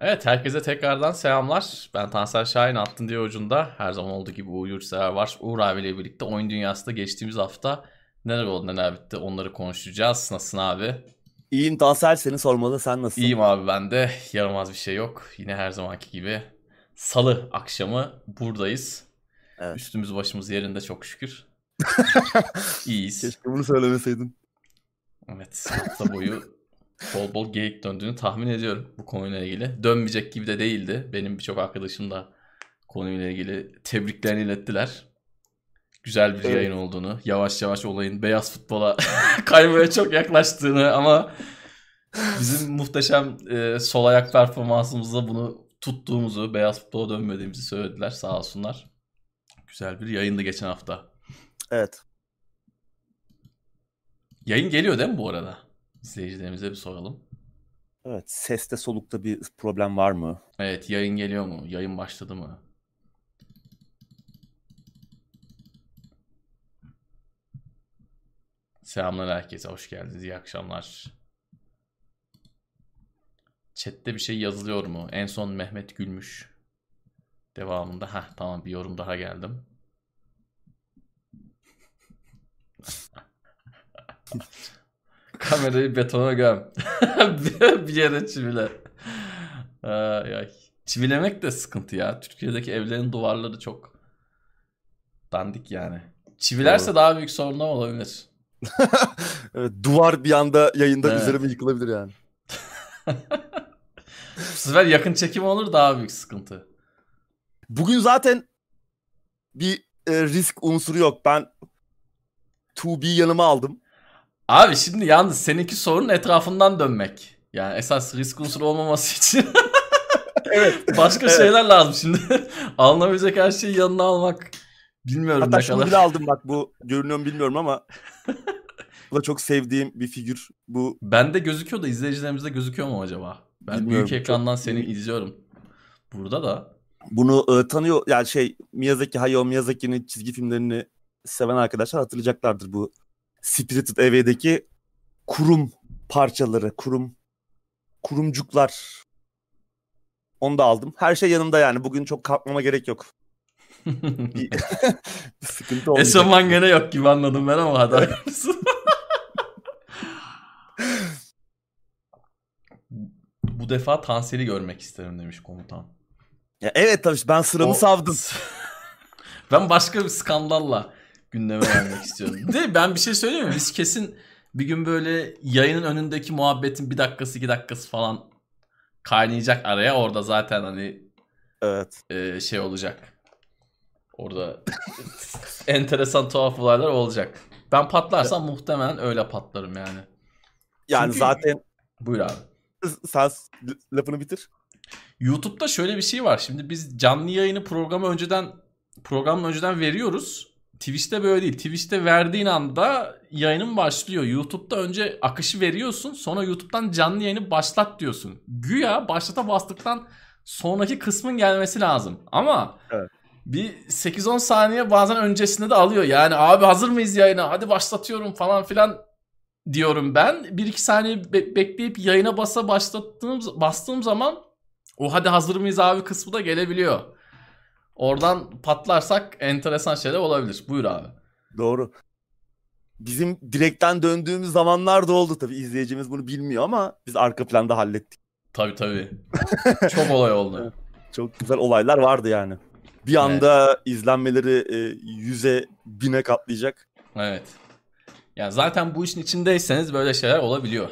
Evet herkese tekrardan selamlar. Ben Tansel Şahin attın diye ucunda. Her zaman olduğu gibi Uğur Yurtsever var. Uğur abiyle birlikte oyun dünyasında geçtiğimiz hafta neler oldu neler bitti onları konuşacağız. Nasılsın abi? İyiyim Tansel seni sormalı sen nasılsın? İyiyim abi ben de. Yaramaz bir şey yok. Yine her zamanki gibi. Salı akşamı buradayız. Evet. Üstümüz başımız yerinde çok şükür. İyiyiz. Keşke bunu söylemeseydin. Evet hafta boyu bol bol geyik döndüğünü tahmin ediyorum bu konuyla ilgili. Dönmeyecek gibi de değildi. Benim birçok arkadaşım da konuyla ilgili tebriklerini ilettiler. Güzel bir evet. yayın olduğunu, yavaş yavaş olayın beyaz futbola kaymaya çok yaklaştığını ama bizim muhteşem e, sol ayak performansımızda bunu tuttuğumuzu, beyaz futbola dönmediğimizi söylediler sağ olsunlar. Güzel bir yayındı geçen hafta. Evet. Yayın geliyor değil mi bu arada? İzleyicilerimize bir soralım. Evet, seste solukta bir problem var mı? Evet, yayın geliyor mu? Yayın başladı mı? Selamlar herkese, hoş geldiniz, iyi akşamlar. Chat'te bir şey yazılıyor mu? En son Mehmet gülmüş. Devamında, ha tamam bir yorum daha geldim. Kamerayı betona göm. bir yere çivile. Ay, ay. Çivilemek de sıkıntı ya. Türkiye'deki evlerin duvarları çok dandik yani. Çivilerse Doğru. daha büyük sorunlar olabilir. evet, duvar bir anda yayında evet. üzerime yıkılabilir yani. Bu sefer yakın çekim olur daha büyük sıkıntı. Bugün zaten bir e, risk unsuru yok. Ben 2B yanıma aldım. Abi şimdi yalnız seninki sorun etrafından dönmek. Yani esas risk unsuru olmaması için. evet. Başka evet. şeyler lazım şimdi. Alınabilecek her şeyi yanına almak. Bilmiyorum Hatta ne şunu bile aldım bak bu görünüyor bilmiyorum ama. bu da çok sevdiğim bir figür. Bu Bende gözüküyor da izleyicilerimizde gözüküyor mu acaba? Ben bilmiyorum, büyük ekrandan çok... seni izliyorum. Burada da. Bunu e, tanıyor yani şey Miyazaki Hayao Miyazaki'nin çizgi filmlerini seven arkadaşlar hatırlayacaklardır bu Spirited Away'deki kurum parçaları, kurum kurumcuklar. Onu da aldım. Her şey yanımda yani. Bugün çok kalkmama gerek yok. bir, sıkıntı olmayacak. Eşofman gene yok gibi anladım ben ama hadi Bu defa Tansel'i görmek isterim demiş komutan. Ya evet tabii ben sıramı o... savdım. ben başka bir skandalla gündeme vermek istiyorum. De ben bir şey söyleyeyim mi? Biz kesin bir gün böyle yayının önündeki muhabbetin bir dakikası iki dakikası falan kaynayacak araya. Orada zaten hani evet e, şey olacak. Orada enteresan tuhaf olaylar olacak. Ben patlarsam evet. muhtemelen öyle patlarım yani. Yani Çünkü... zaten buyur abi. Sen lafını bitir. YouTube'da şöyle bir şey var. Şimdi biz canlı yayını programı önceden programı önceden veriyoruz. Twitch'te böyle değil. Twitch'te verdiğin anda yayının başlıyor. YouTube'da önce akışı veriyorsun. Sonra YouTube'dan canlı yayını başlat diyorsun. Güya başlata bastıktan sonraki kısmın gelmesi lazım. Ama evet. bir 8-10 saniye bazen öncesinde de alıyor. Yani abi hazır mıyız yayına? Hadi başlatıyorum falan filan diyorum ben. 1-2 saniye be- bekleyip yayına basa başlattığım bastığım zaman o hadi hazır mıyız abi kısmı da gelebiliyor. Oradan patlarsak enteresan şeyler olabilir. Buyur abi. Doğru. Bizim direkten döndüğümüz zamanlar da oldu tabii. İzleyicimiz bunu bilmiyor ama biz arka planda hallettik. Tabii tabii. Çok olay oldu. Çok güzel olaylar vardı yani. Bir anda evet. izlenmeleri e, yüze bine katlayacak. Evet. Yani zaten bu işin içindeyseniz böyle şeyler olabiliyor.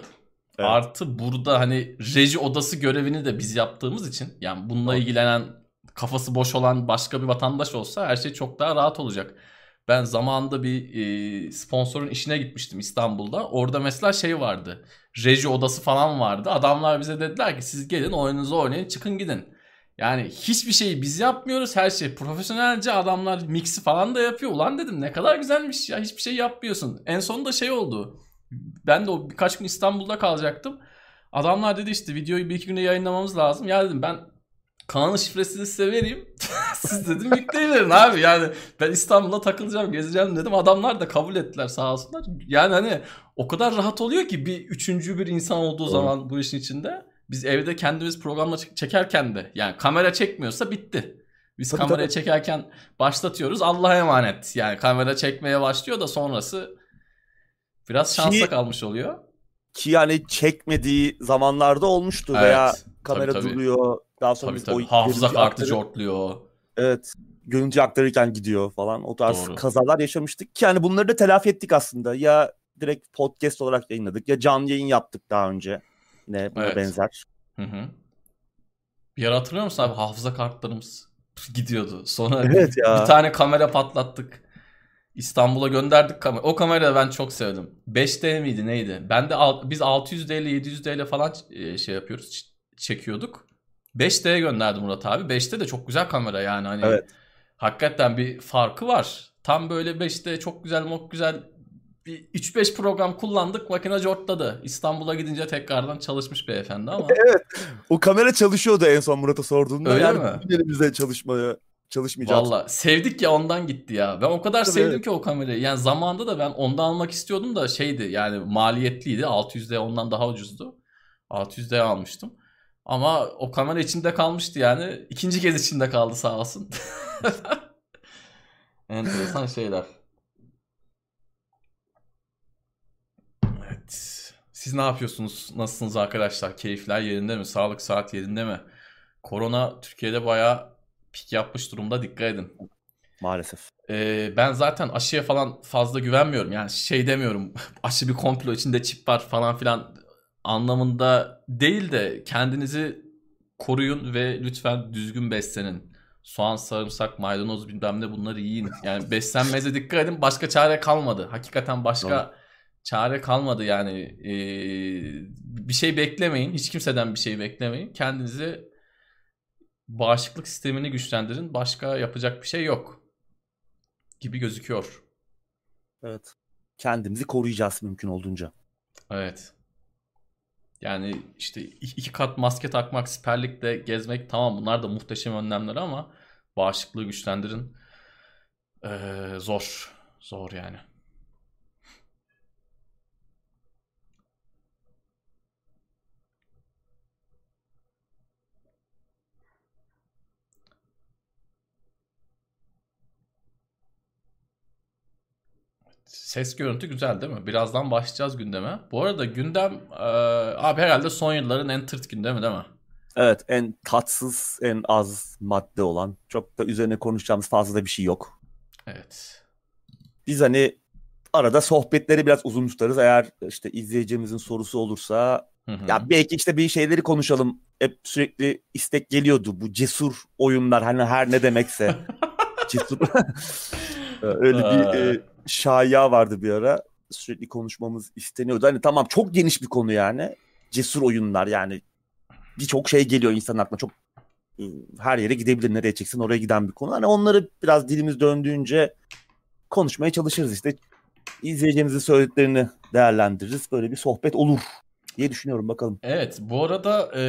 Evet. Artı burada hani reji odası görevini de biz yaptığımız için yani bununla ilgilenen kafası boş olan başka bir vatandaş olsa her şey çok daha rahat olacak. Ben zamanında bir e, sponsorun işine gitmiştim İstanbul'da. Orada mesela şey vardı. Reji odası falan vardı. Adamlar bize dediler ki siz gelin oyununuzu oynayın çıkın gidin. Yani hiçbir şeyi biz yapmıyoruz. Her şey profesyonelce adamlar mixi falan da yapıyor. Ulan dedim ne kadar güzelmiş ya hiçbir şey yapmıyorsun. En sonunda şey oldu. Ben de o birkaç gün İstanbul'da kalacaktım. Adamlar dedi işte videoyu bir iki günde yayınlamamız lazım. Ya dedim ben kanalın şifresini size vereyim. Siz dedim yükleyiverin abi. Yani ben İstanbul'da takılacağım, gezeceğim dedim. Adamlar da kabul ettiler sağ olsunlar. Yani hani o kadar rahat oluyor ki bir üçüncü bir insan olduğu Doğru. zaman bu işin içinde. Biz evde kendimiz programla çekerken de yani kamera çekmiyorsa bitti. Biz Tabii, kamerayı tabii. çekerken başlatıyoruz. Allah'a emanet. Yani kamera çekmeye başlıyor da sonrası biraz şansa Ki- kalmış oluyor. Ki yani çekmediği zamanlarda olmuştu veya Evet, kamera tabii, tabii. duruyor. Daha sonra Tabii tabii. Hafıza kartı cortluyor. Evet. Görüntü aktarırken gidiyor falan. O tarz Doğru. kazalar yaşamıştık ki yani bunları da telafi ettik aslında. Ya direkt podcast olarak yayınladık ya canlı yayın yaptık daha önce. Ne buna Evet. benzer. Hı hı. Bir ara hatırlıyor musun abi hafıza kartlarımız gidiyordu. Sonra Evet ya. bir tane kamera patlattık. İstanbul'a gönderdik kamera. O kamerayı ben çok sevdim. 5D miydi neydi? Ben de al- biz 600D ile 700D ile falan e, şey yapıyoruz. çekiyorduk. 5D'ye gönderdi Murat abi. 5D de çok güzel kamera yani hani. Evet. Hakikaten bir farkı var. Tam böyle 5D çok güzel mok güzel bir 3-5 program kullandık makine cortladı. İstanbul'a gidince tekrardan çalışmış beyefendi ama. O kamera çalışıyordu en son Murat'a sorduğunda. Öyle yani mi? elimizde çalışmaya çalışmayacak. Valla sevdik ya ondan gitti ya. Ben o kadar Tabii, sevdim evet. ki o kamerayı. Yani zamanda da ben ondan almak istiyordum da şeydi yani maliyetliydi. 600D ondan daha ucuzdu. 600D almıştım. Ama o kamera içinde kalmıştı yani. İkinci kez içinde kaldı sağ olsun. Enteresan şeyler. Evet. Siz ne yapıyorsunuz? Nasılsınız arkadaşlar? Keyifler yerinde mi? Sağlık saat yerinde mi? Korona Türkiye'de bayağı pik yapmış durumda. Dikkat edin. Maalesef. Ee, ben zaten aşıya falan fazla güvenmiyorum. Yani şey demiyorum. Aşı bir komplo içinde çip var falan filan anlamında değil de kendinizi koruyun ve lütfen düzgün beslenin. Soğan, sarımsak, maydanoz bilmem ne bunları yiyin. Yani beslenmenize dikkat edin. Başka çare kalmadı. Hakikaten başka Doğru. çare kalmadı yani. Ee, bir şey beklemeyin. Hiç kimseden bir şey beklemeyin. Kendinizi bağışıklık sistemini güçlendirin. Başka yapacak bir şey yok gibi gözüküyor. Evet. Kendimizi koruyacağız mümkün olduğunca. Evet. Yani işte iki kat maske takmak, siperlikle gezmek tamam bunlar da muhteşem önlemler ama bağışıklığı güçlendirin. Ee, zor. Zor yani. Ses görüntü güzel değil mi? Birazdan başlayacağız gündeme. Bu arada gündem e, abi herhalde son yılların en tırt gündemi değil mi? Evet en tatsız, en az madde olan. Çok da üzerine konuşacağımız fazla da bir şey yok. Evet. Biz hani arada sohbetleri biraz uzun tutarız. Eğer işte izleyicimizin sorusu olursa Hı hı. ya belki işte bir şeyleri konuşalım. Hep sürekli istek geliyordu bu cesur oyunlar hani her ne demekse. cesur. Öyle bir e, şaya vardı bir ara. Sürekli konuşmamız isteniyordu. Hani tamam çok geniş bir konu yani. Cesur oyunlar yani. Birçok şey geliyor insanın aklına. Çok e, her yere gidebilir. Nereye çeksin oraya giden bir konu. Hani onları biraz dilimiz döndüğünce konuşmaya çalışırız işte. İzleyicimizin söylediklerini değerlendiririz. Böyle bir sohbet olur diye düşünüyorum bakalım. Evet, bu arada e,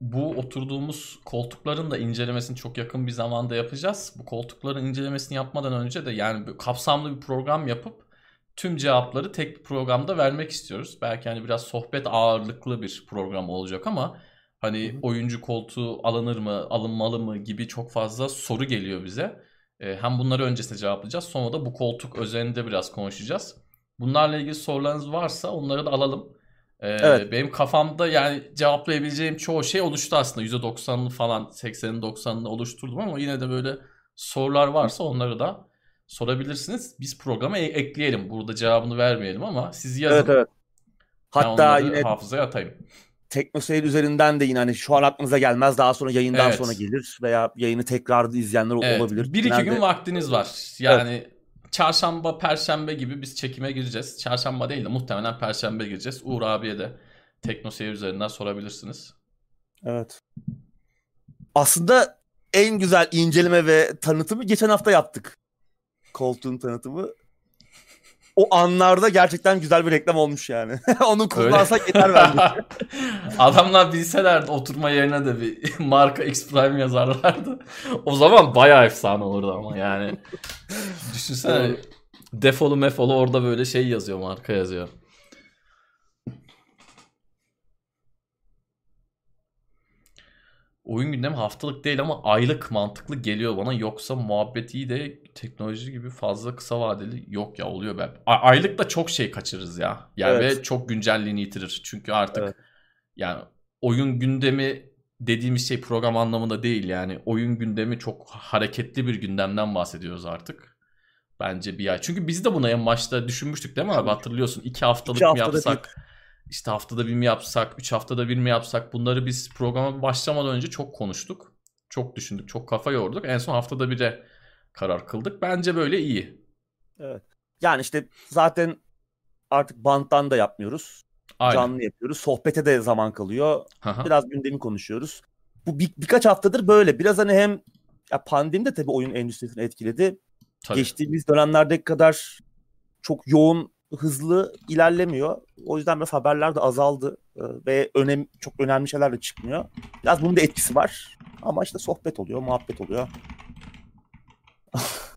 bu oturduğumuz koltukların da incelemesini çok yakın bir zamanda yapacağız. Bu koltukların incelemesini yapmadan önce de yani kapsamlı bir program yapıp tüm cevapları tek bir programda vermek istiyoruz. Belki hani biraz sohbet ağırlıklı bir program olacak ama hani oyuncu koltuğu alınır mı, alınmalı mı gibi çok fazla soru geliyor bize. E, hem bunları öncesinde cevaplayacağız. Sonra da bu koltuk özelinde biraz konuşacağız. Bunlarla ilgili sorularınız varsa onları da alalım. Ee, Evet. Benim kafamda yani cevaplayabileceğim çoğu şey oluştu aslında. %90'ını falan 80'ini 90'ını oluşturdum ama yine de böyle sorular varsa onları da sorabilirsiniz. Biz programa e- ekleyelim. Burada cevabını vermeyelim ama siz yazın. Evet evet. Hatta yine hafızaya atayım. Teknoseyir üzerinden de yine hani şu an aklınıza gelmez daha sonra yayından Evet. sonra gelir veya yayını tekrar izleyenler Evet, olabilir. Bir iki Genelde- gün vaktiniz var. Yani çarşamba, perşembe gibi biz çekime gireceğiz. Çarşamba değil de muhtemelen perşembe gireceğiz. Uğur abiye de Teknoseyir üzerinden sorabilirsiniz. Evet. Aslında en güzel inceleme ve tanıtımı geçen hafta yaptık. Koltuğun tanıtımı. O anlarda gerçekten güzel bir reklam olmuş yani. Onu kullansak yeter bence. Adamlar bilselerdi oturma yerine de bir marka X Prime yazarlardı. O zaman bayağı efsane olurdu ama yani. Düşünsene defolu mefolu orada böyle şey yazıyor marka yazıyor. Oyun gündemi haftalık değil ama aylık mantıklı geliyor bana. Yoksa muhabbet iyi de teknoloji gibi fazla kısa vadeli yok ya oluyor ben. A- aylık da çok şey kaçırırız ya. Yani Evet. ve çok güncelliğini yitirir. Çünkü artık Evet. yani oyun gündemi dediğimiz şey program anlamında değil yani. Oyun gündemi çok hareketli bir gündemden bahsediyoruz artık. Bence bir ay. Çünkü biz de buna en başta düşünmüştük değil mi abi? Hatırlıyorsun. iki haftalık İki mı haftada yapsak? İşte haftada bir mi yapsak? Üç haftada bir mi yapsak? Bunları biz programa başlamadan önce çok konuştuk. Çok düşündük. Çok kafa yorduk. En son haftada bire karar kıldık. Bence böyle iyi. Yani işte zaten artık banttan da yapmıyoruz. Aynen. Canlı yapıyoruz. Sohbete de zaman kalıyor. Aha. Biraz gündemi konuşuyoruz. Bu bir, birkaç haftadır böyle. Biraz hani hem ya pandemi de tabii oyun endüstrisini etkiledi. Tabii. Geçtiğimiz dönemlerdeki kadar çok yoğun, hızlı ilerlemiyor. O yüzden biraz haberler de azaldı Ee, ve önem çok önemli şeyler de çıkmıyor. Biraz bunun da etkisi var. Ama işte sohbet oluyor, muhabbet oluyor.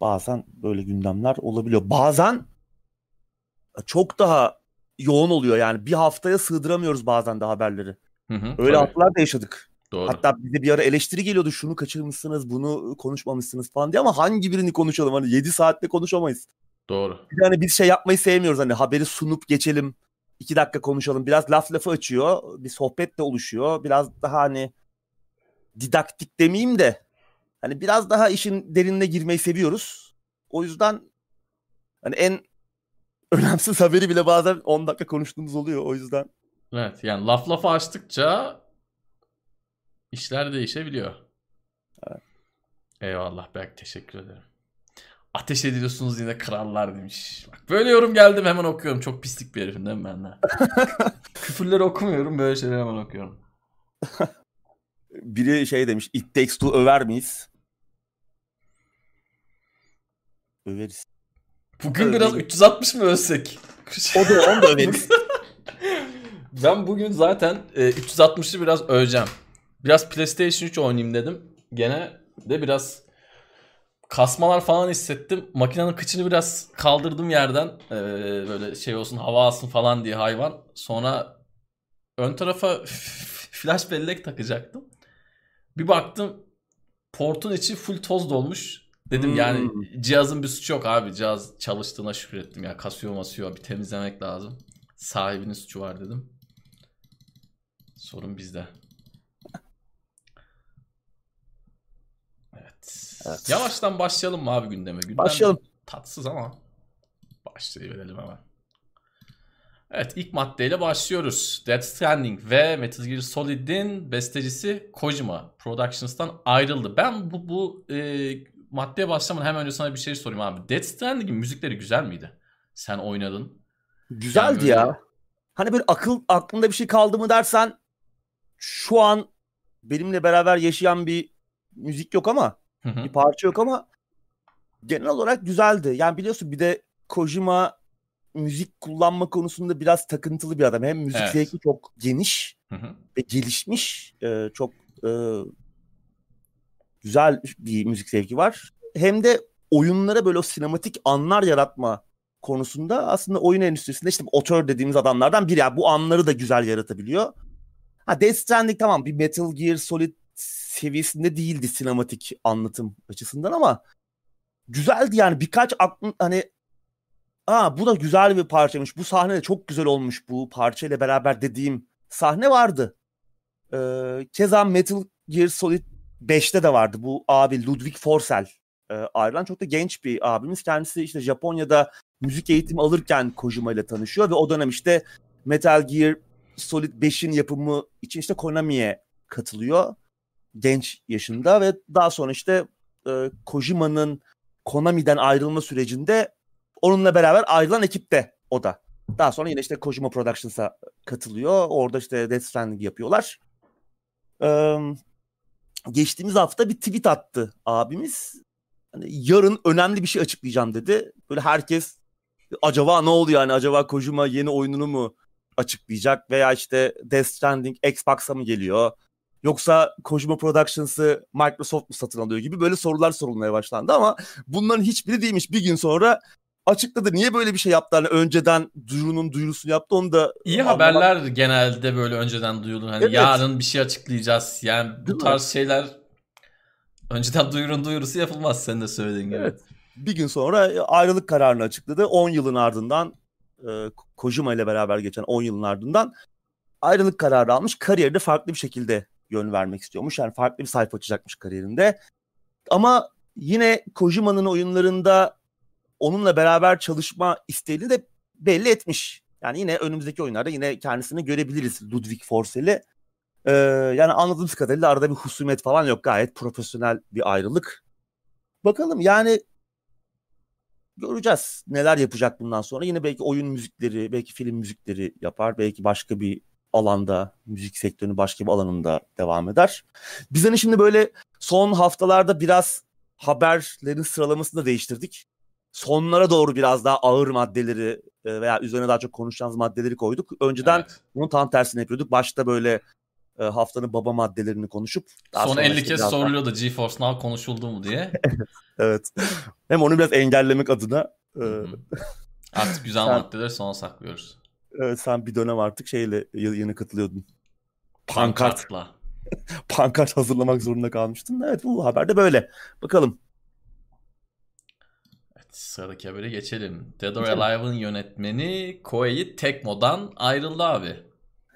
Bazen böyle gündemler olabiliyor. Bazen çok daha yoğun oluyor yani. Bir haftaya sığdıramıyoruz bazen de haberleri. Hı hı, Öyle tabii. haftalar da yaşadık. Doğru. Hatta bize bir ara eleştiri geliyordu. Şunu kaçırmışsınız, bunu konuşmamışsınız falan diye ama hangi birini konuşalım? Hani 7 saatte konuşamayız. Doğru. Hani biz şey yapmayı sevmiyoruz. Hani haberi sunup geçelim. 2 dakika konuşalım. Biraz laf lafı açıyor. Bir sohbet de oluşuyor. Biraz daha hani didaktik demeyeyim de hani biraz daha işin derinine girmeyi seviyoruz. O yüzden hani en önemsiz haberi bile bazen 10 dakika konuştuğumuz oluyor. O yüzden Evet yani laf lafa açtıkça işler değişebiliyor. Eyvallah Berk teşekkür ederim. Ateş ediyorsunuz yine krallar demiş. Bak böyle yorum geldim hemen okuyorum. Çok pislik bir herifim değil mi ben de? Küfürleri okumuyorum böyle şeyleri hemen okuyorum. biri şey demiş It Takes Two över miyiz? Överiz. Bugün Evet. biraz 360 mı ölsek? O da onu da överiz. ben bugün zaten e, 360'ı biraz öveceğim. Biraz PlayStation 3 oynayayım dedim. Gene de biraz kasmalar falan hissettim. Makinenin kıçını biraz kaldırdım yerden. Ee, böyle şey olsun hava alsın falan diye hayvan. Sonra ön tarafa flash bellek takacaktım. Bir baktım portun içi full toz dolmuş. Dedim Hmm. yani cihazın bir suçu yok abi. Cihaz çalıştığına şükrettim ya. Kasıyor masıyor bir temizlemek lazım. Sahibinin suçu var dedim. Sorun bizde. Evet. Yavaştan başlayalım mı abi gündeme? Gündem Başlayalım. Tatsız ama başlayıverelim hemen. Evet ilk maddeyle başlıyoruz. Death Stranding ve Metal Gear Solid'in bestecisi Kojima Productions'tan ayrıldı. Ben bu bu e, maddeye başlamadan hemen önce sana bir şey sorayım abi. Death Stranding'in müzikleri güzel miydi? Sen oynadın. Güzeldi Yani ya. Hani böyle akıl aklında bir şey kaldı mı dersen şu an benimle beraber yaşayan bir müzik yok ama Hı hı. bir parça yok ama genel olarak güzeldi. Yani biliyorsun bir de Kojima müzik kullanma konusunda biraz takıntılı bir adam. Hem müzik Evet. zevki çok geniş Hı hı. ve gelişmiş. Ee, çok e, güzel bir müzik zevki var. Hem de oyunlara böyle o sinematik anlar yaratma konusunda aslında oyun endüstrisinde işte otör dediğimiz adamlardan biri. Yani bu anları da güzel yaratabiliyor. Ha Death Stranding tamam bir Metal Gear Solid seviyesinde değildi sinematik anlatım açısından ama güzeldi yani birkaç aklın hani Aa bu da güzel bir parçaymış. Bu sahne de çok güzel olmuş bu parçayla beraber dediğim sahne vardı. Ee, keza Metal Gear Solid 5'te de vardı. Bu abi Ludwig Forsell e, ayrılan çok da genç bir abimiz. Kendisi işte Japonya'da müzik eğitimi alırken Kojima ile tanışıyor ve o dönem işte Metal Gear Solid 5'in yapımı için işte Konami'ye katılıyor. Genç yaşında ve daha sonra işte e, Kojima'nın Konami'den ayrılma sürecinde onunla beraber ayrılan ekipte o da. Daha sonra yine işte Kojima Productions'a katılıyor. Orada işte Death Stranding yapıyorlar. Ee, geçtiğimiz hafta bir tweet attı abimiz. Hani yarın önemli bir şey açıklayacağım dedi. Böyle herkes acaba ne oldu yani? Acaba Kojima yeni oyununu mu açıklayacak? Veya işte Death Stranding Xbox'a mı geliyor? Yoksa Kojima Productions'ı Microsoft mu satın alıyor gibi böyle sorular sorulmaya başlandı ama bunların hiçbiri değilmiş. Bir gün sonra açıkladı. Niye böyle bir şey yaptı? Hani önceden duyurunun duyurusunu yaptı. Onu da İyi anlamak- haberler genelde böyle önceden duyulur. Hani Evet. yarın bir şey açıklayacağız. Yani bu Değil mi? tarz şeyler önceden duyurun duyurusu yapılmaz sen de söylediğin gibi. Evet. Bir gün sonra ayrılık kararını açıkladı. 10 yılın ardından e, Kojima ile beraber geçen 10 yılın ardından ayrılık kararı almış. Kariyerinde farklı bir şekilde yön vermek istiyormuş. Yani farklı bir sayfa açacakmış kariyerinde. Ama yine Kojima'nın oyunlarında onunla beraber çalışma isteğini de belli etmiş. Yani yine önümüzdeki oyunlarda yine kendisini görebiliriz Ludwig Forsel'i. Ee, yani anladığımız kadarıyla arada bir husumet falan yok. Gayet profesyonel bir ayrılık. Bakalım yani göreceğiz neler yapacak bundan sonra. Yine belki oyun müzikleri, belki film müzikleri yapar. Belki başka bir alanda, müzik sektörünün başka bir alanında devam eder. Biz hani şimdi böyle son haftalarda biraz haberlerin sıralamasını da değiştirdik. Sonlara doğru biraz daha ağır maddeleri e, veya üzerine daha çok konuşacağımız maddeleri koyduk. Önceden Evet. bunun tam tersini yapıyorduk. Başta böyle e, haftanın baba maddelerini konuşup daha Son sonra 50 işte kez biraz daha- soruluyordu GeForce Now konuşuldu mu diye. Evet. Hem onu biraz engellemek adına e. Artık güzel maddeleri sona saklıyoruz. E, sen bir dönem artık şeyle yeni katılıyordun. Pankart, Pankartla. pankart hazırlamak zorunda kalmıştın. Evet bu haber de böyle. Bakalım. Evet, sıradaki habere geçelim. Dead or. Alive'ın yönetmeni Koei Tecmo'dan ayrıldı abi.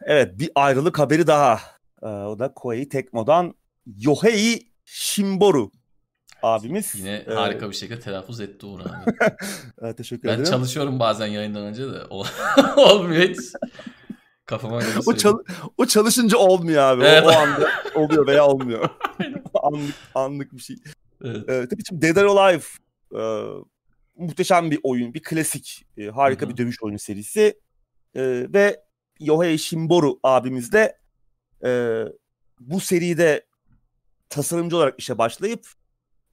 Evet bir ayrılık haberi daha. E, o da Koei Tecmo'dan Yohei Shimboru abimiz. Yine E, harika bir şekilde telaffuz etti Uğur abi. e, teşekkür Ben ederim. çalışıyorum bazen yayından önce de ol- olmuyor hiç. Kafama göre o, söylüyorum. çal- o çalışınca olmuyor abi. O- Evet. O, anda oluyor veya olmuyor. anlık, anlık bir şey. Evet. Ee, tabii şimdi Dead or Alive e, muhteşem bir oyun, bir klasik, e, harika Hı hı. bir dövüş oyunu serisi E, ve Yohei Shimboru abimiz de e, bu seride tasarımcı olarak işe başlayıp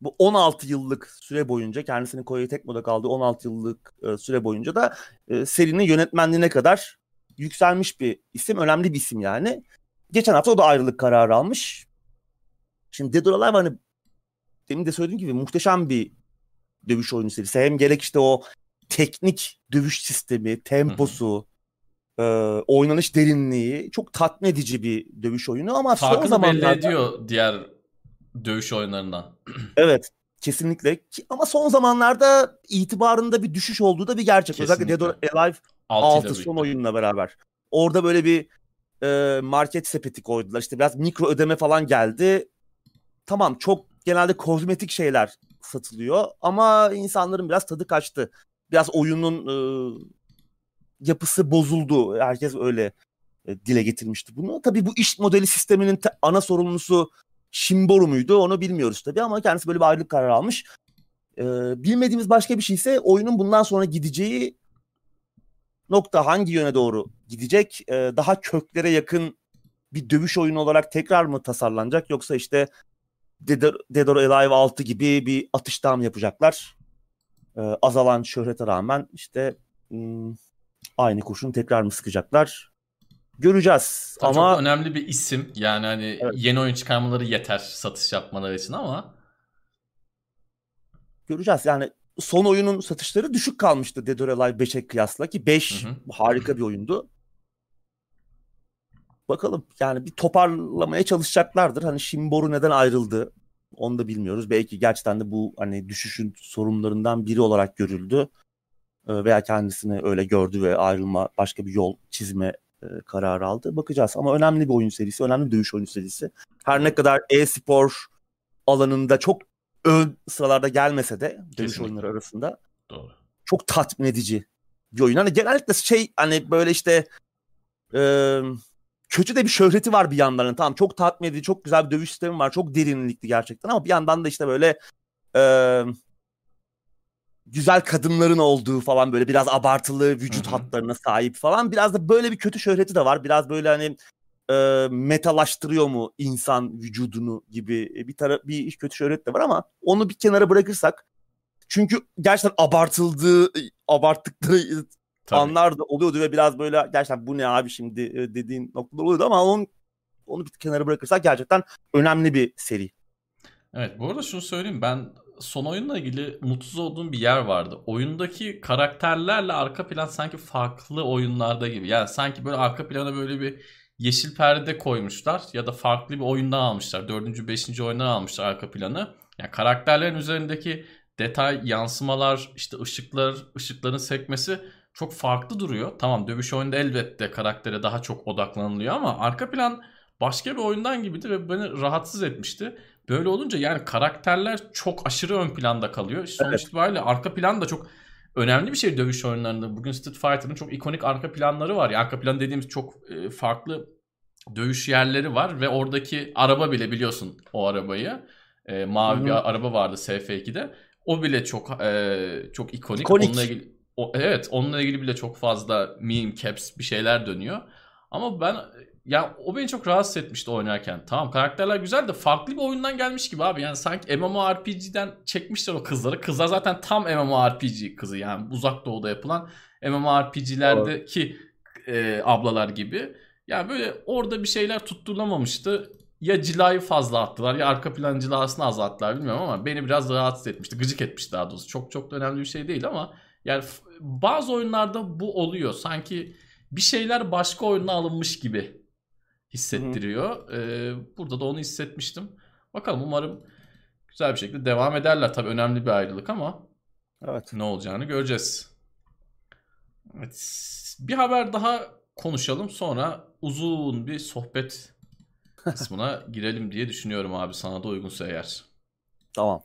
bu 16 yıllık süre boyunca kendisinin Koei Tecmo'da kaldığı 16 yıllık e, süre boyunca da e, serinin yönetmenliğine kadar yükselmiş bir isim, önemli bir isim yani. Geçen hafta o da ayrılık kararı almış. Şimdi Dead or Alive hani demin de söylediğim gibi muhteşem bir dövüş oyunu serisi. Hem gerek işte o teknik dövüş sistemi, temposu, e, oynanış derinliği çok tatmin edici bir dövüş oyunu ama son Farkını belli zamanlarda ediyor diğer dövüş oyunlarından. evet kesinlikle ama son zamanlarda itibarında bir düşüş olduğu da bir gerçek. Özellikle Dead or Kesinlikle. Alive Altıyla 6 son oyunla beraber. Orada böyle bir e, market sepeti koydular. İşte biraz mikro ödeme falan geldi. Tamam çok genelde kozmetik şeyler satılıyor ama insanların biraz tadı kaçtı. Biraz oyunun e, yapısı bozuldu. Herkes öyle e, dile getirmişti bunu. Tabii bu iş modeli sisteminin te- ana sorumlusu Shimboru muydu onu bilmiyoruz tabii ama kendisi böyle bir ayrılık kararı almış. E, bilmediğimiz başka bir şey ise oyunun bundan sonra gideceği nokta hangi yöne doğru gidecek? E, daha köklere yakın bir dövüş oyunu olarak tekrar mı tasarlanacak yoksa işte Dead or, Alive 6 gibi bir atıştan mı yapacaklar? E, azalan şöhrete rağmen işte hmm, aynı kurşun tekrar mı sıkacaklar? Göreceğiz. Tabii ama Çok önemli bir isim. Yani hani Evet. yeni oyun çıkarmaları yeter satış yapmaları için ama göreceğiz. Yani son oyunun satışları düşük kalmıştı Dead or Alive 5'e kıyasla ki 5 Hı hı. harika bir oyundu. Bakalım yani bir toparlamaya çalışacaklardır. Hani Shimboru neden ayrıldı onu da bilmiyoruz. Belki gerçekten de bu hani düşüşün sorunlarından biri olarak görüldü. Veya kendisini öyle gördü ve ayrılma başka bir yol çizme e, kararı aldı. Bakacağız ama önemli bir oyun serisi, önemli bir dövüş oyunu serisi. Her ne kadar e-spor alanında çok ön sıralarda gelmese de dövüş Kesinlikle. oyunları arasında doğru. çok tatmin edici bir oyun. Hani genellikle şey hani böyle işte e, kötü de bir şöhreti var bir yandan. Hani tamam çok tatmin edici, çok güzel bir dövüş sistemi var. Çok derinlikli gerçekten ama bir yandan da işte böyle e, güzel kadınların olduğu falan böyle biraz abartılı vücut Hı hı. hatlarına sahip falan. Biraz da böyle bir kötü şöhreti de var. Biraz böyle hani e, metalaştırıyor mu insan vücudunu gibi bir tara bir kötü şöhret de var ama onu bir kenara bırakırsak çünkü gerçekten abartıldığı abarttıkları Tabii. anlar da oluyordu ve biraz böyle gerçekten bu ne abi şimdi e, dediğin noktalar oluyordu ama onun onu bir kenara bırakırsak gerçekten önemli bir seri. Evet bu arada şunu söyleyeyim ben son oyunla ilgili mutsuz olduğum bir yer vardı. Oyundaki karakterlerle arka plan sanki farklı oyunlarda gibi. Yani sanki böyle arka plana böyle bir yeşil perde koymuşlar ya da farklı bir oyundan almışlar. Dördüncü, beşinci oyundan almışlar arka planı. Yani karakterlerin üzerindeki detay, yansımalar, işte ışıklar, ışıkların sekmesi çok farklı duruyor. Tamam dövüş oyunda elbette karaktere daha çok odaklanılıyor ama arka plan başka bir oyundan gibiydi ve beni rahatsız etmişti. Böyle olunca yani karakterler çok aşırı ön planda kalıyor. Sonuç evet. itibariyle arka plan da çok önemli bir şey dövüş oyunlarında. Bugün Street Fighter'ın çok ikonik arka planları var. Yani arka plan dediğimiz çok e, farklı dövüş yerleri var ve oradaki araba bile biliyorsun o arabayı. E, mavi Hı-hı. bir araba vardı SF2'de. O bile çok e, çok ikonik. ikonik. Onunla ilgili o, evet onunla ilgili bile çok fazla meme caps bir şeyler dönüyor. Ama ben ya o beni çok rahatsız etmişti oynarken. Tamam karakterler güzel de farklı bir oyundan gelmiş gibi abi. Yani sanki MMORPG'den çekmişler o kızları. Kızlar zaten tam MMORPG kızı yani uzak doğuda yapılan MMORPG'lerdeki e, ablalar gibi. Yani böyle orada bir şeyler tutturulamamıştı. Ya cilayı fazla attılar ya arka plan cilasını azalttılar bilmiyorum ama beni biraz rahatsız etmişti. Gıcık etmişti daha doğrusu. Çok çok da önemli bir şey değil ama yani bazı oyunlarda bu oluyor. Sanki bir şeyler başka oyuna alınmış gibi hissettiriyor. Ee, burada da onu hissetmiştim. Bakalım umarım güzel bir şekilde devam ederler. Tabii önemli bir ayrılık ama evet. ne olacağını göreceğiz. Evet. Bir haber daha konuşalım sonra uzun bir sohbet kısmına girelim diye düşünüyorum abi sana da uygunsa eğer. Tamam.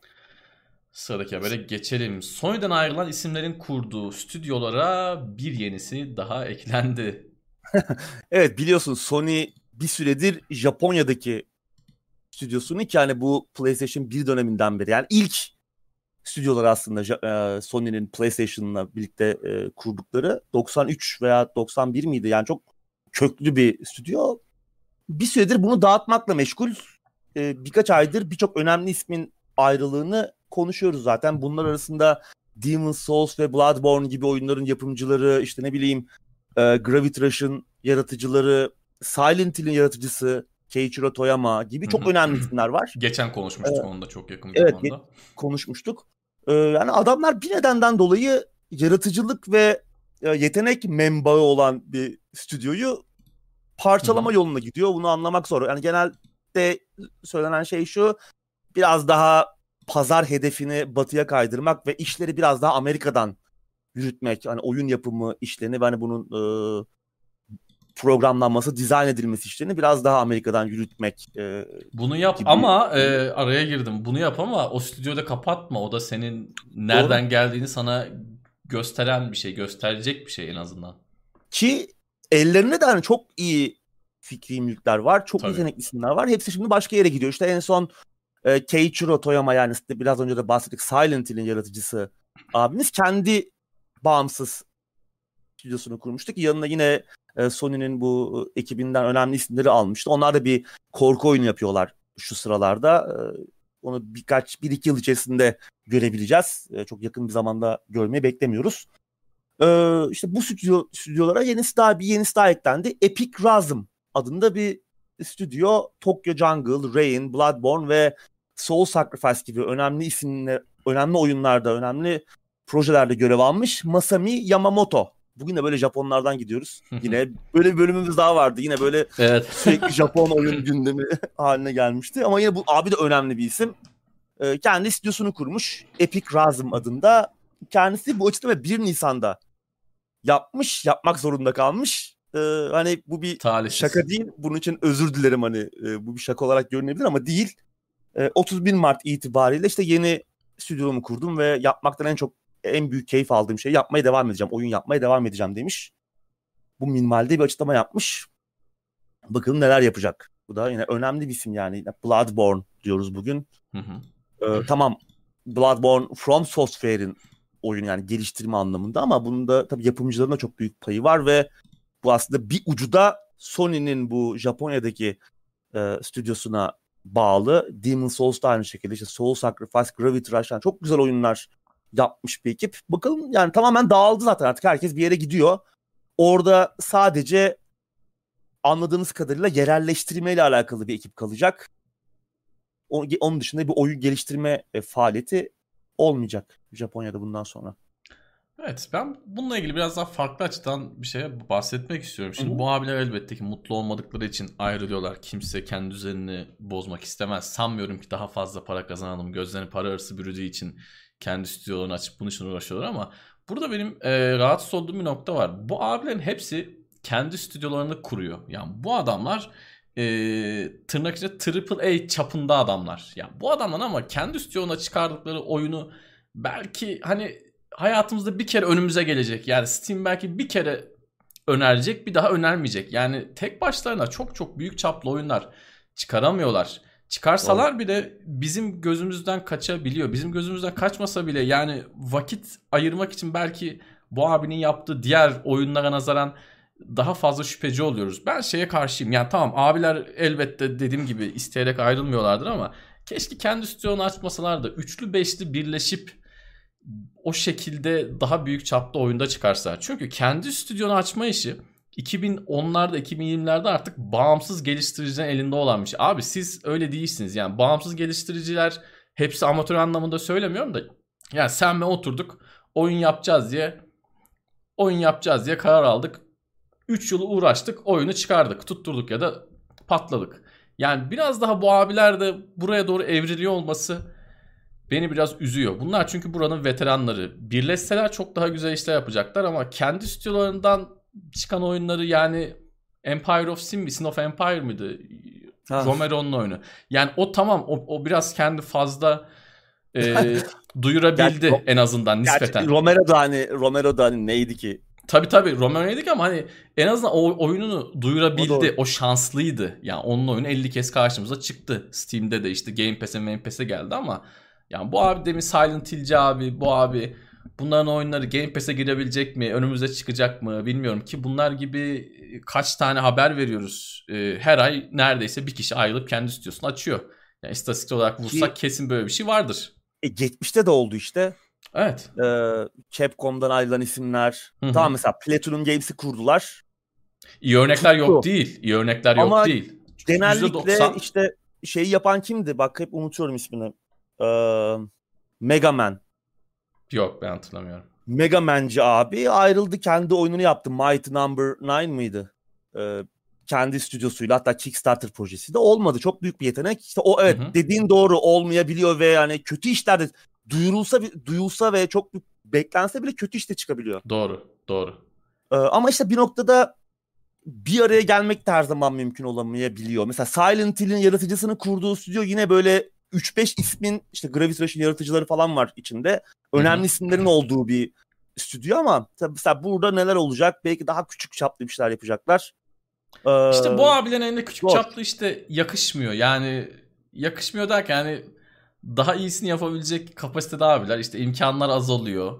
Sıradaki habere geçelim. Sony'den ayrılan isimlerin kurduğu stüdyolara bir yenisi daha eklendi. evet biliyorsun Sony bir süredir Japonya'daki stüdyosunu ki yani bu PlayStation 1 döneminden beri yani ilk stüdyolar aslında e, Sony'nin PlayStation'la birlikte e, kurdukları 93 veya 91 miydi yani çok köklü bir stüdyo. Bir süredir bunu dağıtmakla meşgul. E, birkaç aydır birçok önemli ismin ayrılığını konuşuyoruz zaten. Bunlar arasında Demon's Souls ve Bloodborne gibi oyunların yapımcıları, işte ne bileyim e, Gravity Rush'ın yaratıcıları, Silent Hill'in yaratıcısı Keiichiro Toyama gibi çok önemli isimler var. Geçen konuşmuştuk ee, onu da çok yakın bir evet, zamanda. konuşmuştuk. Ee, yani adamlar bir nedenden dolayı yaratıcılık ve e, yetenek menbaı olan bir stüdyoyu parçalama Hı-hı. yoluna gidiyor. Bunu anlamak zor. Yani genelde söylenen şey şu. Biraz daha pazar hedefini batıya kaydırmak ve işleri biraz daha Amerika'dan yürütmek. Hani oyun yapımı işlerini ve hani bunun e, programlanması, dizayn edilmesi işlerini biraz daha Amerika'dan yürütmek. E, Bunu yap gibi. ama e, araya girdim. Bunu yap ama o stüdyoda kapatma. O da senin nereden Doğru. geldiğini sana gösteren bir şey, gösterecek bir şey en azından. Ki ellerinde de hani çok iyi fikri mülkler var. Çok Tabii. yetenekli isimler var. Hepsi şimdi başka yere gidiyor. İşte en son e, Keiichiro Toyama yani işte biraz önce de bahsettik Silent Hill'in yaratıcısı abimiz kendi bağımsız stüdyosunu kurmuştuk. Yanına yine e, Sony'nin bu ekibinden önemli isimleri almıştı. Onlar da bir korku oyunu yapıyorlar şu sıralarda. E, onu birkaç, bir iki yıl içerisinde görebileceğiz. E, çok yakın bir zamanda görmeyi beklemiyoruz. E, işte bu stüdyo, stüdyolara yenisi daha bir yenisi daha eklendi. Epic Rasm adında bir stüdyo Tokyo Jungle, Rain, Bloodborne ve Soul Sacrifice gibi önemli isimler, önemli oyunlarda, önemli projelerde görev almış Masami Yamamoto. Bugün de böyle Japonlardan gidiyoruz. Yine böyle bir bölümümüz daha vardı. Yine böyle evet. sürekli Japon oyun gündemi haline gelmişti. Ama yine bu abi de önemli bir isim. Ee, kendi stüdyosunu kurmuş. Epic Rasm adında. Kendisi bu açıklama 1 Nisan'da yapmış. Yapmak zorunda kalmış. Ee, hani bu bir Talihsiz. şaka değil. Bunun için özür dilerim hani e, bu bir şaka olarak görünebilir ama değil. E, 31 Mart itibariyle işte yeni stüdyomu kurdum ve yapmaktan en çok en büyük keyif aldığım şey yapmaya devam edeceğim. Oyun yapmaya devam edeceğim demiş. Bu minimalde bir açıklama yapmış. Bakalım neler yapacak. Bu da yine önemli bir isim yani. Bloodborne diyoruz bugün. Hı hı. Ee, tamam Bloodborne From Software'in oyun yani geliştirme anlamında ama bunun da tabii yapımcıların da çok büyük payı var ve bu aslında bir ucu da Sony'nin bu Japonya'daki e, stüdyosuna bağlı. Demon Souls da aynı şekilde işte Soul Sacrifice, Gravity Rush yani çok güzel oyunlar yapmış bir ekip. Bakalım yani tamamen dağıldı zaten artık herkes bir yere gidiyor. Orada sadece anladığımız kadarıyla yerelleştirme ile alakalı bir ekip kalacak. Onun dışında bir oyun geliştirme e, faaliyeti olmayacak Japonya'da bundan sonra. Evet ben bununla ilgili biraz daha farklı açıdan bir şeye bahsetmek istiyorum. Şimdi hı. bu abiler elbette ki mutlu olmadıkları için ayrılıyorlar. Kimse kendi düzenini bozmak istemez. Sanmıyorum ki daha fazla para kazanalım. Gözlerini para arası bürüdüğü için kendi stüdyolarını açıp bunun için uğraşıyorlar ama burada benim e, rahatsız olduğum bir nokta var. Bu abilerin hepsi kendi stüdyolarını kuruyor. Yani bu adamlar e, tırnak içinde triple A çapında adamlar. Yani bu adamlar ama kendi stüdyona çıkardıkları oyunu belki hani hayatımızda bir kere önümüze gelecek. Yani Steam belki bir kere önerecek bir daha önermeyecek. Yani tek başlarına çok çok büyük çaplı oyunlar çıkaramıyorlar. Çıkarsalar bile bizim gözümüzden kaçabiliyor. Bizim gözümüzden kaçmasa bile yani vakit ayırmak için belki bu abinin yaptığı diğer oyunlara nazaran daha fazla şüpheci oluyoruz. Ben şeye karşıyım. Yani tamam abiler elbette dediğim gibi isteyerek ayrılmıyorlardır ama keşke kendi stüdyonu açmasalar da üçlü beşli birleşip o şekilde daha büyük çapta oyunda çıkarsa. Çünkü kendi stüdyonu açma işi 2010'larda 2020'lerde artık bağımsız geliştiricilerin elinde olan bir şey. Abi siz öyle değilsiniz. Yani bağımsız geliştiriciler hepsi amatör anlamında söylemiyorum da yani sen ve oturduk oyun yapacağız diye oyun yapacağız diye karar aldık. 3 yılı uğraştık oyunu çıkardık tutturduk ya da patladık. Yani biraz daha bu abiler de buraya doğru evriliyor olması beni biraz üzüyor. Bunlar çünkü buranın veteranları. Birleşseler çok daha güzel işler yapacaklar ama kendi stüdyolarından çıkan oyunları yani Empire of Sin mi? Sin of Empire mıydı? Ha. Romero'nun oyunu. Yani o tamam o, o biraz kendi fazla e, duyurabildi Gerçi- en azından Gerçi nispeten. Romero da hani Romero da hani neydi ki? Tabi tabi Romero'ydik ama hani en azından o oyununu O duyurabildi. doğru. O, şanslıydı. Yani onun oyunu 50 kez karşımıza çıktı. Steam'de de işte Game Pass'e Game Pass'e geldi ama yani bu abi demin Silent Hill'ci abi bu abi bunların oyunları Game Pass'e girebilecek mi? Önümüze çıkacak mı? Bilmiyorum ki bunlar gibi kaç tane haber veriyoruz. Ee, her ay neredeyse bir kişi ayrılıp kendi stüdyosunu açıyor. Yani istatistik olarak vursak kesin böyle bir şey vardır. E, geçmişte de oldu işte. Evet. Ee, Capcom'dan ayrılan isimler. Hı hı. Tamam mesela Platinum Games'i kurdular. İyi örnekler yok Tuttu. değil. İyi örnekler yok Ama değil. Genellikle %90 işte şeyi yapan kimdi? Bak hep unutuyorum ismini. Ee, Mega Man. Yok ben hatırlamıyorum. Mega Man'ci abi ayrıldı kendi oyununu yaptı. Mighty Number 9 mıydı? Ee, kendi stüdyosuyla hatta Kickstarter projesi de olmadı. Çok büyük bir yetenek. İşte o evet Hı hı. dediğin doğru olmayabiliyor ve yani kötü işlerde duyurulsa duyulsa ve çok büyük beklense bile kötü işte çıkabiliyor. Doğru. Doğru. Ee, ama işte bir noktada bir araya gelmek de her zaman mümkün olamayabiliyor. Mesela Silent Hill'in yaratıcısını kurduğu stüdyo yine böyle 3-5 ismin işte Gravis Rush'ın yaratıcıları falan var içinde. Önemli Hı hı. isimlerin olduğu bir stüdyo ama tabii mesela burada neler olacak? Belki daha küçük çaplı bir şeyler yapacaklar. Ee, İşte bu abilerin elinde küçük zor. çaplı işte yakışmıyor. Yani yakışmıyor derken yani daha iyisini yapabilecek kapasitede abiler. İşte imkanlar azalıyor.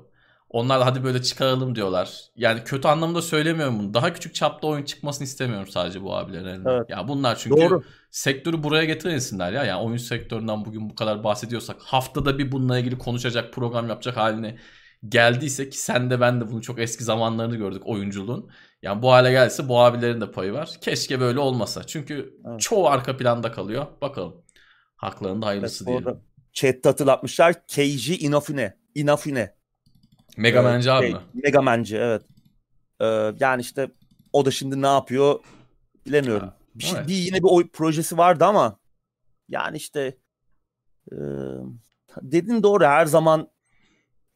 Onlar da hadi böyle çıkaralım diyorlar. Yani kötü anlamda söylemiyorum bunu. Daha küçük çapta oyun çıkmasını istemiyorum sadece bu abilerin. Evet. Ya bunlar çünkü Doğru. sektörü buraya getiren isimler ya. Yani oyun sektöründen bugün bu kadar bahsediyorsak haftada bir bununla ilgili konuşacak program yapacak haline geldiyse ki sen de ben de bunun çok eski zamanlarını gördük oyunculuğun. Yani bu hale gelse bu abilerin de payı var. Keşke böyle olmasa. Çünkü Evet. çoğu arka planda kalıyor. Bakalım. Haklarında hayırlısı Evet, diyelim. Chat'te hatırlatmışlar. Keiji Inafune. Inafune. Mega Ee, Man'ci abi şey, mi? Mega Man'ci evet. Ee, yani işte o da şimdi ne yapıyor bilemiyorum. Ha, bir şey, evet. bir yine bir oy projesi vardı ama yani işte e, dedin doğru her zaman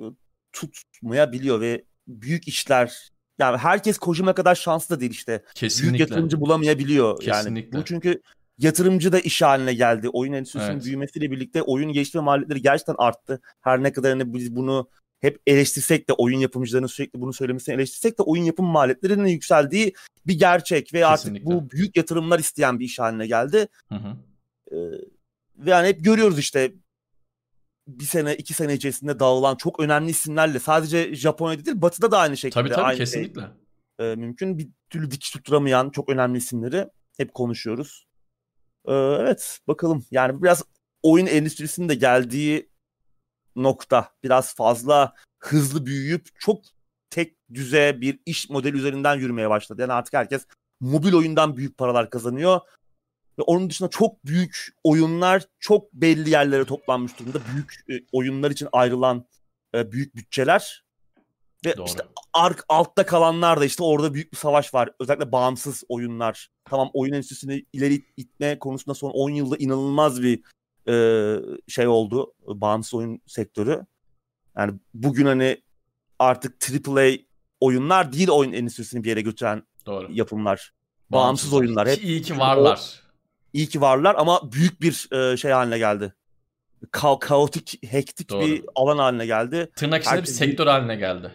e, tutmayabiliyor ve büyük işler yani herkes Kojima kadar şanslı da değil işte. Büyük Kesinlikle. yatırımcı bulamayabiliyor yani. Kesinlikle. Bu çünkü yatırımcı da iş haline geldi. Oyun endüstrisinin Evet. büyümesiyle birlikte oyun geliştirme maliyetleri gerçekten arttı. Her ne kadar hani biz bunu hep eleştirsek de oyun yapımcılarının sürekli bunu söylemesini eleştirsek de oyun yapım maliyetlerinin yükseldiği bir gerçek ve artık Kesinlikle. bu büyük yatırımlar isteyen bir iş haline geldi. Hı hı. Ee, ve yani hep görüyoruz işte bir sene iki sene içerisinde dağılan çok önemli isimlerle sadece Japonya'da değil Batı'da da aynı şekilde Tabii tabii aynı şey kesinlikle. e, mümkün. Bir türlü dikiş tutturamayan çok önemli isimleri hep konuşuyoruz. Ee, evet bakalım yani biraz oyun endüstrisinin de geldiği nokta biraz fazla hızlı büyüyüp çok tek düze bir iş modeli üzerinden yürümeye başladı. Yani artık herkes mobil oyundan büyük paralar kazanıyor. Ve onun dışında çok büyük oyunlar çok belli yerlere toplanmış durumda. Büyük e, oyunlar için ayrılan e, büyük bütçeler. Ve Doğru. işte ark altta kalanlar da işte orada büyük bir savaş var. Özellikle bağımsız oyunlar. Tamam oyun enstitüsünü ileri itme konusunda son 10 yılda inanılmaz bir e, şey oldu. Bağımsız oyun sektörü. Yani bugün hani artık AAA oyunlar değil oyun endüstrisini bir yere götüren Doğru. yapımlar. Bağımsız oyunlar. Hep İyi ki varlar. iyi ki varlar ama büyük bir e, şey haline geldi. Ka- kaotik, hektik Doğru. bir alan haline geldi. Tırnak içinde bir Herkes- sektör haline geldi.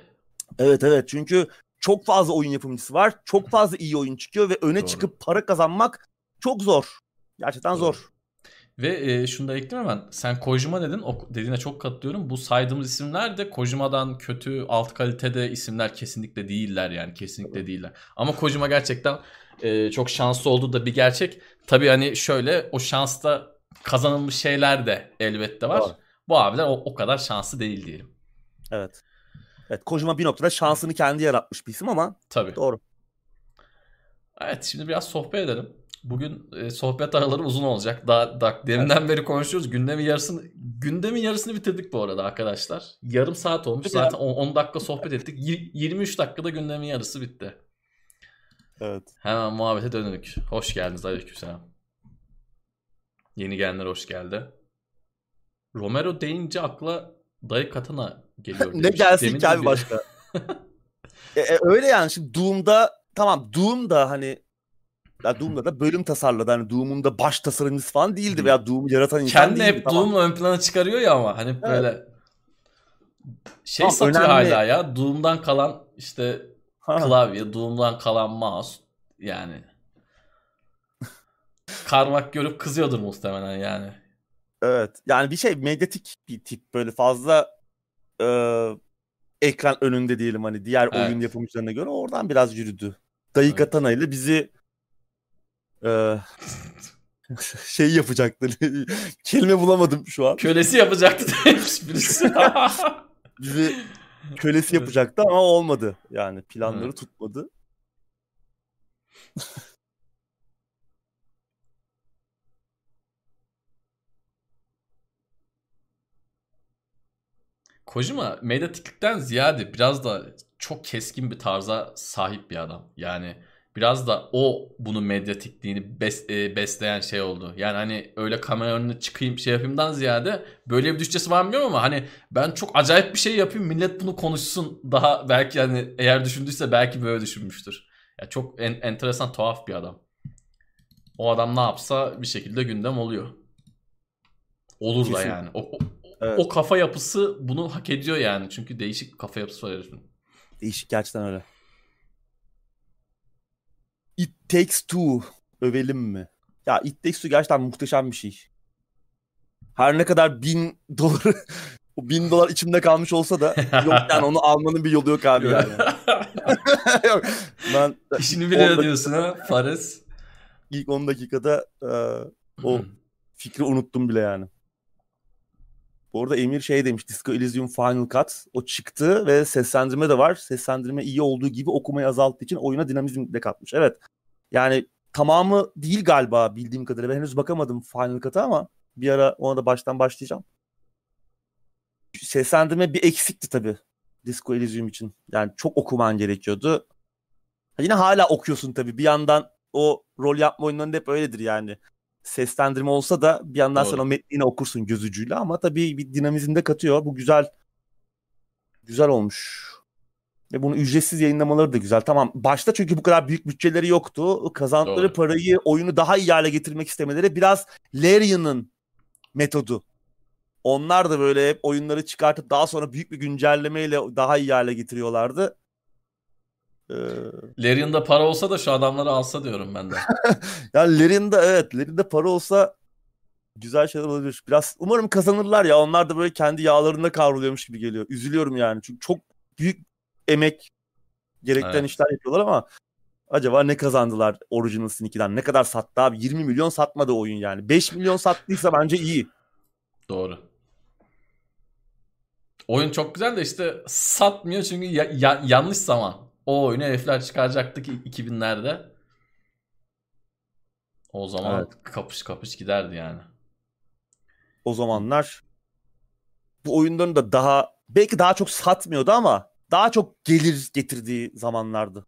Evet evet çünkü çok fazla oyun yapımcısı var. Çok fazla iyi oyun çıkıyor ve öne Doğru. çıkıp para kazanmak çok zor. Gerçekten Doğru. zor. Ve e, şunu da ekleyeyim hemen. Sen Kojima dedin. O dediğine çok katılıyorum. Bu saydığımız isimler de Kojima'dan kötü, alt kalitede isimler kesinlikle değiller yani. Kesinlikle değiller. Ama Kojima gerçekten e, çok şanslı olduğu da bir gerçek. Tabii hani şöyle o şansta kazanılmış şeyler de elbette var. Doğru. Bu abiler o, o kadar şanslı değil diyelim. Evet. Evet Kojima bir noktada şansını kendi yaratmış bir isim ama Tabii. doğru. Evet şimdi biraz sohbet edelim. Bugün e, sohbet araları uzun olacak. Daha, daha deminden beri konuşuyoruz. Gündemin yarısını gündemin yarısını bitirdik bu arada arkadaşlar. Yarım saat olmuş. Zaten 10 dakika sohbet ettik. Yir- 23 dakikada gündemin yarısı bitti. Evet. Hemen muhabbete döndük. Hoş geldiniz. Aleykümselam. Yeni gelenler hoş geldi. Romero deyince akla dayı katana geliyor. ne gelsin Demin ki abi başka? E, e, öyle yani şimdi Doom'da tamam Doom da hani ya Doom'da da bölüm tasarladı. Hani Doom'un da baş tasarımcısı falan değildi veya Doom'u yaratan insan Kendi değildi. hep tamam. Doom'la ön plana çıkarıyor ya ama hani böyle şey Tamam, satıyor önemli. hala ya. Doom'dan kalan işte Ha. klavye, Doom'dan kalan mouse yani. Karmak görüp kızıyordur muhtemelen yani. Evet. Yani bir şey medyatik bir tip böyle fazla e, ekran önünde diyelim hani diğer Evet. oyun yapımcılarına göre oradan biraz yürüdü. Dayı Evet. Katana ile bizi e, şey yapacaktı. Kelime bulamadım şu an. Kölesi yapacaktı demiş birisi. Bizi kölesi yapacaktı ama olmadı. Yani planları Evet. tutmadı. Kojima medyatiklikten ziyade biraz da çok keskin bir tarza sahip bir adam. Yani biraz da o bunu medyatikliğini bes- e, besleyen şey oldu. Yani hani öyle kamera önüne çıkayım şey yapayımdan ziyade böyle bir düşüncesi var mı bilmiyorum ama hani ben çok acayip bir şey yapayım millet bunu konuşsun daha belki hani eğer düşündüyse belki böyle düşünmüştür. Ya çok en- enteresan tuhaf bir adam. O adam ne yapsa bir şekilde gündem oluyor. Olur da yani. O, o, Evet. o kafa yapısı bunu hak ediyor yani. Çünkü değişik kafa yapısı var herifin. Değişik gerçekten öyle. It Takes Two övelim mi? Ya It Takes Two gerçekten muhteşem bir şey. Her ne kadar bin dolar o bin dolar içimde kalmış olsa da yok yani onu almanın bir yolu yok abi yani. Yok. ben İşini bile diyorsun ha Fares. ilk 10 dakikada e, o fikri unuttum bile yani. Bu arada Emir şey demiş Disco Elysium Final Cut o çıktı ve seslendirme de var. Seslendirme iyi olduğu gibi okumayı azalttığı için oyuna dinamizm de katmış. Evet. Yani tamamı değil galiba bildiğim kadarıyla. Ben henüz bakamadım Final Cut'a ama bir ara ona da baştan başlayacağım. Seslendirme bir eksikti tabii Disco Elysium için. Yani çok okuman gerekiyordu. Yine hala okuyorsun tabii. Bir yandan o rol yapma oyunlarında hep öyledir yani. Seslendirme olsa da bir yandan Doğru. sen o metni yine okursun göz ucuyla ama tabii bir dinamizm de katıyor. Bu güzel güzel olmuş. Ve bunu ücretsiz yayınlamaları da güzel. Tamam başta çünkü bu kadar büyük bütçeleri yoktu. Kazandıkları Doğru. parayı oyunu daha iyi hale getirmek istemeleri biraz Larian'ın metodu. Onlar da böyle hep oyunları çıkartıp daha sonra büyük bir güncellemeyle daha iyi hale getiriyorlardı. Ee, Larian'da para olsa da şu adamları alsa diyorum ben de. yani Larian'da evet Larian'da para olsa güzel şeyler olabilir. Biraz umarım kazanırlar ya. Onlar da böyle kendi yağlarında kavruluyormuş gibi geliyor. Üzülüyorum yani. Çünkü çok büyük emek gerektiren Evet. işler yapıyorlar ama acaba ne kazandılar Original Sin 2'den? Ne kadar sattı abi? 20 milyon satmadı oyun yani. 5 milyon sattıysa bence iyi. Doğru. Oyun çok güzel de işte satmıyor çünkü ya- ya- yanlış zaman. O oyunu herifler çıkaracaktı ki 2000'lerde. O zaman Evet. kapış kapış giderdi yani. O zamanlar bu oyunların da daha belki daha çok satmıyordu ama daha çok gelir getirdiği zamanlardı.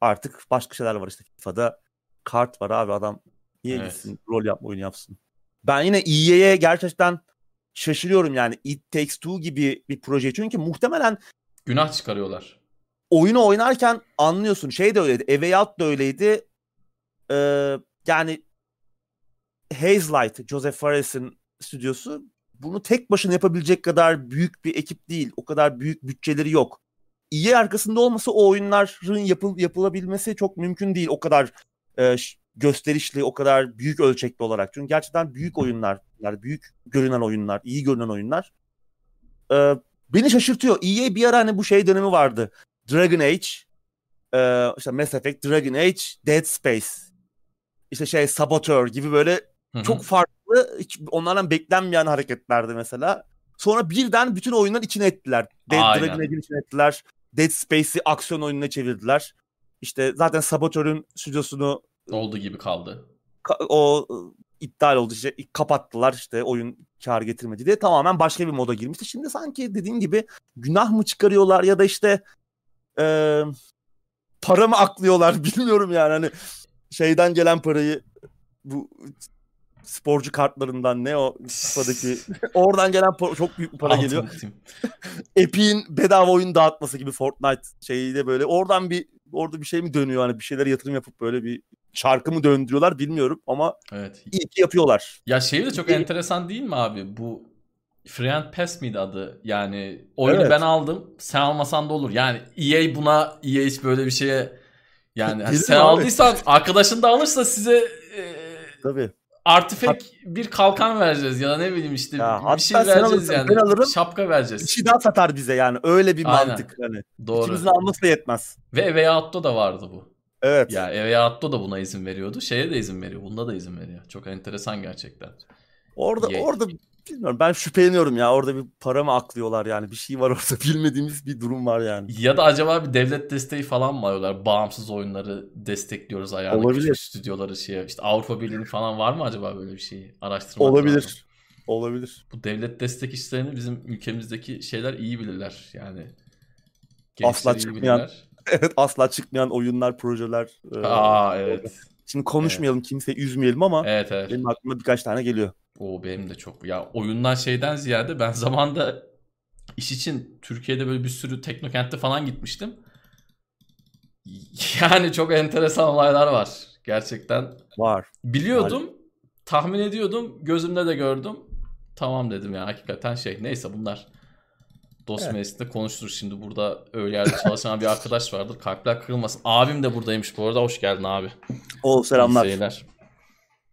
Artık başka şeyler var işte FIFA'da kart var abi adam niye Evet. gitsin rol yapma oyunu yapsın. Ben yine EA'ye gerçekten şaşırıyorum yani It Takes Two gibi bir proje çünkü muhtemelen Günah çıkarıyorlar. oyunu oynarken anlıyorsun. Şey de öyleydi. A Way Out da öyleydi. Ee, yani Hazelight, Joseph Fares'in stüdyosu bunu tek başına yapabilecek kadar büyük bir ekip değil. O kadar büyük bütçeleri yok. İyi arkasında olmasa o oyunların yapıl, yapılabilmesi çok mümkün değil. O kadar e, gösterişli, o kadar büyük ölçekli olarak. Çünkü gerçekten büyük oyunlar, yani büyük görünen oyunlar, iyi görünen oyunlar. Ee, beni şaşırtıyor. EA bir ara hani bu şey dönemi vardı. Dragon Age, e, işte Mass Effect, Dragon Age, Dead Space, işte şey Saboteur gibi böyle Hı hı. çok farklı, hiç onlardan beklenmeyen hareketlerdi mesela. Sonra birden bütün oyunların içine ettiler. Dead Aynen. Dragon Age'in içine ettiler. Dead Space'i aksiyon oyununa çevirdiler. İşte zaten Saboteur'ün stüdyosunu olduğu gibi kaldı. ka- o iptal oldu işte kapattılar işte oyun kar getirmedi diye. Tamamen başka bir moda girmişti. Şimdi sanki dediğin gibi günah mı çıkarıyorlar ya da işte e, para mı aklıyorlar bilmiyorum yani. Hani şeyden gelen parayı bu sporcu kartlarından ne o FIFA'daki oradan gelen pa- çok büyük bir para Ultimate geliyor. Epic'in bedava oyun dağıtması gibi Fortnite şeyiyle böyle. Oradan bir orada bir şey mi dönüyor? Hani bir şeyler yatırım yapıp böyle bir şarkı mı döndürüyorlar bilmiyorum ama Evet. iyi ki yapıyorlar. Ya şey de çok İyi. enteresan değil mi abi? Bu Free and Pass miydi adı? Yani oyunu Evet. ben aldım. Sen almasan da olur. Yani EA buna EA hiç böyle bir şeye yani Gelir sen mi abi? aldıysan arkadaşın da alırsa size e, Tabii. artifek bir kalkan vereceğiz ya da ne bileyim işte Ya bir şey sen vereceğiz alırsan yani. ben alırım. Şapka Bir vereceğiz. şey daha satar bize yani öyle bir Aynen. mantık hani. Doğru. İkimizin alması da yetmez. Ve Way Out'ta da vardı bu. Evet. Ya Way Out'ta da buna izin veriyordu. Şeye de izin veriyor. Bunda da izin veriyor. Çok enteresan gerçekten. Orada Ye- orada bilmiyorum ben şüpheleniyorum ya orada bir para mı aklıyorlar yani bir şey var orada bilmediğimiz bir durum var yani. Ya da acaba bir devlet desteği falan mı alıyorlar? Bağımsız oyunları destekliyoruz ayağına. Olabilir. Küçük stüdyoları şeye. İşte Avrupa Birliği falan var mı acaba böyle bir şeyi? Araştırmak lazım. Olabilir. Olabilir. Bu devlet destek işlerini bizim ülkemizdeki şeyler iyi bilirler. Yani Asla gençler iyi çıkmayan bilirler. Evet asla çıkmayan oyunlar, projeler. e, Aa evet. Şimdi konuşmayalım kimseyi üzmeyelim ama Evet evet. benim aklıma birkaç tane geliyor. O benim de çok. Ya oyundan şeyden ziyade ben zamanda iş için Türkiye'de böyle bir sürü teknokent'te falan gitmiştim. Yani çok enteresan olaylar var. Gerçekten Var. biliyordum, tahmin ediyordum, gözümde de gördüm. Tamam dedim ya hakikaten şey. Neyse bunlar dost Evet. meclisinde konuşulur. Şimdi burada öyle yerde çalışan bir arkadaş vardır. Kalpler kırılmasın. Abim de buradaymış bu arada. Hoş geldin abi. O İyi selamlar. seyirler.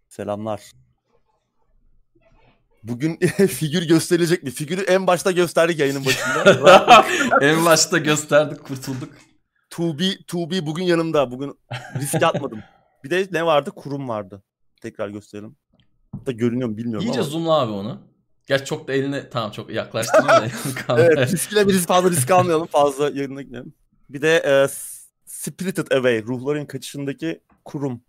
Selamlar. Bugün figür gösterilecek mi? Figürü en başta gösterdik yayının başında. en başta gösterdik kurtulduk. To be bugün yanımda. Bugün riske atmadım. Bir de ne vardı? Kurum vardı. Tekrar gösterelim. Da görünüyor mu bilmiyorum İyice ama. zoomla abi onu. Gerçi çok da eline tamam çok yaklaştırma da. Evet, riskle bir risk fazla risk almayalım. Fazla yanına gidelim. Bir de e, Spirited Away, ruhların kaçışındaki kurum.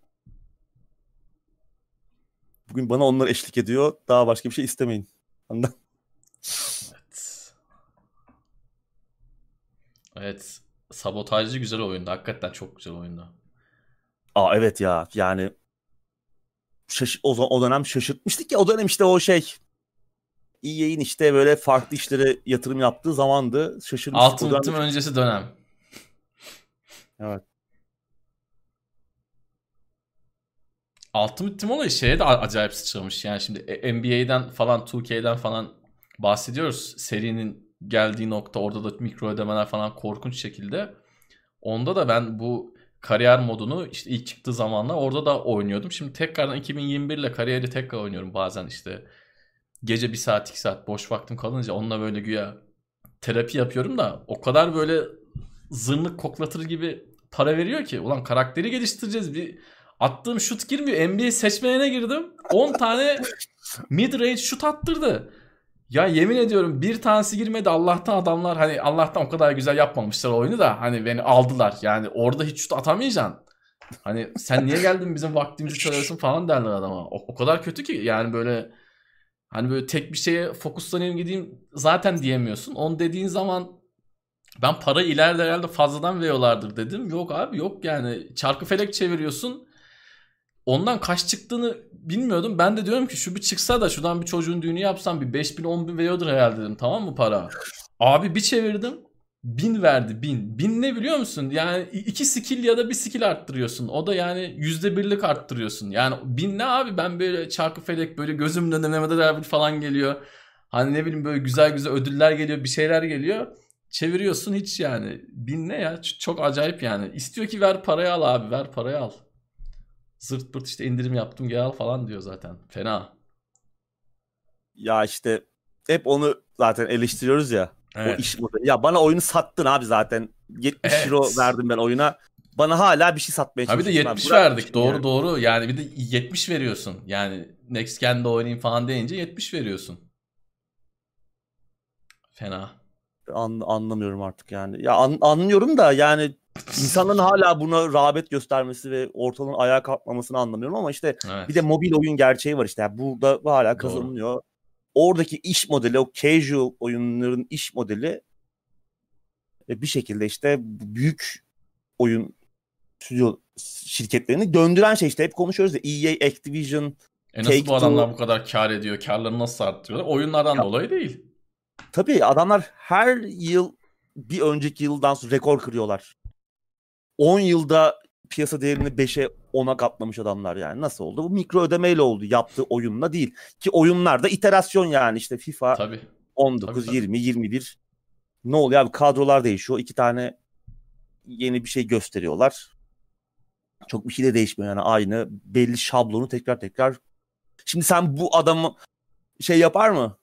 Bugün bana onlar eşlik ediyor. Daha başka bir şey istemeyin. Ondan. evet. evet. Sabotajcı güzel oyundu. Hakikaten çok güzel oyundu. Aa evet ya yani şaş- o, o dönem şaşırtmıştık ya o dönem işte o şey EA'in işte böyle farklı işlere yatırım yaptığı zamandı. Şaşırmıştık. O Altın Ultim öncesi dönem. Evet. Ultimate Team olayı şeye de acayip sıçramış. Yani şimdi e- NBA'den falan 2K'den falan bahsediyoruz. Serinin geldiği nokta orada da mikro ödemeler falan korkunç şekilde. Onda da ben bu kariyer modunu işte ilk çıktığı zamanlar orada da oynuyordum. Şimdi tekrardan 2021 ile kariyeri tekrar oynuyorum bazen işte. Gece bir saat iki saat boş vaktim kalınca onunla böyle güya terapi yapıyorum da o kadar böyle zırnık koklatır gibi para veriyor ki. Ulan karakteri geliştireceğiz. Bir attığım şut girmiyor. NBA seçmeyene girdim. 10 tane mid range şut attırdı. Ya yemin ediyorum bir tanesi girmedi. Allah'tan adamlar hani Allah'tan o kadar güzel yapmamışlar oyunu da hani beni aldılar. Yani orada hiç şut atamayacaksın. Hani sen niye geldin bizim vaktimizi çalıyorsun falan derler adama. O, o kadar kötü ki yani böyle hani böyle tek bir şeye fokuslanayım gideyim zaten diyemiyorsun. Onu dediğin zaman ben para ileride herhalde fazladan veriyorlardır dedim. Yok abi yok yani çarkı felek çeviriyorsun. Ondan kaç çıktığını bilmiyordum. Ben de diyorum ki şu bir çıksa da şuradan bir çocuğun düğünü yapsam bir 5 bin 10 bin veriyordur herhalde dedim. Tamam mı para? Abi bir çevirdim. Bin verdi bin. Bin ne biliyor musun? Yani iki skill ya da bir skill arttırıyorsun. O da yani yüzde birlik arttırıyorsun. Yani bin ne abi ben böyle çarkı felek böyle gözümün önüne Mehmet Ali falan geliyor. Hani ne bileyim böyle güzel güzel ödüller geliyor bir şeyler geliyor. Çeviriyorsun hiç yani. Bin ne ya? Çok acayip yani. İstiyor ki ver parayı al abi ver parayı al. Zırt pırt işte indirim yaptım gel al falan diyor zaten. Fena. Ya işte hep onu zaten eleştiriyoruz ya. Evet. O iş modeli. Ya bana oyunu sattın abi zaten. 70 evet. euro verdim ben oyuna. Bana hala bir şey satmaya çalışıyorsun. Bir de 70 verdik. Doğru yani. doğru. Yani bir de 70 veriyorsun. Yani Next Gen'de oynayayım falan deyince 70 veriyorsun. Fena. An, anlamıyorum artık yani. Ya an, anlıyorum da yani insanların hala buna rağbet göstermesi ve ortalığın ayağa kalkmamasını anlamıyorum ama işte evet. bir de mobil oyun gerçeği var işte. Yani burada hala kazanılıyor. Doğru. Oradaki iş modeli, o casual oyunların iş modeli bir şekilde işte büyük oyun stüdyo şirketlerini döndüren şey işte hep konuşuyoruz ya EA, Activision, e nasıl bu adamlar bu kadar kar ediyor? Karlarını nasıl arttırıyorlar? Oyunlardan ya, dolayı değil. Tabii adamlar her yıl bir önceki yıldan sonra rekor kırıyorlar. 10 yılda piyasa değerini 5'e 10'a katlamış adamlar yani. Nasıl oldu? Bu mikro ödemeyle oldu. Yaptığı oyunla değil. Ki oyunlarda iterasyon yani işte FIFA tabii. 19, tabii, 20, 21. Ne oluyor abi? Kadrolar değişiyor. İki tane yeni bir şey gösteriyorlar. Çok bir şey de değişmiyor yani aynı belli şablonu tekrar tekrar. Şimdi sen bu adamı şey yapar mı?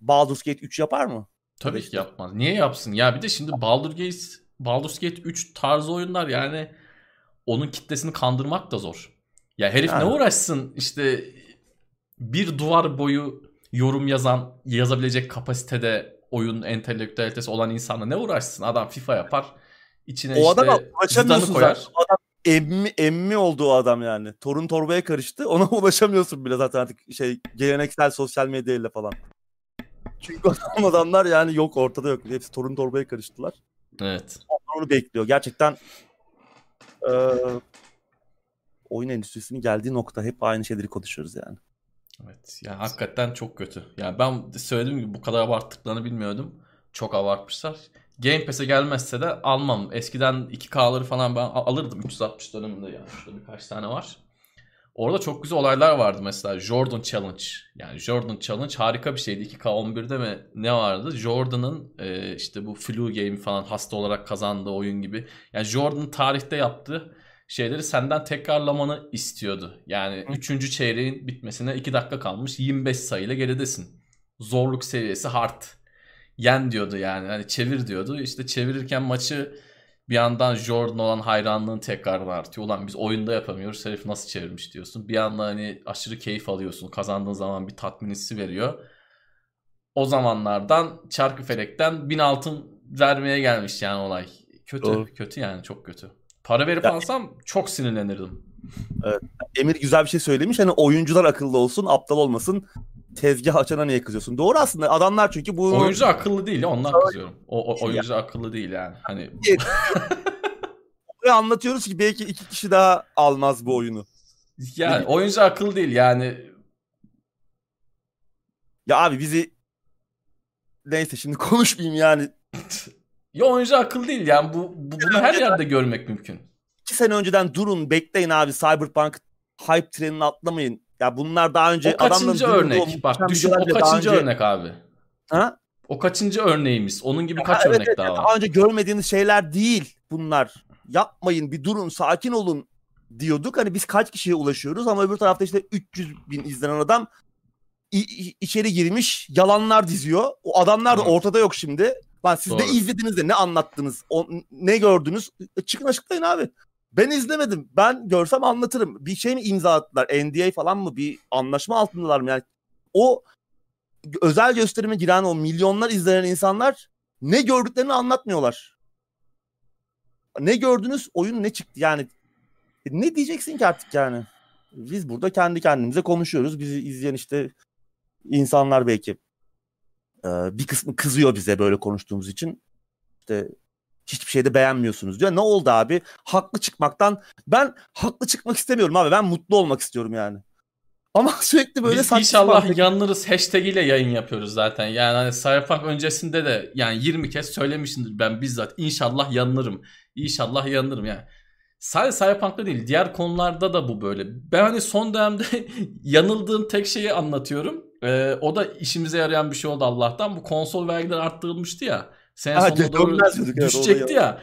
Baldur's Gate 3 yapar mı? Tabii ki yapmaz. Niye yapsın? Ya bir de şimdi Baldur's Gate Baldur's Gate 3 tarzı oyunlar yani onun kitlesini kandırmak da zor. Ya herif yani. ne uğraşsın işte bir duvar boyu yorum yazan yazabilecek kapasitede oyun entelektüelitesi olan insanla ne uğraşsın? Adam FIFA yapar. İçine o işte ulaşamıyorsun koyar. Zaten. Adam emmi, emmi oldu o adam yani. Torun torbaya karıştı. Ona ulaşamıyorsun bile zaten artık şey geleneksel sosyal medyayla falan. Çünkü adamlar yani yok ortada yok. Hepsi torun torbaya karıştılar. Evet. Onlar onu bekliyor. Gerçekten e, oyun endüstrisinin geldiği nokta hep aynı şeyleri konuşuyoruz yani. Evet. Yani hakikaten çok kötü. Yani ben söylediğim gibi bu kadar abarttıklarını bilmiyordum. Çok abartmışlar. Game Pass'e gelmezse de almam. Eskiden 2K'ları falan ben alırdım 360 döneminde yani. Şurada birkaç tane var. Orada çok güzel olaylar vardı mesela Jordan Challenge. Yani Jordan Challenge harika bir şeydi. 2K11'de mi ne vardı? Jordan'ın e, işte bu flu game falan hasta olarak kazandığı oyun gibi. Yani Jordan tarihte yaptığı şeyleri senden tekrarlamanı istiyordu. Yani 3. çeyreğin bitmesine 2 dakika kalmış 25 sayıyla geridesin. Zorluk seviyesi hard. Yen diyordu yani. Hani çevir diyordu. İşte çevirirken maçı bir yandan Jordan olan hayranlığın tekrar artıyor. Ulan biz oyunda yapamıyoruz. Herif nasıl çevirmiş diyorsun. Bir yandan hani aşırı keyif alıyorsun. Kazandığın zaman bir tatmin hissi veriyor. O zamanlardan çarkı felekten bin altın vermeye gelmiş yani olay. Kötü. Doğru. Kötü yani çok kötü. Para verip ya, alsam çok sinirlenirdim. Evet. Emir güzel bir şey söylemiş. Hani oyuncular akıllı olsun, aptal olmasın tezgah açana niye kızıyorsun? Doğru aslında adamlar çünkü bu... Oyuncu akıllı değil ondan kızıyorum. O, o oyuncu ya. akıllı değil yani. Hani... anlatıyoruz ki belki iki kişi daha almaz bu oyunu. Yani oyuncu akıllı değil yani. Ya abi bizi neyse şimdi konuşmayayım yani. ya oyuncu akıllı değil yani bu, bu bunu her yerde görmek mümkün. İki sene önceden durun bekleyin abi Cyberpunk hype trenini atlamayın. Ya bunlar daha önce o kaçıncı örnek? Bak düşün o kaçıncı önce... örnek abi? Ha? O kaçıncı örneğimiz? Onun gibi kaç ha, örnek evet, daha var? Daha önce görmediğiniz şeyler değil bunlar. Yapmayın bir durun sakin olun diyorduk. Hani biz kaç kişiye ulaşıyoruz ama öbür tarafta işte 300 bin izlenen adam içeri girmiş yalanlar diziyor. O adamlar da ortada yok şimdi. Lan siz Doğru. ne izlediniz de ne anlattınız? O, ne gördünüz? E, çıkın açıklayın abi. Ben izlemedim. Ben görsem anlatırım. Bir şey mi imza attılar? NDA falan mı? Bir anlaşma altındalar mı? Yani o özel gösterime giren o milyonlar izlenen insanlar ne gördüklerini anlatmıyorlar. Ne gördünüz? Oyun ne çıktı? Yani ne diyeceksin ki artık yani? Biz burada kendi kendimize konuşuyoruz. Bizi izleyen işte insanlar belki bir kısmı kızıyor bize böyle konuştuğumuz için. İşte hiçbir şeyde beğenmiyorsunuz diyor. Ne oldu abi? Haklı çıkmaktan ben haklı çıkmak istemiyorum abi. Ben mutlu olmak istiyorum yani. Ama sürekli böyle Biz inşallah saçma. yanırız hashtag ile yayın yapıyoruz zaten. Yani hani Cyberpunk öncesinde de yani 20 kez söylemişimdir ben bizzat. İnşallah yanırım. İnşallah yanırım yani. Sadece Cyberpunk'ta değil diğer konularda da bu böyle. Ben hani son dönemde yanıldığım tek şeyi anlatıyorum. Ee, o da işimize yarayan bir şey oldu Allah'tan. Bu konsol vergileri arttırılmıştı ya. Sene ha, sonuna doğru düşecekti evet, ya.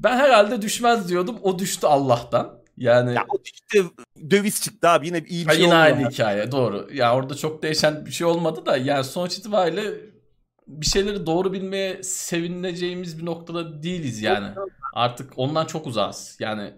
Ben herhalde düşmez diyordum. O düştü Allah'tan. Yani ya o işte döviz çıktı abi yine iyi bir ha, şey yine aynı yani. hikaye doğru. Ya orada çok değişen bir şey olmadı da yani sonuç itibariyle bir şeyleri doğru bilmeye sevineceğimiz bir noktada değiliz yani. Artık ondan çok uzağız. Yani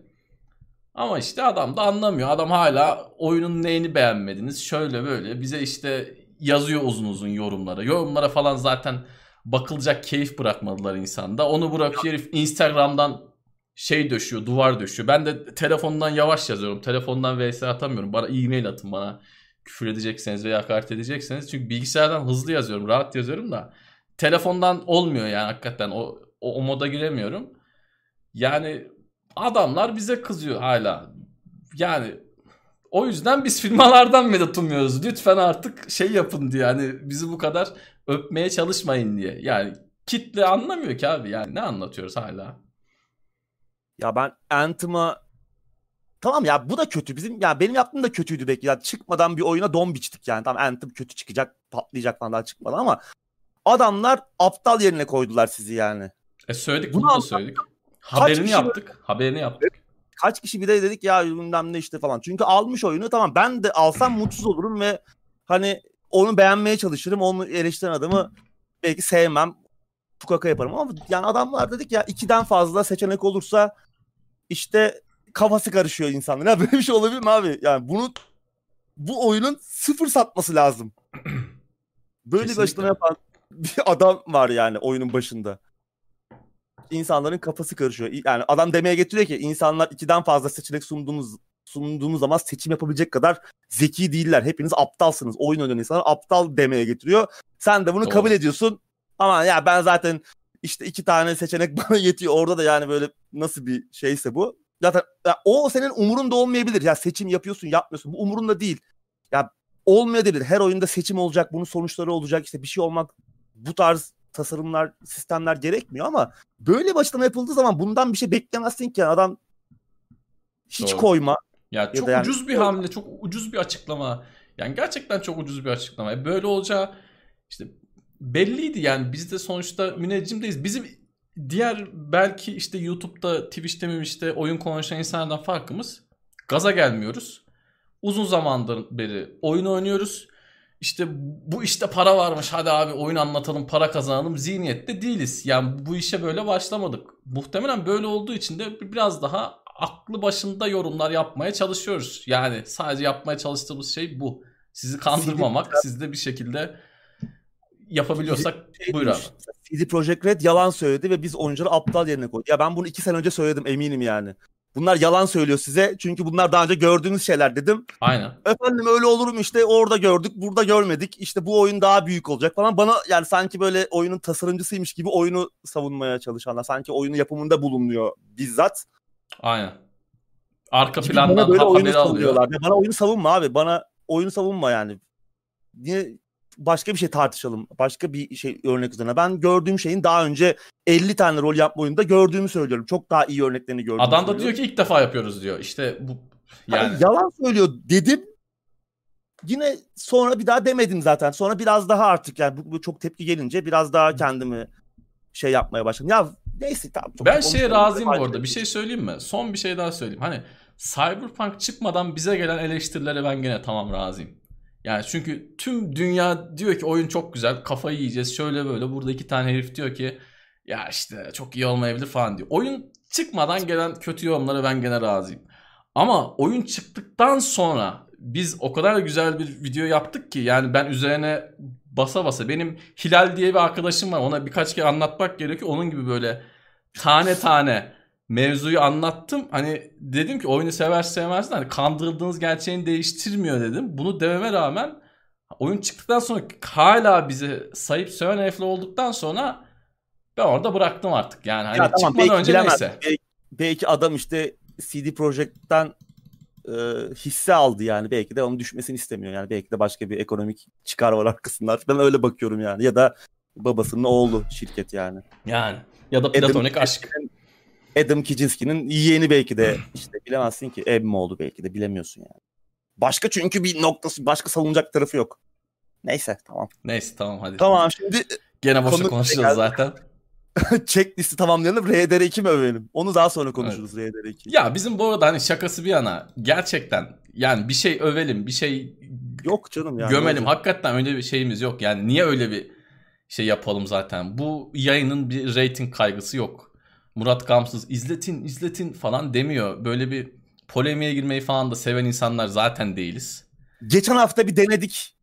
ama işte adam da anlamıyor. Adam hala oyunun neyini beğenmediniz şöyle böyle bize işte yazıyor uzun uzun yorumlara. Yorumlara falan zaten bakılacak keyif bırakmadılar insanda. Onu bırakıyor herif Instagram'dan şey döşüyor, duvar döşüyor. Ben de telefondan yavaş yazıyorum. Telefondan vs atamıyorum. Bana e-mail atın bana. Küfür edecekseniz veya hakaret edecekseniz. Çünkü bilgisayardan hızlı yazıyorum, rahat yazıyorum da. Telefondan olmuyor yani hakikaten. O, o, o moda giremiyorum. Yani adamlar bize kızıyor hala. Yani o yüzden biz firmalardan medet umuyoruz. Lütfen artık şey yapın diye. Yani bizi bu kadar öpmeye çalışmayın diye. Yani kitle anlamıyor ki abi. Yani ne anlatıyoruz hala? Ya ben Anthem'a Tamam ya bu da kötü. Bizim ya benim yaptığım da kötüydü belki. Yani çıkmadan bir oyuna don biçtik yani. Tamam Anthem kötü çıkacak, patlayacak falan daha çıkmadan ama adamlar aptal yerine koydular sizi yani. E söyledik bunu, bunu da söyledik. Haberini yaptık. Böyle, haberini yaptık. Kaç kişi bir de dedik ya bilmem ne işte falan. Çünkü almış oyunu tamam ben de alsam mutsuz olurum ve hani onu beğenmeye çalışırım. Onu eleştiren adamı belki sevmem. Tukaka yaparım ama yani adamlar dedik ya ikiden fazla seçenek olursa işte kafası karışıyor insanların. Ya böyle bir şey olabilir mi abi? Yani bunu bu oyunun sıfır satması lazım. Böyle Kesinlikle. bir açıklama yapan bir adam var yani oyunun başında. İnsanların kafası karışıyor. Yani adam demeye getiriyor ki insanlar ikiden fazla seçenek sunduğunuz sunduğunuz zaman seçim yapabilecek kadar zeki değiller. Hepiniz aptalsınız. Oyun oynayan insanlar aptal demeye getiriyor. Sen de bunu Doğru. kabul ediyorsun. Ama ya ben zaten işte iki tane seçenek bana yetiyor. Orada da yani böyle nasıl bir şeyse bu. Zaten ya o senin umurunda olmayabilir. Ya seçim yapıyorsun yapmıyorsun. Bu umurunda değil. Ya olmayabilir. Her oyunda seçim olacak. Bunun sonuçları olacak. İşte bir şey olmak bu tarz tasarımlar, sistemler gerekmiyor ama böyle bir açıklama yapıldığı zaman bundan bir şey beklemezsin ki. Adam hiç Doğru. koyma. Ya çok ya ucuz yani... bir hamle, çok ucuz bir açıklama. Yani gerçekten çok ucuz bir açıklama. E, böyle olacağı işte belliydi yani biz de sonuçta müneccimdeyiz. Bizim diğer belki işte YouTube'da, Twitch'te mi işte oyun konuşan insanlardan farkımız gaza gelmiyoruz. Uzun zamandır beri oyun oynuyoruz. İşte bu işte para varmış hadi abi oyun anlatalım para kazanalım zihniyette değiliz. Yani bu işe böyle başlamadık. Muhtemelen böyle olduğu için de biraz daha aklı başında yorumlar yapmaya çalışıyoruz. Yani sadece yapmaya çalıştığımız şey bu. Sizi kandırmamak, sizde bir şekilde yapabiliyorsak şey buyur abi. CD Projekt Red yalan söyledi ve biz oyuncuları aptal yerine koyduk. Ya ben bunu iki sene önce söyledim eminim yani. Bunlar yalan söylüyor size çünkü bunlar daha önce gördüğünüz şeyler dedim. Aynen. Efendim öyle olur mu işte orada gördük burada görmedik işte bu oyun daha büyük olacak falan. Bana yani sanki böyle oyunun tasarımcısıymış gibi oyunu savunmaya çalışanlar. Sanki oyunun yapımında bulunuyor bizzat. Aynen. Arka gibi plandan bana böyle oyunu alıyor. Ya bana oyunu savunma abi. Bana oyunu savunma yani. Niye başka bir şey tartışalım. Başka bir şey örnek üzerine. Ben gördüğüm şeyin daha önce 50 tane rol yapma oyunda gördüğümü söylüyorum. Çok daha iyi örneklerini gördüm. Adam da diyor ki ilk defa yapıyoruz diyor. İşte bu yani. yani yalan söylüyor dedim. Yine sonra bir daha demedim zaten. Sonra biraz daha artık yani bu, bu çok tepki gelince biraz daha kendimi şey yapmaya başladım. Ya neyse tamam. Çok ben şeye razıyım bu arada. Bir şey söyleyeyim mi? Son bir şey daha söyleyeyim. Hani Cyberpunk çıkmadan bize gelen eleştirilere ben gene tamam razıyım. Yani çünkü tüm dünya diyor ki oyun çok güzel kafayı yiyeceğiz şöyle böyle. Burada iki tane herif diyor ki ya işte çok iyi olmayabilir falan diyor. Oyun çıkmadan gelen kötü yorumlara ben gene razıyım. Ama oyun çıktıktan sonra biz o kadar güzel bir video yaptık ki yani ben üzerine basa basa benim Hilal diye bir arkadaşım var ona birkaç kere anlatmak gerekiyor. Onun gibi böyle tane tane mevzuyu anlattım. Hani dedim ki oyunu sever sevmez hani kandırıldığınız gerçeğini değiştirmiyor dedim. Bunu dememe rağmen oyun çıktıktan sonra hala bizi sayıp söven herifler olduktan sonra ben orada bıraktım artık. Yani hani Ya tamam, çıkmadan belki önce bilemez. neyse. Belki, belki adam işte CD Projekt'ten e, hisse aldı yani. Belki de onun düşmesini istemiyor. Yani belki de başka bir ekonomik çıkar var arkasında. Ben öyle bakıyorum yani. Ya da babasının oğlu şirket yani. Yani ya da platonik aşk. Adam Kicinski'nin yeğeni belki de işte bilemezsin ki ev mi oldu belki de bilemiyorsun yani. Başka çünkü bir noktası başka savunacak tarafı yok. Neyse tamam. Neyse tamam hadi. Tamam şimdi Gene boşa Konu- konuşacağız zaten. checklisti tamamlayalım. RDR2 mi övelim? Onu daha sonra konuşuruz RDR2. Ya bizim bu arada hani şakası bir yana gerçekten yani bir şey övelim bir şey Yok canım yani. gömelim. olacak. Hakikaten öyle bir şeyimiz yok. Yani niye öyle bir şey yapalım zaten? Bu yayının bir rating kaygısı yok. Murat Gamsız izletin izletin falan demiyor. Böyle bir polemiğe girmeyi falan da seven insanlar zaten değiliz. Geçen hafta bir denedik.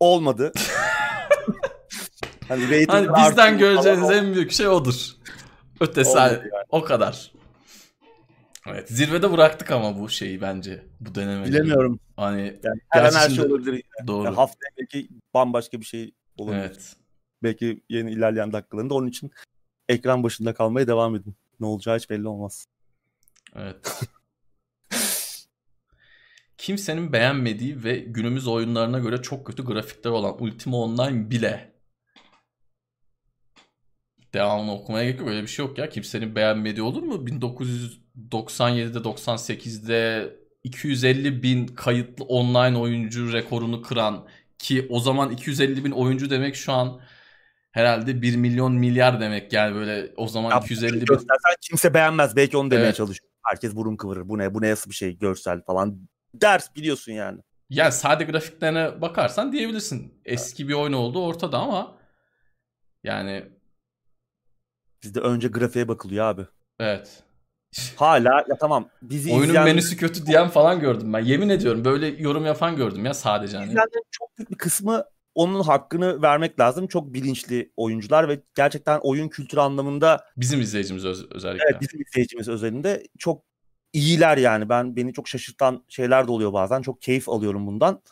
Olmadı. hani, Hani bizden göreceğiniz en büyük şey odur. Ötesi yani. o kadar. Evet zirvede bıraktık ama bu şeyi bence bu denemeyi. Bilemiyorum. Hani Yani her an her şey olabilir. doğru. Yani haftaya belki bambaşka bir şey olabilir. evet. Belki yeni ilerleyen dakikalarında. Onun için ekran başında kalmaya devam edin. Ne olacağı hiç belli olmaz. Evet. Kimsenin beğenmediği ve günümüz oyunlarına göre çok kötü grafikleri olan Ultima Online bile devamını okumaya gerek yok. Öyle bir şey yok ya. Kimsenin beğenmediği olur mu? 1997'de 98'de 250 bin kayıtlı online oyuncu rekorunu kıran ki o zaman 250 bin oyuncu demek şu an herhalde 1 milyon milyar demek yani böyle o zaman Ya, 250 bin Göstersen kimse beğenmez. Belki onu demeye Evet. çalışıyor. Herkes burun kıvırır. Bu ne? Bu ne nasıl bir şey? Görsel falan. Ders biliyorsun yani. Yani sade grafiklerine bakarsan diyebilirsin. Eski bir oyun olduğu ortada ama yani Bizde önce grafiğe bakılıyor abi. evet. Hala ya tamam bizi Oyunun izleyen, menüsü kötü diyen falan gördüm ben. Yemin ediyorum böyle yorum yapan gördüm ya sadece hani. izleyenlerin çok büyük bir kısmı onun hakkını vermek lazım. Çok bilinçli oyuncular ve gerçekten oyun kültürü anlamında Bizim izleyicimiz öz- özellikle. evet, bizim izleyicimiz özelinde çok iyiler yani. Ben beni çok şaşırtan şeyler de oluyor bazen. Çok keyif alıyorum bundan.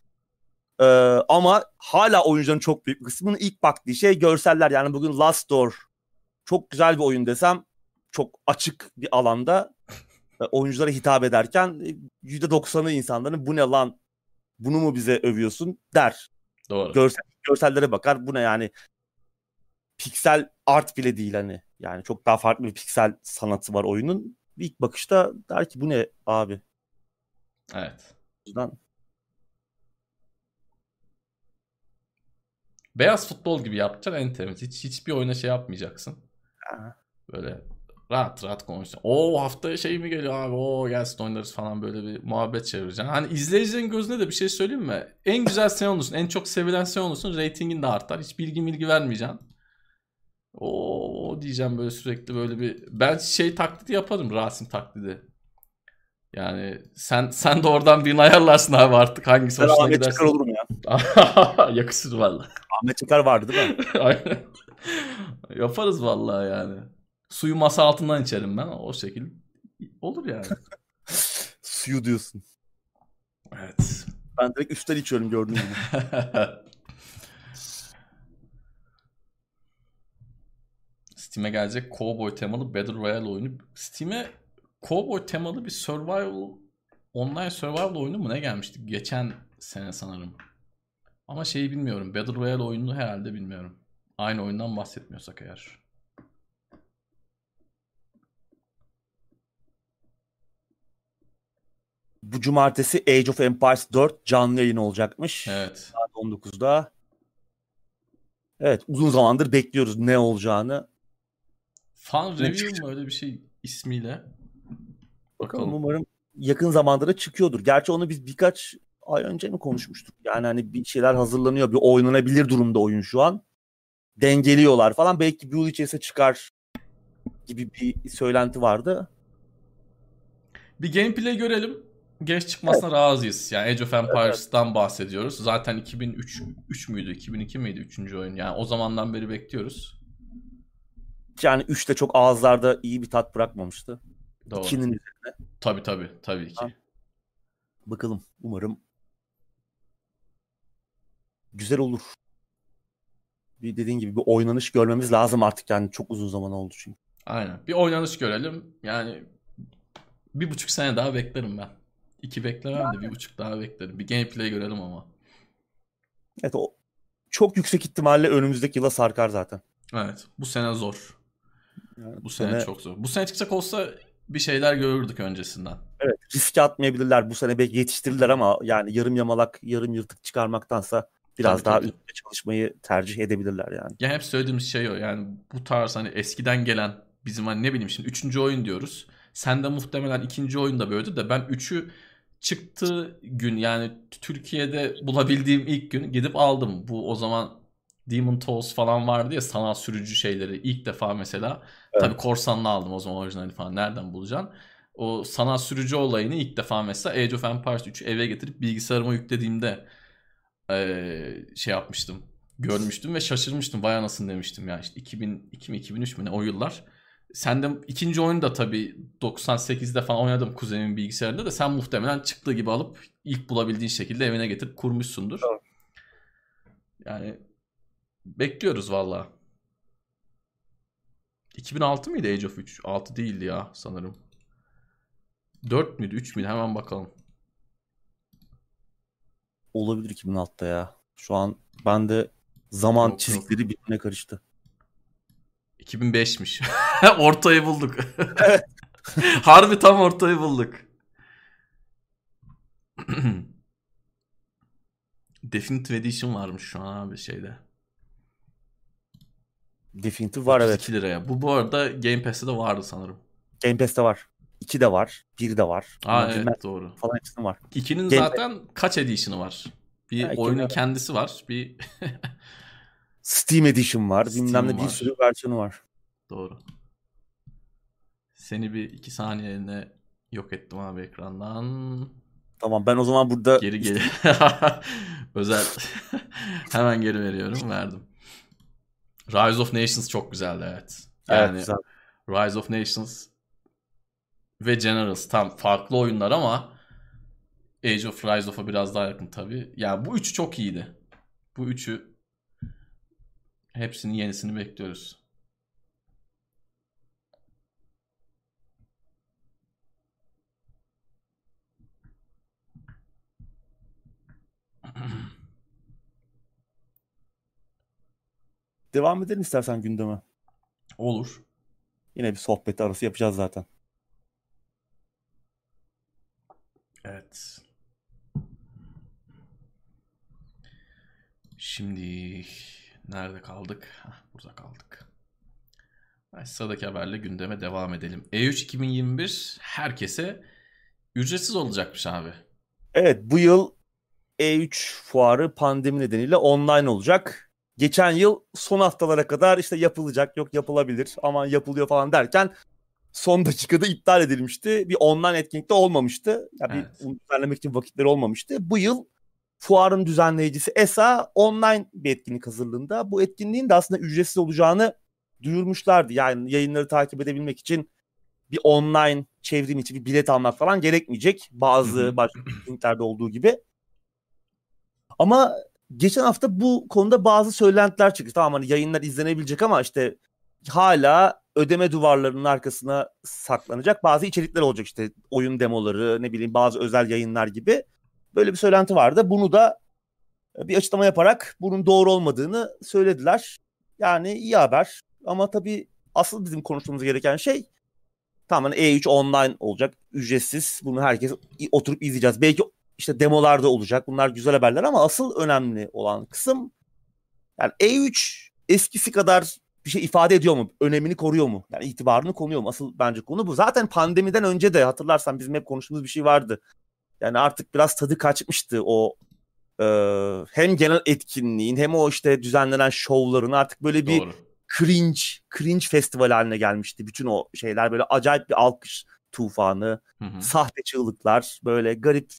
Ee, ama hala oyuncuların çok büyük kısmının ilk baktığı şey görseller. Yani bugün Last Door çok güzel bir oyun desem çok açık bir alanda e, oyunculara hitap ederken e, %90'ı insanların bu ne lan bunu mu bize övüyorsun der. Doğru. Görsel, görsellere bakar bu ne yani piksel art bile değil hani. Yani çok daha farklı bir piksel sanatı var oyunun. İlk bakışta der ki bu ne abi. Evet. O yüzden Beyaz futbol gibi yapacaksın en temiz. Hiç hiçbir oyuna şey yapmayacaksın. Ha. Böyle rahat rahat konuşacaksın. O hafta şey mi geliyor abi? O gelsin oynarız falan böyle bir muhabbet çevireceksin. Hani izleyicilerin gözüne de bir şey söyleyeyim mi? En güzel sen olursun. En çok sevilen sen olursun. Ratingin de artar. Hiç bilgi bilgi vermeyeceksin. O diyeceğim böyle sürekli böyle bir ben şey taklidi yaparım Rasim taklidi. Yani sen sen de oradan birini ayarlarsın abi artık hangisi ben hoşuna Ahmet giderse. Çakar olurum ya. Yakışır valla. Ahmet Çakar vardı değil mi? Aynen. Yaparız vallahi yani. Suyu masa altından içerim ben. O şekil olur yani. Suyu diyorsun. evet. Ben direkt üstten içiyorum gördüğün gibi. Steam'e gelecek Cowboy temalı Battle Royale oyunu. Steam'e Cowboy temalı bir survival online survival oyunu mu ne gelmişti? Geçen sene sanırım. Ama şeyi bilmiyorum. Battle Royale oyununu herhalde bilmiyorum. Aynı oyundan bahsetmiyorsak eğer. Bu cumartesi Age of Empires 4 canlı yayın olacakmış. Evet. Saat 19'da. Evet uzun zamandır bekliyoruz ne olacağını. Fan Review mu öyle bir şey ismiyle? Bakalım Bakalım. umarım yakın zamanda çıkıyordur. Gerçi onu biz birkaç ay önce mi konuşmuştuk? Yani hani bir şeyler hazırlanıyor. Bir oynanabilir durumda oyun şu an. Dengeliyorlar falan. Belki bir yıl içerisinde çıkar gibi bir söylenti vardı. Bir gameplay görelim. Geç çıkmasına razıyız. Yani Age of Empires'tan bahsediyoruz. Zaten 2003 3 müydü? 2002 miydi 3. oyun? Yani o zamandan beri bekliyoruz. Yani 3 de çok ağızlarda iyi bir tat bırakmamıştı. Doğru. 2'nin üzerine. Tabii tabii. Tabii ki. Ha. Bakalım. Umarım güzel olur. Bir dediğin gibi bir oynanış görmemiz lazım artık yani çok uzun zaman oldu çünkü. Aynen. Bir oynanış görelim. Yani bir buçuk sene daha beklerim ben. İki beklemem de bir buçuk daha beklerim. Bir gameplay görelim ama. Evet o çok yüksek ihtimalle önümüzdeki yıla sarkar zaten. Evet. Bu sene zor. Yani Bu sene, çok zor. Bu sene çıkacak olsa bir şeyler görürdük öncesinden. Evet riske atmayabilirler. Bu sene belki yetiştirirler ama yani yarım yamalak, yarım yırtık çıkarmaktansa biraz Tabii, daha tabii. üstte çalışmayı tercih edebilirler yani. Ya hep söylediğimiz şey o. Yani bu tarz hani eskiden gelen bizim hani ne bileyim şimdi üçüncü oyun diyoruz. Sen de muhtemelen ikinci oyunda böyleydi de ben üçü çıktığı gün yani Türkiye'de bulabildiğim ilk gün gidip aldım. Bu o zaman Demon Tools falan vardı ya sanal sürücü şeyleri ilk defa mesela. Evet. Tabii korsanla aldım o zaman orijinali falan nereden bulacaksın? O sanal sürücü olayını ilk defa mesela Age of Empires 3 eve getirip bilgisayarıma yüklediğimde şey yapmıştım. Görmüştüm ve şaşırmıştım. Vay anasını demiştim ya işte 2002 mi 2003 mü ne o yıllar. Sen de ikinci oyunu da tabii 98'de falan oynadım kuzenimin bilgisayarında da sen muhtemelen çıktığı gibi alıp ilk bulabildiğin şekilde evine getirip kurmuşsundur. Doğru. Yani bekliyoruz valla. 2006 mıydı Age of 3? 6 değildi ya sanırım. 4 müydü 3 müydü hemen bakalım. Olabilir 2006'da ya. Şu an ben de zaman Yok, çizgileri birbirine karıştı. 2005'miş. ortayı bulduk. Harbi tam ortayı bulduk. Definitive Edition varmış şu an abi şeyde. Definitive var evet. 2 liraya. Bu bu arada Game Pass'te de vardı sanırım. Game Pass'te var. 2 de var. 1 de var. Aa bilmem evet doğru. falan hepsinin var. 2'nin Game- zaten kaç edition'ı var? Bir Ha, oyunun kendisi var. Bir Steam Edition var. Steam bilmem ne bir sürü versiyonu var. Doğru. Seni bir iki saniyeliğine yok ettim abi ekrandan. Tamam ben o zaman burada Geri geri. Özel. Hemen geri veriyorum. Verdim. Rise of Nations çok güzeldi evet. Evet, Yani güzel. Rise of Nations ve Generals tam farklı oyunlar ama Age of Rise of'a biraz daha yakın tabii. Yani bu üçü çok iyiydi. Bu üçü hepsinin yenisini bekliyoruz. Devam edelim istersen gündeme. Olur. Yine bir sohbet arası yapacağız zaten. Evet. Şimdi nerede kaldık? Hah, burada kaldık. Sıradaki haberle gündeme devam edelim. E E3 2021 herkese ücretsiz olacakmış abi. Evet bu yıl E3 fuarı pandemi nedeniyle online olacak. Geçen yıl son haftalara kadar işte yapılacak yok yapılabilir aman yapılıyor falan derken son dakikada iptal edilmişti. Bir online etkinlik de olmamıştı. Ya bir Evet. bunu düzenlemek için vakitleri olmamıştı. Bu yıl fuarın düzenleyicisi ESA online bir etkinlik hazırlığında. Bu etkinliğin de aslında ücretsiz olacağını duyurmuşlardı. Yani yayınları takip edebilmek için bir online çevrim içi bir bilet almak falan gerekmeyecek. Bazı başka etkinliklerde olduğu gibi. Ama geçen hafta bu konuda bazı söylentiler çıktı. Tamam hani yayınlar izlenebilecek ama işte hala ödeme duvarlarının arkasına saklanacak bazı içerikler olacak işte oyun demoları ne bileyim bazı özel yayınlar gibi böyle bir söylenti vardı. Bunu da bir açıklama yaparak bunun doğru olmadığını söylediler. Yani iyi haber ama tabii asıl bizim konuşmamız gereken şey tamamen E3 online olacak ücretsiz bunu herkes oturup izleyeceğiz. Belki işte demolarda olacak bunlar güzel haberler ama asıl önemli olan kısım yani E3 eskisi kadar bir şey ifade ediyor mu? Önemini koruyor mu? Yani itibarını koruyor mu? Asıl bence konu bu. Zaten pandemiden önce de hatırlarsan bizim hep konuştuğumuz bir şey vardı. Yani artık biraz tadı kaçmıştı o e, hem genel etkinliğin hem o işte düzenlenen şovların artık böyle bir Doğru. cringe, cringe festival haline gelmişti. Bütün o şeyler böyle acayip bir alkış tufanı, Hı hı, sahte çığlıklar, böyle garip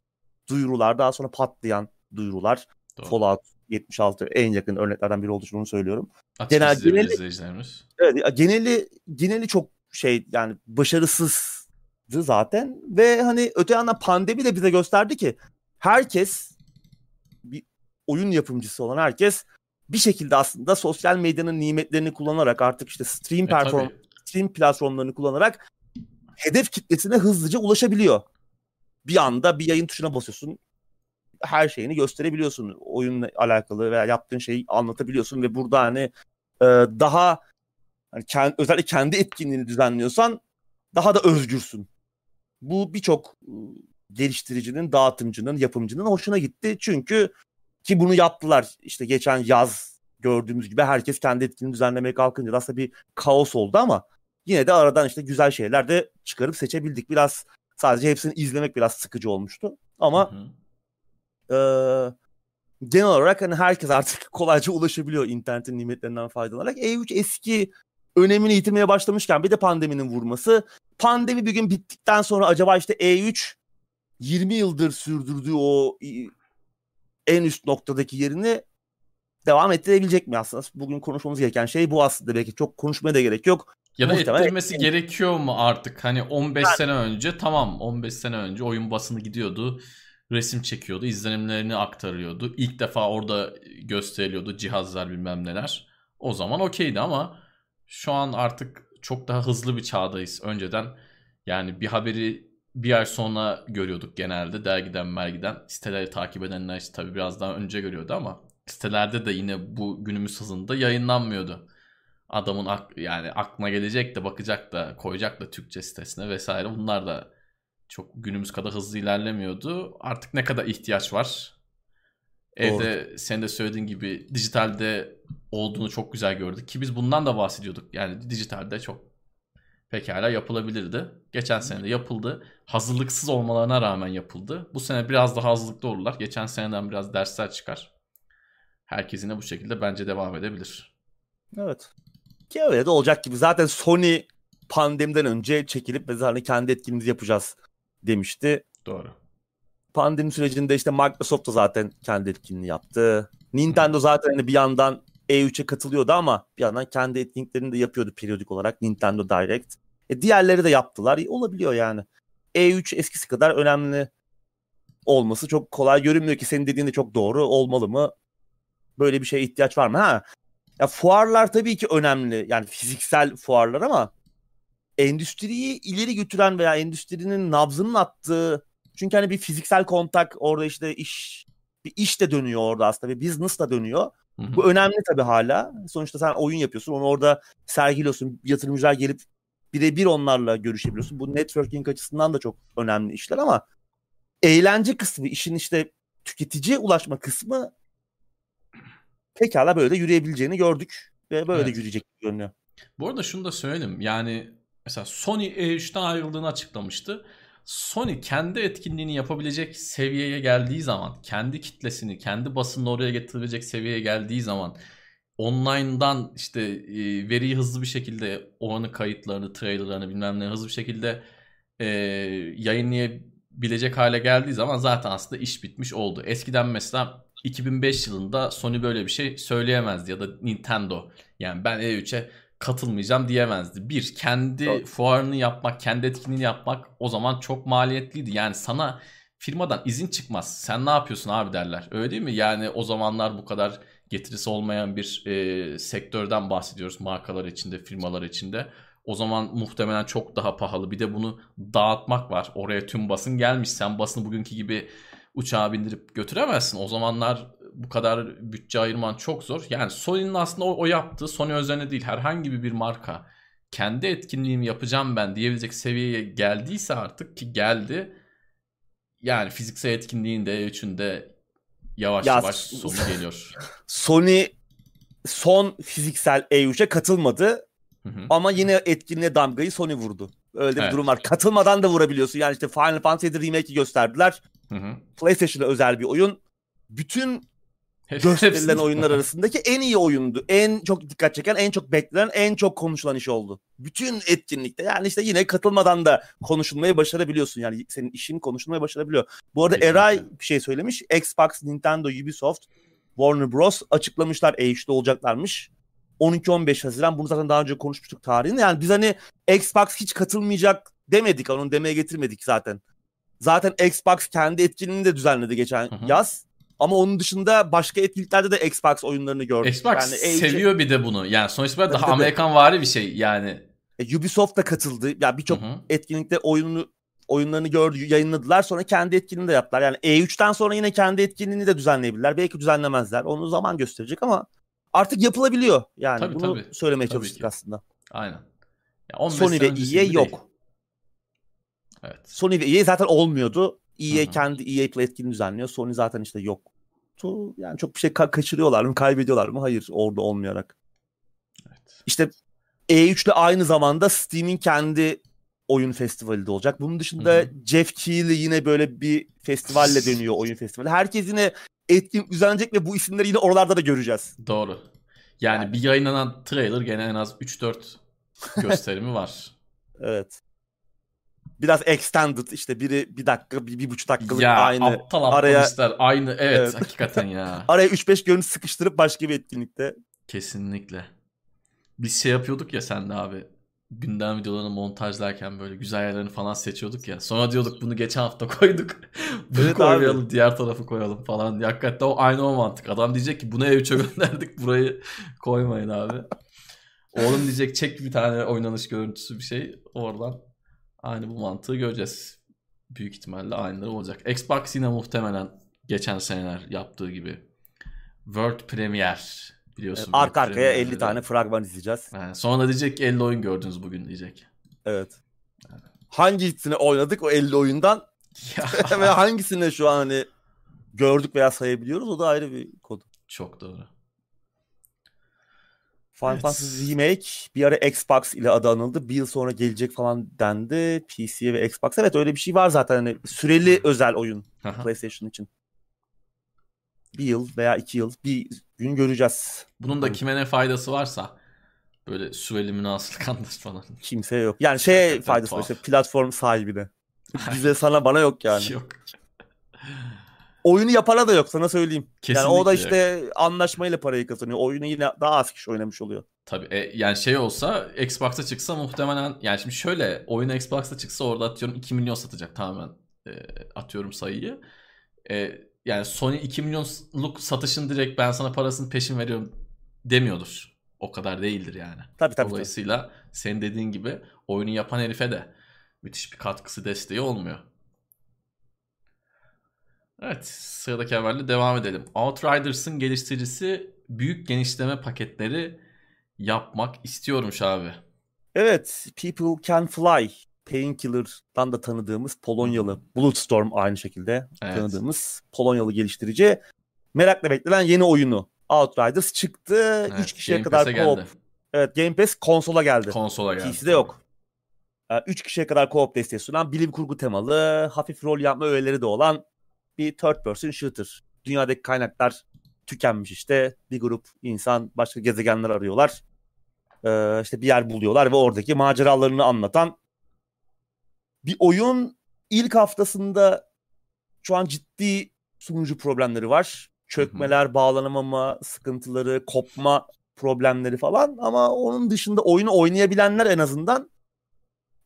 duyurular, daha sonra patlayan duyurular. doğru. Fallout 76 en yakın örneklerden biri olduğu için onu söylüyorum. Açık Genel- geneli- izleyicilerimiz. Evet, geneli geneli çok şey yani başarısızdı zaten ve hani öte yandan pandemi de bize gösterdi ki herkes bir oyun yapımcısı olan herkes bir şekilde aslında sosyal medyanın nimetlerini kullanarak artık işte stream E, perform tabii. stream platformlarını kullanarak hedef kitlesine hızlıca ulaşabiliyor. Bir anda bir yayın tuşuna basıyorsun. Her şeyini gösterebiliyorsun. Oyunla alakalı veya yaptığın şeyi anlatabiliyorsun ve burada hani e, daha hani kend- özellikle kendi etkinliğini düzenliyorsan daha da özgürsün. Bu birçok e, geliştiricinin, dağıtımcının, yapımcının hoşuna gitti. Çünkü ki bunu yaptılar. İşte geçen yaz gördüğümüz gibi herkes kendi etkinliğini düzenlemeye kalkınca da aslında bir kaos oldu ama yine de aradan işte güzel şeyler de çıkarıp seçebildik. Biraz sadece hepsini izlemek biraz sıkıcı olmuştu. Ama Hı hı. eee, genel olarak hani herkes artık kolayca ulaşabiliyor internetin nimetlerinden faydalanarak. E3 eski önemini yitirmeye başlamışken bir de pandeminin vurması. Pandemi bir gün bittikten sonra acaba işte E3 20 yıldır sürdürdüğü o en üst noktadaki yerini devam ettirebilecek mi aslında? Bugün konuşmamız gereken şey bu aslında. Belki çok konuşmaya da gerek yok. Ya da Muhtemelen ettirmesi etkilenir. gerekiyor mu artık? Hani 15 sene önce tamam 15 sene önce oyun basını gidiyordu. Resim çekiyordu. izlenimlerini aktarıyordu. İlk defa orada gösteriliyordu cihazlar bilmem neler. O zaman okeydi ama şu an artık çok daha hızlı bir çağdayız. Önceden yani bir haberi bir ay sonra görüyorduk genelde dergiden mergiden. Siteleri takip edenler işte tabii biraz daha önce görüyordu ama sitelerde de yine bu günümüz hızında yayınlanmıyordu adamın ak- yani aklına gelecek de bakacak da koyacak da Türkçe sitesine vesaire bunlar da çok günümüz kadar hızlı ilerlemiyordu. Artık ne kadar ihtiyaç var? Evde senin de söylediğin gibi dijitalde olduğunu çok güzel gördük ki biz bundan da bahsediyorduk. Yani dijitalde çok pekala yapılabilirdi. Geçen sene de yapıldı. Hazırlıksız olmalarına rağmen yapıldı. Bu sene biraz daha hazırlıklı olurlar. Geçen seneden biraz dersler çıkar. Herkes yine bu şekilde bence devam edebilir. Evet. Ki öyle de olacak gibi. Zaten Sony pandemiden önce çekilip biz hani kendi etkinliğimizi yapacağız demişti. Doğru. Pandemi sürecinde işte Microsoft da zaten kendi etkinliğini yaptı. Nintendo zaten hani bir yandan E3'e katılıyordu ama bir yandan kendi etkinliklerini de yapıyordu periyodik olarak Nintendo Direct. E diğerleri de yaptılar. E, olabiliyor yani. E3 eskisi kadar önemli olması çok kolay görünmüyor ki senin dediğin de çok doğru. Olmalı mı? Böyle bir şeye ihtiyaç var mı? Ha. Ya fuarlar tabii ki önemli. Yani fiziksel fuarlar ama endüstriyi ileri götüren veya endüstrinin nabzının attığı çünkü hani bir fiziksel kontak orada işte iş bir iş de dönüyor orada aslında bir business da dönüyor. Bu önemli tabii hala. Sonuçta sen oyun yapıyorsun. Onu orada sergiliyorsun. Yatırımcılar gelip birebir onlarla görüşebiliyorsun. Bu networking açısından da çok önemli işler ama eğlence kısmı, işin işte tüketiciye ulaşma kısmı pekala böyle de yürüyebileceğini gördük. Ve böyle Evet. de yürüyecek görünüyor. Bu arada şunu da söyleyeyim. Yani mesela Sony E3'ten ayrıldığını açıklamıştı. Sony kendi etkinliğini yapabilecek seviyeye geldiği zaman, kendi kitlesini, kendi basını oraya getirebilecek seviyeye geldiği zaman online'dan işte e, veriyi hızlı bir şekilde oranın kayıtlarını, trailerlarını bilmem ne hızlı bir şekilde e, yayınlayabilecek hale geldiği zaman zaten aslında iş bitmiş oldu. Eskiden mesela 2005 yılında Sony böyle bir şey söyleyemezdi ya da Nintendo. Yani ben E3'e katılmayacağım diyemezdi. Bir, kendi Doğru. fuarını yapmak, kendi etkinliğini yapmak o zaman çok maliyetliydi. Yani sana firmadan izin çıkmaz. Sen ne yapıyorsun abi derler. Öyle değil mi? Yani o zamanlar bu kadar getirisi olmayan bir e, sektörden bahsediyoruz markalar içinde, firmalar içinde. O zaman muhtemelen çok daha pahalı. Bir de bunu dağıtmak var. Oraya tüm basın gelmiş. Sen basını bugünkü gibi uçağa bindirip götüremezsin. O zamanlar bu kadar bütçe ayırman çok zor. Yani Sony'nin aslında o, o yaptığı Sony üzerine değil herhangi bir marka kendi etkinliğimi yapacağım ben diyebilecek seviyeye geldiyse artık ki geldi. Yani fiziksel etkinliğin de E3'ünde yavaş Ya, yavaş sonu geliyor. Sony son fiziksel E3'e katılmadı Hı hı. ama yine etkinliğe damgayı Sony vurdu. Öyle bir Evet. durum var. Katılmadan da vurabiliyorsun. Yani işte Final Fantasy Remake'i gösterdiler. Hı hı. PlayStation'a özel bir oyun. Bütün gösterilen oyunlar arasındaki en iyi oyundu. En çok dikkat çeken, en çok beklenen, en çok konuşulan iş oldu. Bütün etkinlikte. Yani işte yine katılmadan da konuşulmayı başarabiliyorsun. Yani senin işin konuşulmayı başarabiliyor. Bu arada Kesinlikle. Eray bir şey söylemiş. Xbox, Nintendo, Ubisoft, Warner Bros. açıklamışlar E3'te olacaklarmış. 12-15 Haziran. Bunu zaten daha önce konuşmuştuk tarihini. Yani biz hani Xbox hiç katılmayacak demedik. Onu demeye getirmedik zaten. Zaten Xbox kendi etkinliğini de düzenledi geçen hı hı. yaz. Ama onun dışında başka etkinliklerde de Xbox oyunlarını gördük. Xbox yani seviyor bir de bunu. Yani sonuçta daha Amerikan vari bir şey yani. E, Ubisoft da katıldı. Ya yani birçok etkinlikte oyunu oyunlarını gördü, yayınladılar. Sonra kendi etkinliğini de yaptılar. Yani E3'ten sonra yine kendi etkinliğini de düzenleyebilirler. Belki düzenlemezler. Onu zaman gösterecek ama artık yapılabiliyor. Yani tabii, bunu tabii. söylemeye tabii çalıştık ki. aslında. Aynen. Ya Sony ve EA yok. Değil. Evet. Sony ve EA zaten olmuyordu. EA Hı-hı. kendi EA Play etkinliğini düzenliyor. Sony zaten işte yoktu. Yani çok bir şey ka- kaçırıyorlar mı, kaybediyorlar mı? Hayır, orada olmayarak. Evet. İşte E3 ile aynı zamanda Steam'in kendi oyun festivali de olacak. Bunun dışında Hı-hı. Jeff Keighley yine böyle bir festivalle dönüyor oyun festivali. Herkes yine etkin düzenlenecek ve bu isimleri yine oralarda da göreceğiz. Doğru. Yani, yani. bir yayınlanan trailer gene en az 3-4 gösterimi var. evet. Biraz extended işte biri bir dakika bir, bir buçuk dakikalık ya, aynı. aptal araya, aynı evet, evet. hakikaten ya. araya 3-5 görüntü sıkıştırıp başka bir etkinlikte. Kesinlikle. Biz şey yapıyorduk ya sen de abi gündem videolarını montajlarken böyle güzel yerlerini falan seçiyorduk ya. Sonra diyorduk bunu geçen hafta koyduk. bunu evet koymayalım abi. diğer tarafı koyalım falan. Hakikaten o aynı o mantık. Adam diyecek ki bunu E3'e gönderdik burayı koymayın abi. Oğlum diyecek çek bir tane oynanış görüntüsü bir şey oradan aynı bu mantığı göreceğiz. Büyük ihtimalle aynıları olacak. Xbox yine muhtemelen geçen seneler yaptığı gibi World Premiere Biliyorsun. Evet, arka arkaya 50 tane fragman izleyeceğiz. Yani sonra diyecek ki 50 oyun gördünüz bugün diyecek. Evet. Yani. Hangisini oynadık o 50 oyundan? Ve hangisini şu an hani gördük veya sayabiliyoruz o da ayrı bir konu. Çok doğru. Final evet. Fantasy Remake bir ara Xbox ile adı anıldı. Bir yıl sonra gelecek falan dendi. PC'ye ve Xbox. Evet öyle bir şey var zaten. Hani süreli özel oyun PlayStation için bir yıl veya iki yıl bir gün göreceğiz. Bunun da kime ne faydası varsa böyle süreli münasırlık falan. Kimse yok. Yani şey faydası var işte platform sahibine. Bize sana bana yok yani. Yok. Oyunu yapana da yok sana söyleyeyim. Kesinlikle yani o da işte yok. anlaşmayla parayı kazanıyor. Oyunu yine daha az kişi oynamış oluyor. Tabii e, yani şey olsa Xbox'a çıksa muhtemelen yani şimdi şöyle oyun Xbox'a çıksa orada atıyorum 2 milyon satacak tamamen e, atıyorum sayıyı. E, yani Sony 2 milyonluk satışın direkt ben sana parasını peşin veriyorum demiyordur. O kadar değildir yani. Tabii tabii. Dolayısıyla tabii. senin dediğin gibi oyunu yapan herife de müthiş bir katkısı desteği olmuyor. Evet sıradaki haberle devam edelim. Outriders'ın geliştiricisi büyük genişleme paketleri yapmak istiyormuş abi. Evet People Can Fly Painkiller'dan da tanıdığımız Polonyalı Bluestorm aynı şekilde evet. tanıdığımız Polonyalı geliştirici merakla beklenen yeni oyunu Outriders çıktı. Evet, 3 kişiye Game kadar co-op. Evet Game Pass konsola geldi. Konsola geldi. PC'de yok. 3 ee, kişiye kadar co-op desteği sunan bilim kurgu temalı, hafif rol yapma öğeleri de olan bir third person shooter. Dünyadaki kaynaklar tükenmiş işte. Bir grup insan başka gezegenler arıyorlar. Ee, işte bir yer buluyorlar ve oradaki maceralarını anlatan bir oyun ilk haftasında şu an ciddi sunucu problemleri var. Çökmeler, Hı-hı. bağlanamama sıkıntıları, kopma problemleri falan ama onun dışında oyunu oynayabilenler en azından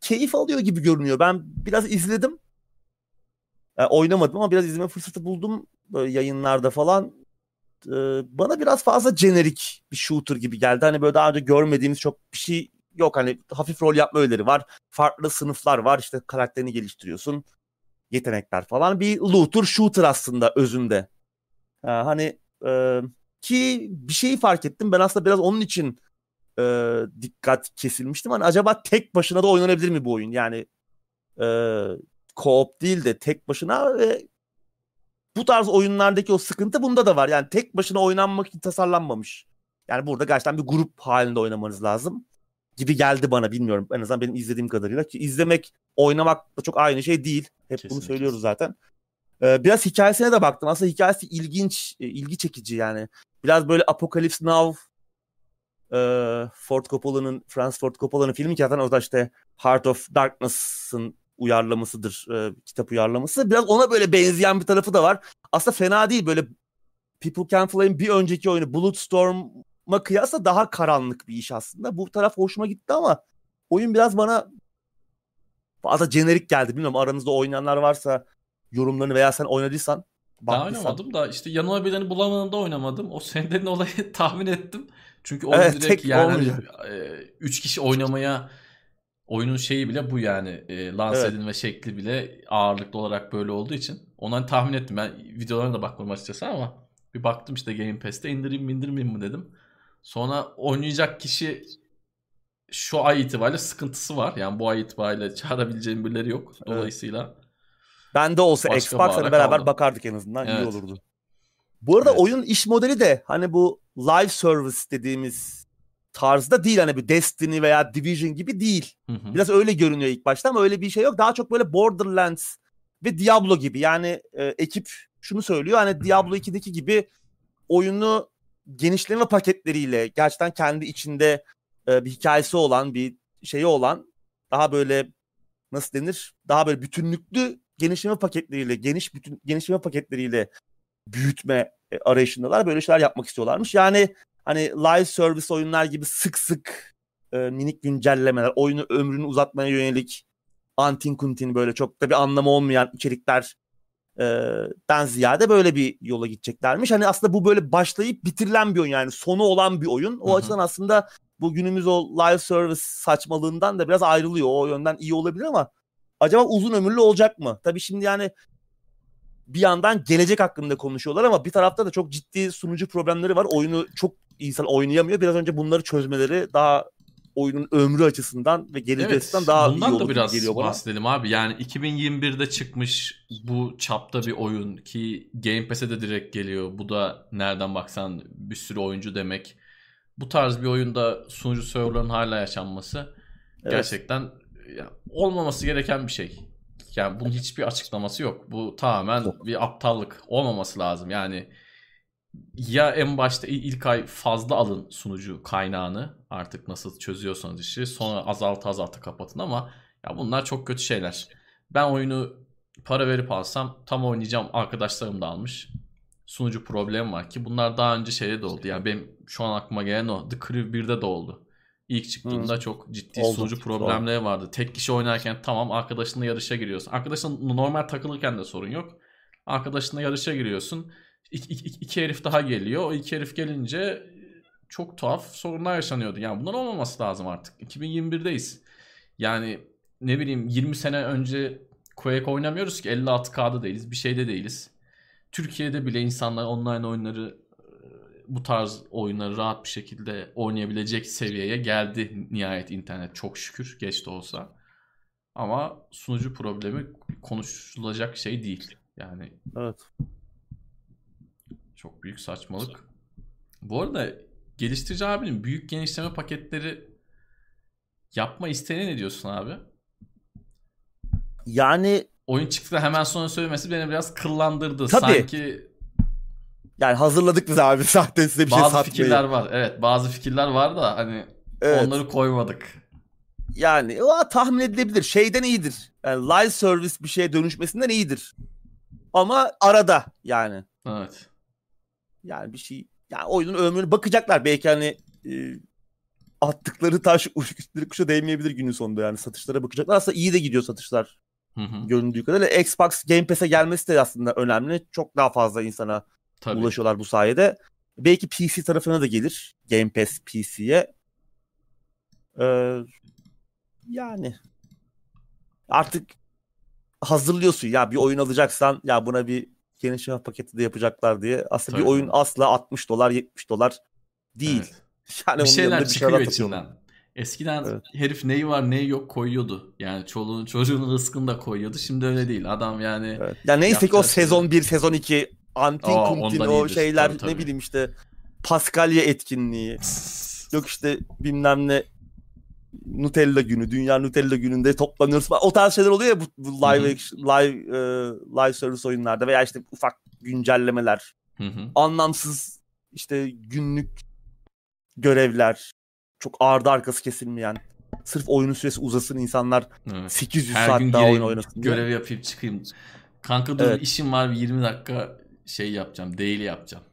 keyif alıyor gibi görünüyor. Ben biraz izledim. Yani oynamadım ama biraz izleme fırsatı buldum böyle yayınlarda falan. Ee, bana biraz fazla jenerik bir shooter gibi geldi. Hani böyle daha önce görmediğimiz çok bir şey yok hani hafif rol yapma öğeleri var. Farklı sınıflar var işte karakterini geliştiriyorsun. Yetenekler falan. Bir looter shooter aslında özünde. Ee, hani e, ki bir şeyi fark ettim. Ben aslında biraz onun için e, dikkat kesilmiştim. Hani acaba tek başına da oynanabilir mi bu oyun? Yani e, co-op değil de tek başına ve bu tarz oyunlardaki o sıkıntı bunda da var. Yani tek başına oynanmak için tasarlanmamış. Yani burada gerçekten bir grup halinde oynamanız lazım gibi geldi bana bilmiyorum. En azından benim izlediğim kadarıyla. Ki izlemek, oynamak da çok aynı şey değil. Hep Kesinlikle. bunu söylüyoruz zaten. Ee, biraz hikayesine de baktım. Aslında hikayesi ilginç, e, ilgi çekici yani. Biraz böyle Apocalypse Now e, Ford Coppola'nın, Francis Ford Coppola'nın filmi ki zaten orada işte Heart of Darkness'ın uyarlamasıdır, e, kitap uyarlaması. Biraz ona böyle benzeyen bir tarafı da var. Aslında fena değil böyle People Can Fly'in bir önceki oyunu Bulletstorm ma kıyasla daha karanlık bir iş aslında. Bu taraf hoşuma gitti ama oyun biraz bana fazla jenerik geldi. Bilmiyorum aranızda oynayanlar varsa yorumlarını veya sen oynadıysan. Ben oynamadım da işte yanıma birini bulamadığımda oynamadım. O senden olayı tahmin ettim. Çünkü oyun Evet, direkt tek yani olmayacak. 3 kişi oynamaya oyunun şeyi bile bu yani e, lanse Evet. edilme şekli bile ağırlıklı olarak böyle olduğu için. Ondan tahmin ettim. Ben videolarına da bakmadım açıkçası ama bir baktım işte Game Pass'te indireyim mi indirmeyeyim mi dedim. Sonra oynayacak kişi şu ay itibariyle sıkıntısı var. Yani bu ay itibariyle çağırabileceğim birileri yok. Evet. Dolayısıyla Ben de olsa Başka Xbox hani bağıra beraber kaldım. bakardık en azından iyi Evet. olurdu. Bu arada Evet. oyun iş modeli de hani bu live service dediğimiz tarzda değil hani bir Destiny veya Division gibi değil. Hı hı. Biraz öyle görünüyor ilk başta ama öyle bir şey yok. Daha çok böyle Borderlands ve Diablo gibi. Yani e, ekip şunu söylüyor hani Diablo 2'deki gibi oyunu genişleme paketleriyle gerçekten kendi içinde e, bir hikayesi olan bir şeyi olan daha böyle nasıl denir? Daha böyle bütünlüklü genişleme paketleriyle, geniş bütün genişleme paketleriyle büyütme e, arayışındalar. Böyle şeyler yapmak istiyorlarmış. Yani hani live service oyunlar gibi sık sık e, minik güncellemeler, oyunu ömrünü uzatmaya yönelik antin kuntin böyle çok da bir anlamı olmayan içerikler e, den ziyade böyle bir yola gideceklermiş. Hani aslında bu böyle başlayıp bitirilen bir oyun yani sonu olan bir oyun. O Hı hı. açıdan aslında bu günümüz o live service saçmalığından da biraz ayrılıyor. O yönden iyi olabilir ama acaba uzun ömürlü olacak mı? Tabii şimdi yani bir yandan gelecek hakkında konuşuyorlar ama bir tarafta da çok ciddi sunucu problemleri var. Oyunu çok insan oynayamıyor. Biraz önce bunları çözmeleri daha oyunun ömrü açısından ve geleceği Evet, açısından daha iyi olur da biraz geliyor bana. bahsedelim abi. Yani 2021'de çıkmış bu çapta bir oyun ki Game Pass'e de direkt geliyor. Bu da nereden baksan bir sürü oyuncu demek. Bu tarz bir oyunda sunucu serverların hala yaşanması Evet. gerçekten olmaması gereken bir şey. Yani bunun hiçbir açıklaması yok. Bu tamamen Yok. bir aptallık. Olmaması lazım. Yani ya en başta il- ilk ay fazla alın sunucu kaynağını artık nasıl çözüyorsanız işi sonra azaltı azaltı kapatın ama ya bunlar çok kötü şeyler. Ben oyunu para verip alsam tam oynayacağım arkadaşlarım da almış. Sunucu problemi var ki bunlar daha önce şeyde de oldu. Yani benim şu an aklıma gelen o The Crew 1'de de oldu. İlk çıktığında çok ciddi Oldu, sunucu problemleri vardı. Tek kişi oynarken tamam arkadaşınla yarışa giriyorsun. Arkadaşın normal takılırken de sorun yok. Arkadaşınla yarışa giriyorsun. İki, iki, iki herif daha geliyor. O iki herif gelince çok tuhaf sorunlar yaşanıyordu. Yani bunlar olmaması lazım artık. 2021'deyiz. Yani ne bileyim 20 sene önce Quake oynamıyoruz ki 56K'da değiliz. Bir şeyde değiliz. Türkiye'de bile insanlar online oyunları e, bu tarz oyunları rahat bir şekilde oynayabilecek seviyeye geldi nihayet internet çok şükür geç de olsa. Ama sunucu problemi konuşulacak şey değil. Yani Evet. Çok büyük saçmalık. Bu arada geliştirici abinin büyük genişleme paketleri yapma isteğine ne diyorsun abi? Yani Oyun çıktı hemen sonra söylemesi beni biraz kıllandırdı. Tabii. Sanki yani hazırladık biz abi zaten size bir şey bazı fikirler var. Evet bazı fikirler var da hani Evet. onları koymadık. Yani o tahmin edilebilir. Şeyden iyidir. Yani live service bir şeye dönüşmesinden iyidir. Ama arada yani. Evet. Yani bir şey yani oyunun ömrünü bakacaklar. Belki hani e, attıkları taş üstleri kuşa değmeyebilir günün sonunda yani satışlara bakacaklar. Aslında iyi de gidiyor satışlar Hı hı. göründüğü kadarıyla. Xbox Game Pass'e gelmesi de aslında önemli. Çok daha fazla insana Tabii. ulaşıyorlar bu sayede. Belki PC tarafına da gelir. Game Pass PC'ye. Ee, yani artık hazırlıyorsun ya bir oyun alacaksan ya buna bir genişleme paketi de yapacaklar diye. Aslında bir Tabii. oyun asla 60 dolar 70 dolar değil. Evet. Yani Bir şeyler yanında çıkıyor içinden. Eskiden Evet. herif neyi var neyi yok koyuyordu. Yani çoluğun çocuğun rızkını da koyuyordu. Şimdi öyle değil. Adam yani Evet. Ya neyse ki o sezon 1, sezon 2 antin Aa, kuntin o iyidir. şeyler Tabii, tabii. ne bileyim işte Paskalya etkinliği. Yok işte bilmem ne Nutella günü, Dünya Nutella gününde toplanıyoruz. O tarz şeyler oluyor ya bu, bu live action- live e, live service oyunlarda veya işte ufak güncellemeler, Hı hı. anlamsız işte günlük görevler, çok ardı arkası kesilmeyen, sırf oyunun süresi uzasın insanlar Evet. 800 Her saat gün daha oyun gireyim, oynasın. diye. görev yapayım çıkayım. Kanka dur Evet. işim var bir 20 dakika şey yapacağım. Daily yapacağım.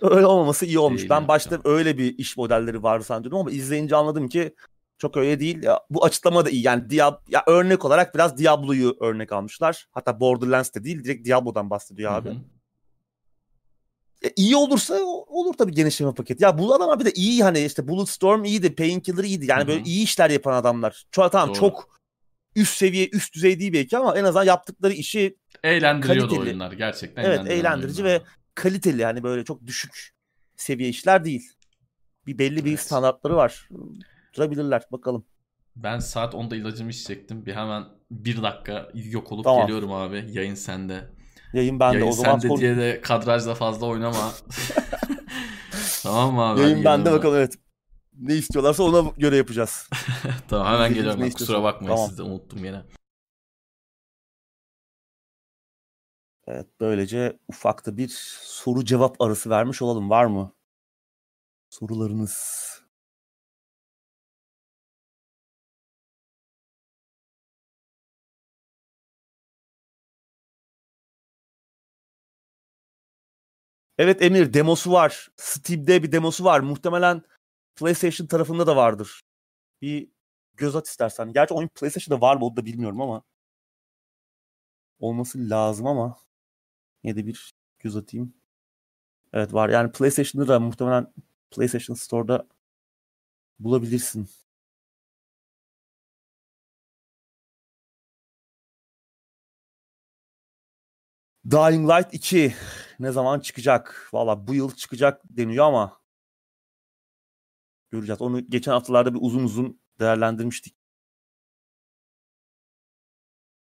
Öyle olmaması iyi olmuş. Değil ben yani. başta öyle bir iş modelleri vardı sanıyordum ama izleyince anladım ki çok öyle değil. Ya, bu açıklama da iyi. Yani Diab ya örnek olarak biraz Diablo'yu örnek almışlar. Hatta Borderlands de değil direkt Diablo'dan bahsediyor abi. Hı hı. E, iyi olursa olur tabii genişleme paketi. Ya bu adamlar bir de iyi hani işte Bulletstorm iyiydi, Painkiller iyiydi. Yani Hı böyle iyi işler yapan adamlar. Çok tamam Doğru. çok üst seviye, üst düzey değil belki ama en azından yaptıkları işi Eğlendiriyordu Kaliteli. oyunlar gerçekten. Evet, eğlendirici oyunlar. ve kaliteli hani böyle çok düşük seviye işler değil. Bir belli bir Evet. standartları var. Durabilirler bakalım. Ben saat 10'da ilacımı içecektim. Bir hemen bir dakika yok olup Tamam. geliyorum abi. Yayın sende. Yayın bende Yayın o zaman sende diye de kadrajda fazla oynama. tamam mı abi? yayın Ben bende bakalım evet. Ne istiyorlarsa ona göre yapacağız. Tamam hemen İzleyicimiz geliyorum. ne. Kusura bakmayın Tamam. siz de unuttum yine. Evet böylece ufakta bir soru cevap arası vermiş olalım. Var mı? Sorularınız. Evet Emir demosu var. Steam'de bir demosu var. Muhtemelen PlayStation tarafında da vardır. Bir göz at istersen. Gerçi oyun PlayStation'da var mı onu da bilmiyorum ama. Olması lazım ama. Yine de bir göz atayım. Evet var. Yani PlayStation'da da muhtemelen PlayStation Store'da bulabilirsin. Dying Light 2 ne zaman çıkacak? Valla bu yıl çıkacak deniyor ama göreceğiz. Onu geçen haftalarda bir uzun uzun değerlendirmiştik.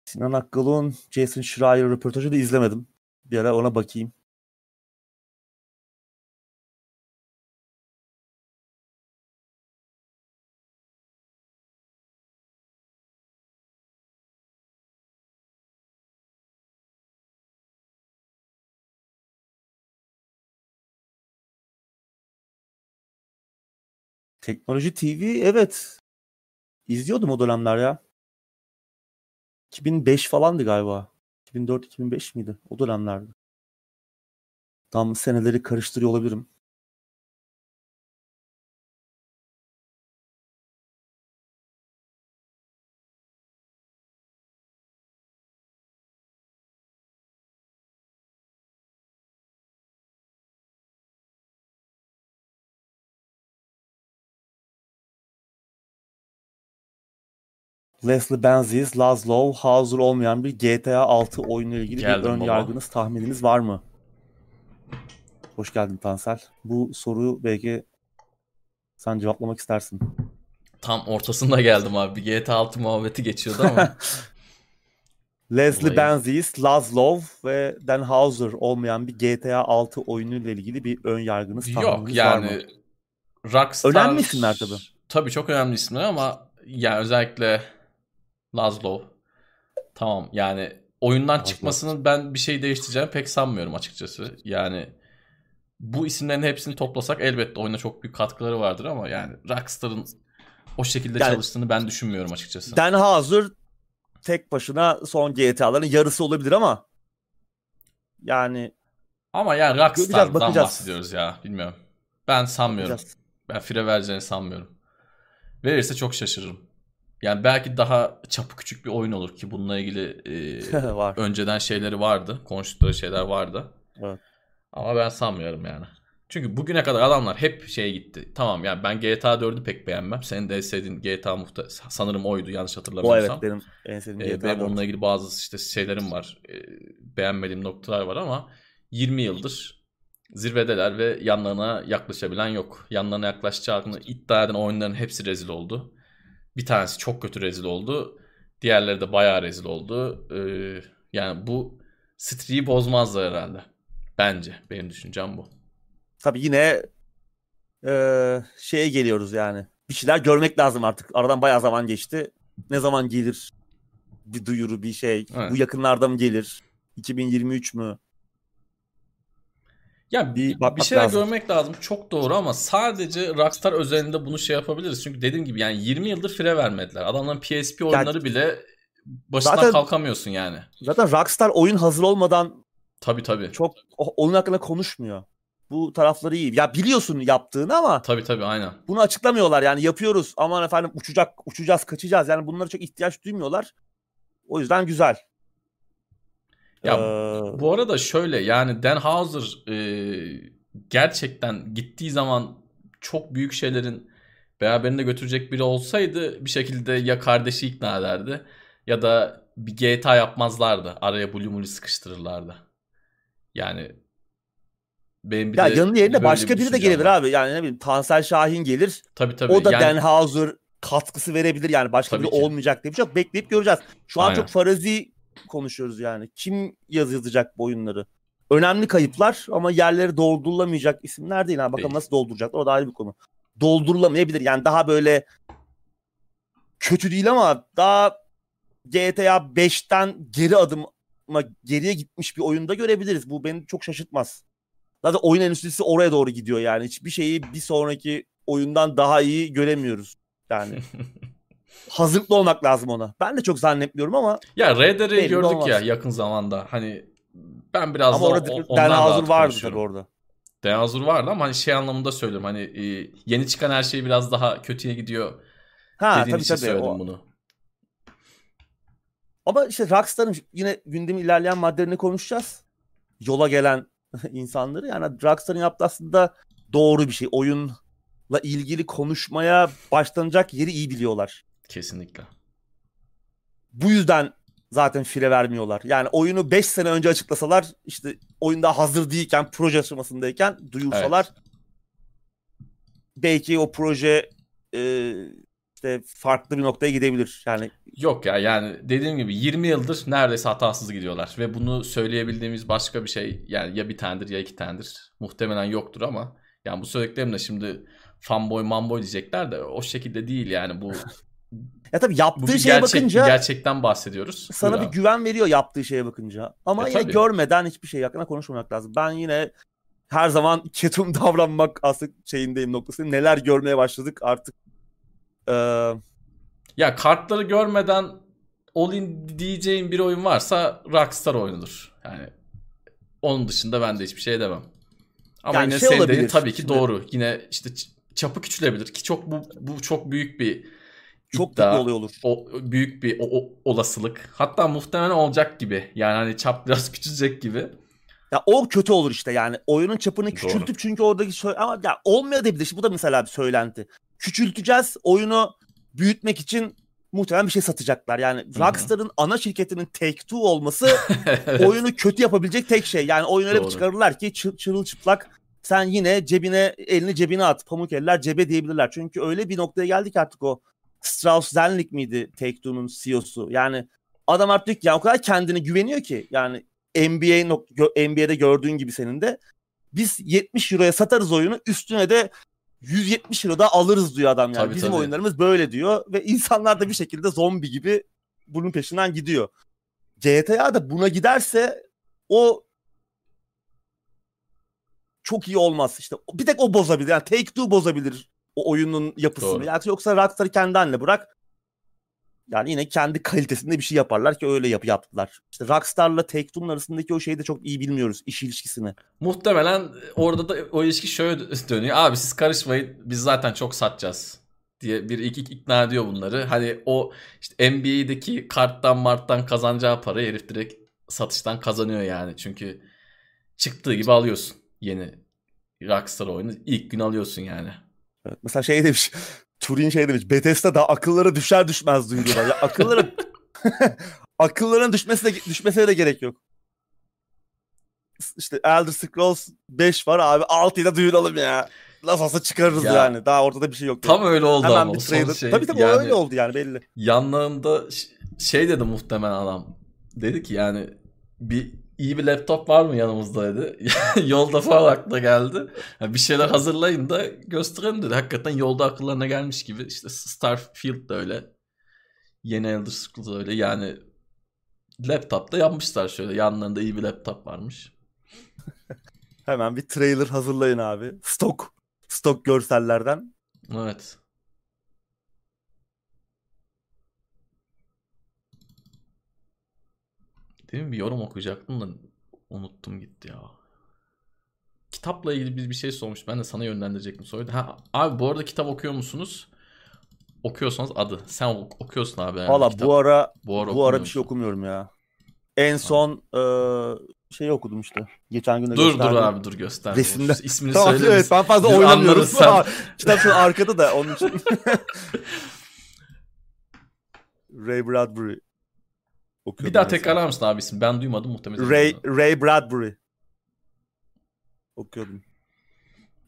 Sinan Akkal'ın Jason Schreier röportajı da izlemedim. Bir ara ona bakayım. Teknoloji TV evet. İzliyordum o dönemler ya. 2005 falandı galiba. 2004-2005 miydi? O dönemlerdi. Tam seneleri karıştırıyor olabilirim. Leslie Benzies, Laszlo, hazır olmayan bir GTA 6 oyunu ile ilgili Geldim bir ön baba. yargınız, tahmininiz var mı? Hoş geldin Tansel. Bu soruyu belki sen cevaplamak istersin. Tam ortasında geldim abi. Bir GTA 6 muhabbeti geçiyordu ama. Leslie Olayı. Benzies, Laszlo ve Dan Houser olmayan bir GTA 6 oyunu ile ilgili bir ön yargınız, tahmininiz Yok var yani mı? Rockstar... Önemli isimler tabii. Tabii çok önemli isimler ama yani özellikle Laszlo. Tamam yani oyundan çıkmasının ben bir şey değiştireceğini pek sanmıyorum açıkçası. Yani bu isimlerin hepsini toplasak elbette oyuna çok büyük katkıları vardır ama yani Rockstar'ın o şekilde Yani- çalıştığını ben düşünmüyorum açıkçası. Dan Houser tek başına son GTA'ların yarısı olabilir ama yani Ama yani Rockstar'dan bakacağız. bahsediyoruz ya bilmiyorum. Ben sanmıyorum. bakacağız. Ben fire vereceğini sanmıyorum. Verirse çok şaşırırım. Yani belki daha çapı küçük bir oyun olur ki bununla ilgili e, var. önceden şeyleri vardı. Konuştukları şeyler vardı. Evet. Ama ben sanmıyorum yani. Çünkü bugüne kadar adamlar hep şeye gitti. Tamam yani ben GTA 4'ü pek beğenmem. Senin de sevdiğin GTA muhta sanırım oydu yanlış O hatırlamıyorsam. evet benim en sevdiğim Ee, GTA benim 4. onunla ilgili bazı işte şeylerim var. Ee, beğenmediğim noktalar var ama 20 yıldır zirvedeler ve yanlarına yaklaşabilen yok. Yanlarına yaklaşacağını iddia eden oyunların hepsi rezil oldu. Bir tanesi çok kötü rezil oldu. Diğerleri de bayağı rezil oldu. Ee, yani bu streak'i bozmazlar herhalde. Bence. Benim düşüncem bu. Tabii yine eee, şeye geliyoruz yani. Bir şeyler görmek lazım artık. Aradan bayağı zaman geçti. Ne zaman gelir bir duyuru bir şey? Evet. Bu yakınlarda mı gelir? 2023 mü? Ya Bir bir, şeyler lazım. görmek lazım. Çok doğru ama sadece Rockstar özelinde bunu şey yapabiliriz. Çünkü dediğim gibi yani 20 yıldır fire vermediler. Adamların PSP oyunları bile başından Zaten- kalkamıyorsun yani. Zaten Rockstar oyun hazır olmadan Tabii tabii. çok oyun hakkında konuşmuyor. Bu tarafları iyi. Ya biliyorsun yaptığını ama Tabii tabii aynen. bunu açıklamıyorlar. Yani yapıyoruz. Aman efendim uçacak, uçacağız, kaçacağız. Yani bunlara çok ihtiyaç duymuyorlar. O yüzden güzel. Ya Ee, Bu arada şöyle yani Dan Houser e, gerçekten gittiği zaman çok büyük şeylerin beraberinde götürecek biri olsaydı bir şekilde ya kardeşi ikna ederdi ya da bir GTA yapmazlardı. Araya Blue Moon'u sıkıştırırlardı. Yani benim bir ya de yanının yerine başka bir biri de gelebilir var. abi. Yani ne bileyim Tansel Şahin gelir. Tabii tabii. O da yani, Dan Houser katkısı verebilir yani başka Tabii biri ki. olmayacak diye bir şey yok. Bekleyip göreceğiz. Şu an Aynen. çok farazi konuşuyoruz yani. Kim yazı yazacak bu oyunları? Önemli kayıplar ama yerleri doldurulamayacak isimler değil. Ha, bakalım nasıl dolduracaklar o da ayrı bir konu. Doldurulamayabilir yani daha böyle kötü değil ama daha GTA 5'ten geri adıma geriye gitmiş bir oyunda görebiliriz. Bu beni çok şaşırtmaz. Zaten oyun endüstrisi oraya doğru gidiyor yani. Hiçbir şeyi bir sonraki oyundan daha iyi göremiyoruz. Yani hazırlıklı olmak lazım ona. Ben de çok zannetmiyorum ama ya Belli gördük olmaz. ya yakın zamanda. Hani ben biraz ama daha orada o- Dan ondan rahat vardı tabii orada. Houser vardı ama hani şey anlamında söylüyorum hani e, yeni çıkan her şey biraz daha kötüye gidiyor Ha tabii tabii. söyledim O- bunu. Ama işte Rockstar'ın yine gündemin ilerleyen maddelerini konuşacağız. Yola gelen insanları. Yani Rockstar'ın yaptığı aslında doğru bir şey. Oyunla ilgili konuşmaya başlanacak yeri iyi biliyorlar. Kesinlikle. Bu yüzden zaten fire vermiyorlar. Yani oyunu 5 sene önce açıklasalar işte oyun daha hazır değilken proje aşamasındayken duyursalar belki o proje e, işte farklı bir noktaya gidebilir. Yani Yok ya yani dediğim gibi 20 yıldır neredeyse hatasız gidiyorlar ve bunu söyleyebildiğimiz başka bir şey yani ya bir tanedir ya iki tanedir muhtemelen yoktur ama yani bu söylediklerim de şimdi fanboy mamboy diyecekler de o şekilde değil yani bu ya tabii yaptığı şeye gerçek, bakınca gerçekten bahsediyoruz. sana Buyur bir abi. güven veriyor yaptığı şeye bakınca. Ama E, yine tabii. görmeden hiçbir şey hakkında konuşmamak lazım. Ben yine her zaman ketum davranmak aslında şeyindeyim noktasındayım. Neler görmeye başladık artık. Ee, Ya kartları görmeden all-in diyeceğim bir oyun varsa Rockstar oyunudur. Yani onun dışında ben de hiçbir şey demem. Ama Yani yine şey senin tabii ki şimdi- doğru. Yine işte çapı küçülebilir ki çok bu bu çok büyük bir çok iddia, büyük olay olur. o büyük bir o- o- olasılık. Hatta muhtemelen olacak gibi. Yani hani çap biraz küçülecek gibi. Ya o kötü olur işte yani oyunun çapını Doğru. küçültüp çünkü oradaki ama ya olmayabilir. Şimdi bu da mesela bir söylenti. Küçülteceğiz oyunu büyütmek için muhtemelen bir şey satacaklar. Yani. Rockstar'ın ana şirketinin Take-Two olması oyunu kötü yapabilecek tek şey. Yani oyunu öyle bir Doğru. çıkarırlar ki çı- çırılçıplak sen yine cebine elini cebine at. Pamuk eller cebe diyebilirler. Çünkü öyle bir noktaya geldik artık o Strauss Zelnick miydi Take-Two'nun CEO'su? Yani adam artık ya o kadar kendine güveniyor ki yani NBA NBA'de gördüğün gibi senin de biz 70 euroya satarız oyunu üstüne de 170 euro da alırız diyor adam yani. Tabii, Bizim tabii. oyunlarımız böyle diyor ve insanlar da bir şekilde zombi gibi bunun peşinden gidiyor. GTA da buna giderse o çok iyi olmaz. İşte bir tek o bozabilir. Yani Take Two bozabilir o oyunun yapısını. Doğru. Yani yoksa Rockstar'ı kendi haline bırak. Yani yine kendi kalitesinde bir şey yaparlar ki öyle yap yaptılar. İşte Rockstar'la Take Two'nun arasındaki o şeyi de çok iyi bilmiyoruz. iş ilişkisini. Muhtemelen orada da o ilişki şöyle dönüyor. Abi siz karışmayın biz zaten çok satacağız diye bir iki ikna ediyor bunları. Hani o işte NBA'deki karttan marttan kazanacağı parayı herif direkt satıştan kazanıyor yani. Çünkü çıktığı gibi alıyorsun yeni Rockstar oyunu. ilk gün alıyorsun yani. Evet, mesela şey demiş. Turin şey demiş. Bethesda da akıllara düşer düşmez duyuruyorlar. Ya akıllara akılların düşmesi de, düşmesine de gerek yok. İşte Elder Scrolls 5 var abi 6'yı da duyuralım ya. Nasıl olsa çıkarırız Ya, yani. Daha ortada bir şey yok. Tam öyle oldu Hemen ama bir trailer. şey. tabii tabii yani öyle oldu yani belli. yanlarında şey dedi muhtemelen adam. Dedi ki yani bir iyi bir laptop var mı yanımızda dedi. yolda falan aklına geldi. Ya bir şeyler hazırlayın da gösterelim dedi. Hakikaten yolda akıllarına gelmiş gibi. İşte Starfield de öyle. Yeni Elder Scrolls da öyle. Yani laptopta yapmışlar şöyle. Yanlarında iyi bir laptop varmış. Hemen bir trailer hazırlayın abi. Stok. Stok görsellerden. Evet. Değil mi? Bir yorum okuyacaktım da unuttum gitti ya. kitapla ilgili bir, bir şey sormuş. Ben de sana yönlendirecektim soruyu. Ha, abi bu arada kitap okuyor musunuz? Okuyorsanız adı. Sen ok- okuyorsun abi. Yani Valla bu ara bu ara, bu ara bir şey okumuyorum ya. En son e, şeyi okudum işte. Geçen gün de Dur dur gösterdim. abi dur göster. Resimde- İsmini Tamam söyle. evet ben fazla oynamıyorum. sen. Kitap şu arkada da onun için. Ray Bradbury. Okuyordum Bir daha son. tekrarlar mısın abi isim? Ben duymadım muhtemelen. Ray, Ray Bradbury. Okuyordum.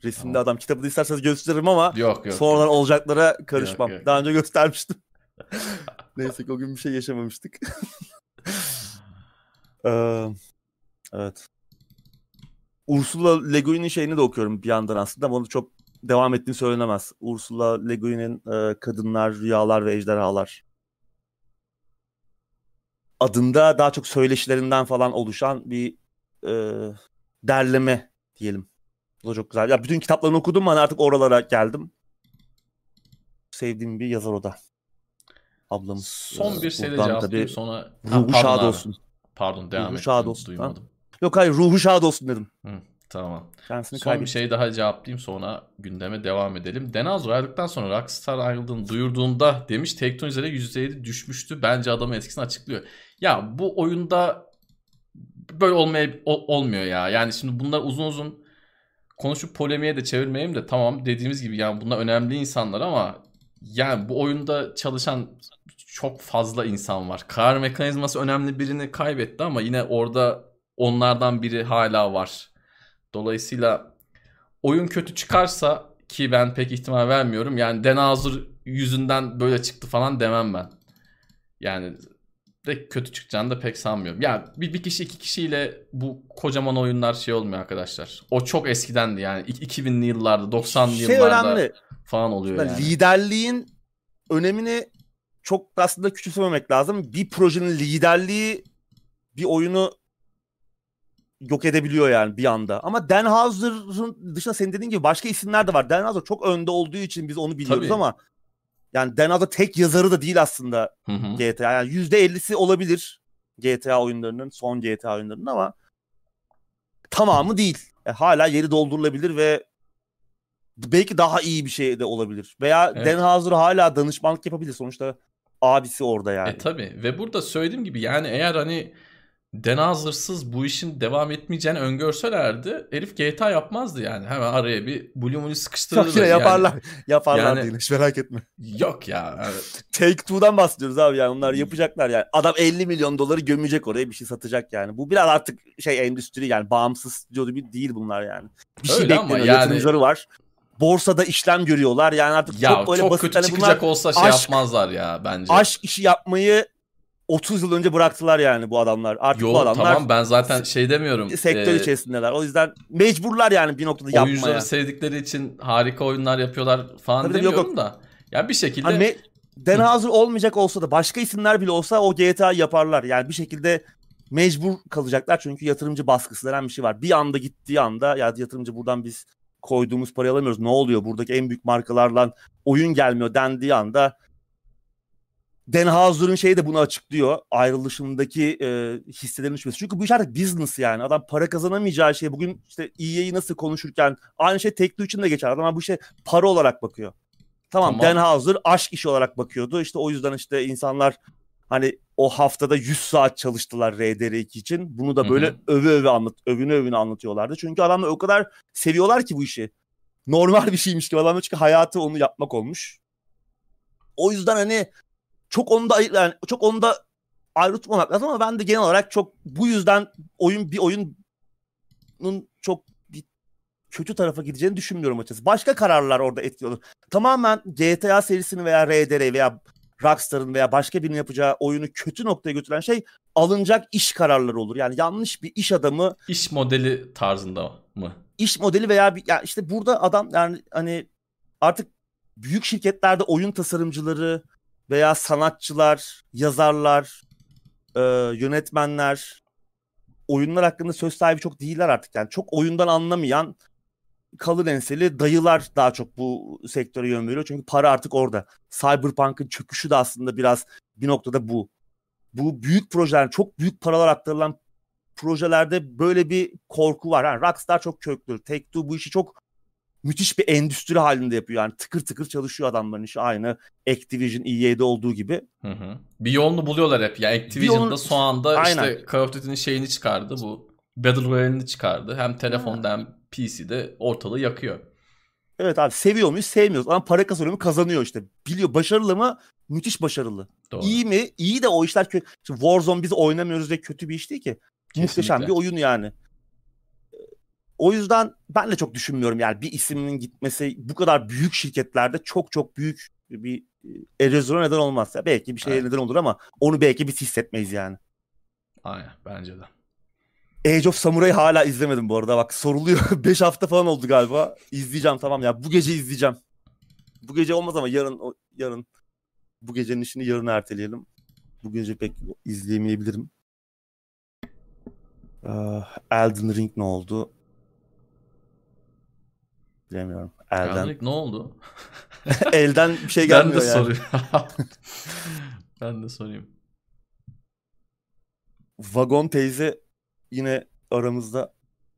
Resimde Tamam. adam. Kitabı da isterseniz gösteririm ama Yok yok. sonradan olacaklara karışmam. Yok, yok. Daha önce göstermiştim. Neyse ki o gün bir şey yaşamamıştık. Ee, evet. Ursula Le Guin'in şeyini de okuyorum bir yandan aslında ama onu çok devam ettiğini söylenemez. Ursula Le Guin'in e, Kadınlar, Rüyalar ve Ejderhalar adında daha çok söyleşilerinden falan oluşan bir e, derleme diyelim. Bu da çok güzel. Ya bütün kitaplarını okudum ama artık oralara geldim. Sevdiğim bir yazar o da. Ablamız. Son Ee, bir buradan cevaplayayım tabii sonra. Ha, Ruhu pardon şad abi. olsun. Pardon devam Ruhu et. şad olsun, Duymadım. Yok hayır ruhu şad olsun dedim. Tamam. Kendisini Son bir kaybetti. şey daha cevaplayayım sonra gündeme devam edelim. Denazur ayrıldıktan sonra Rockstar ayrıldığını duyurduğunda demiş Tektonizer'e %7 düşmüştü. Bence adamın etkisini açıklıyor. Ya bu oyunda böyle olmaya, olmuyor ya. Yani şimdi bunlar uzun uzun konuşup polemiğe de çevirmeyeyim de tamam dediğimiz gibi yani bunlar önemli insanlar ama yani bu oyunda çalışan çok fazla insan var. Karar mekanizması önemli birini kaybetti ama yine orada onlardan biri hala var. Dolayısıyla oyun kötü çıkarsa ki ben pek ihtimal vermiyorum. Yani Denazur yüzünden böyle çıktı falan demem ben. Yani de kötü çıkacağını da pek sanmıyorum. Ya bir, bir kişi iki kişiyle bu kocaman oyunlar şey olmuyor arkadaşlar. O çok eskidendi yani. İ- 2000'li yıllarda 90'lı Şey yıllarda önemli. falan oluyor Yani yani. Liderliğin önemini çok aslında küçümsememek lazım. Bir projenin liderliği bir oyunu yok edebiliyor yani bir anda. Ama Dan Houser'ın dışında senin dediğin gibi başka isimler de var. Dan Houser çok önde olduğu için biz onu biliyoruz Tabii. ama yani Houser tek yazarı da değil aslında Hı hı. GTA. Yani %50'si olabilir GTA oyunlarının, son GTA oyunlarının ama tamamı değil. Yani hala yeri doldurulabilir ve belki daha iyi bir şey de olabilir. Veya Evet. Dan Houser hala danışmanlık yapabilir. Sonuçta abisi orada yani. E tabi ve burada söylediğim gibi yani eğer hani Denazır'sız bu işin devam etmeyeceğini öngörselerdi herif GTA yapmazdı yani. Hemen araya bir Blue Moon'u sıkıştırırdı. Yok yine yani. yaparlar. Yaparlar Yani- değil hiç merak etme. Yok ya. yani Take Two'dan bahsediyoruz abi yani onlar yapacaklar yani. Adam 50 milyon doları gömecek oraya bir şey satacak yani. Bu biraz artık şey endüstri yani bağımsız stüdyo değil bunlar yani. Bir şey Öyle bekleniyor yani- yatırımcıları var. Borsada işlem görüyorlar yani artık Ya çok çok, böyle basit. kötü hani çıkacak bunlar olsa şey aşk- yapmazlar ya bence. aşk işi yapmayı 30 yıl önce bıraktılar yani bu adamlar. Artık Yo bu adamlar tamam ben zaten şey demiyorum. sektör Ee, içerisindeler. O yüzden mecburlar yani bir noktada yapmaya. Oyuncuları sevdikleri için harika oyunlar yapıyorlar falan Tabii tabii, yok, demiyorum da. Ya bir şekilde Hani Houser olmayacak olsa da başka isimler bile olsa o GTA yaparlar. Yani bir şekilde mecbur kalacaklar çünkü yatırımcı baskısı denen bir şey var. Bir anda gittiği anda ya yatırımcı buradan biz koyduğumuz parayı alamıyoruz. Ne oluyor? Buradaki en büyük markalarla oyun gelmiyor dendiği anda Dan Houser'ın şeyi de bunu açıklıyor. Ayrılışındaki e, hisselerin düşmesi. Çünkü bu iş artık business yani. Adam para kazanamayacağı şey. Bugün işte EA'yi nasıl konuşurken aynı şey Take-Two için de geçer. Adam bu şey para olarak bakıyor. Tamam, Tamam. Dan Houser aşk işi olarak bakıyordu. İşte o yüzden işte insanlar hani o haftada 100 saat çalıştılar RDR2 için. Bunu da böyle Hı hı. öve öve anlat, övüne övüne anlatıyorlardı. Çünkü adamlar o kadar seviyorlar ki bu işi. Normal bir şeymiş gibi adamlar çünkü hayatı onu yapmak olmuş. O yüzden hani çok onu da ayır- yani çok onu da ayrı tutmamak lazım ama ben de genel olarak çok bu yüzden oyun bir oyunun çok bir kötü tarafa gideceğini düşünmüyorum açıkçası. Başka kararlar orada etkili olur. Tamamen GTA serisini veya RDR veya Rockstar'ın veya başka birinin yapacağı oyunu kötü noktaya götüren şey alınacak iş kararları olur. Yani yanlış bir iş adamı iş modeli tarzında mı? iş modeli veya bir ya işte burada adam yani hani artık büyük şirketlerde oyun tasarımcıları veya sanatçılar, yazarlar, e, yönetmenler oyunlar hakkında söz sahibi çok değiller artık. Yani çok oyundan anlamayan kalın enseli dayılar daha çok bu sektöre yön veriyor. Çünkü para artık orada. Cyberpunk'ın çöküşü de aslında biraz bir noktada bu. Bu büyük projeler, çok büyük paralar aktarılan projelerde böyle bir korku var. Yani Rockstar çok köklü. Take-Two bu işi çok müthiş bir endüstri halinde yapıyor. Yani tıkır tıkır çalışıyor adamların işi aynı Activision EA'de olduğu gibi. Hı hı. Bir yolunu buluyorlar hep. Ya Activision'da yolunu... son anda Aynen. işte Call of Duty'nin şeyini çıkardı. Bu Battle Royale'ini çıkardı. Hem telefonda ha. hem PC'de ortalığı yakıyor. Evet abi seviyor muyuz? Sevmiyoruz. Ama para kazanıyor mu? Kazanıyor işte. Biliyor. Başarılı mı? Müthiş başarılı. Doğru. İyi mi? İyi de o işler kötü. Şimdi Warzone biz oynamıyoruz diye kötü bir iş değil ki. Kesinlikle. Muhteşem bir oyun yani. O yüzden ben de çok düşünmüyorum yani bir isminin gitmesi bu kadar büyük şirketlerde çok çok büyük bir e, erozyona neden olmaz. Ya belki bir şeye evet. neden olur ama onu belki biz hissetmeyiz yani. Aynen bence de. Age of Samurai'ı hala izlemedim bu arada. Bak soruluyor. 5 hafta falan oldu galiba. İzleyeceğim tamam ya. Bu gece izleyeceğim. Bu gece olmaz ama yarın yarın bu gecenin işini yarın erteleyelim. Bu gece pek izleyemeyebilirim. Uh, Elden Ring ne oldu? Bilemiyorum. Elden. Ring ne oldu? Elden bir şey gelmiyor ben de yani. sorayım. ben de sorayım. Vagon teyze yine aramızda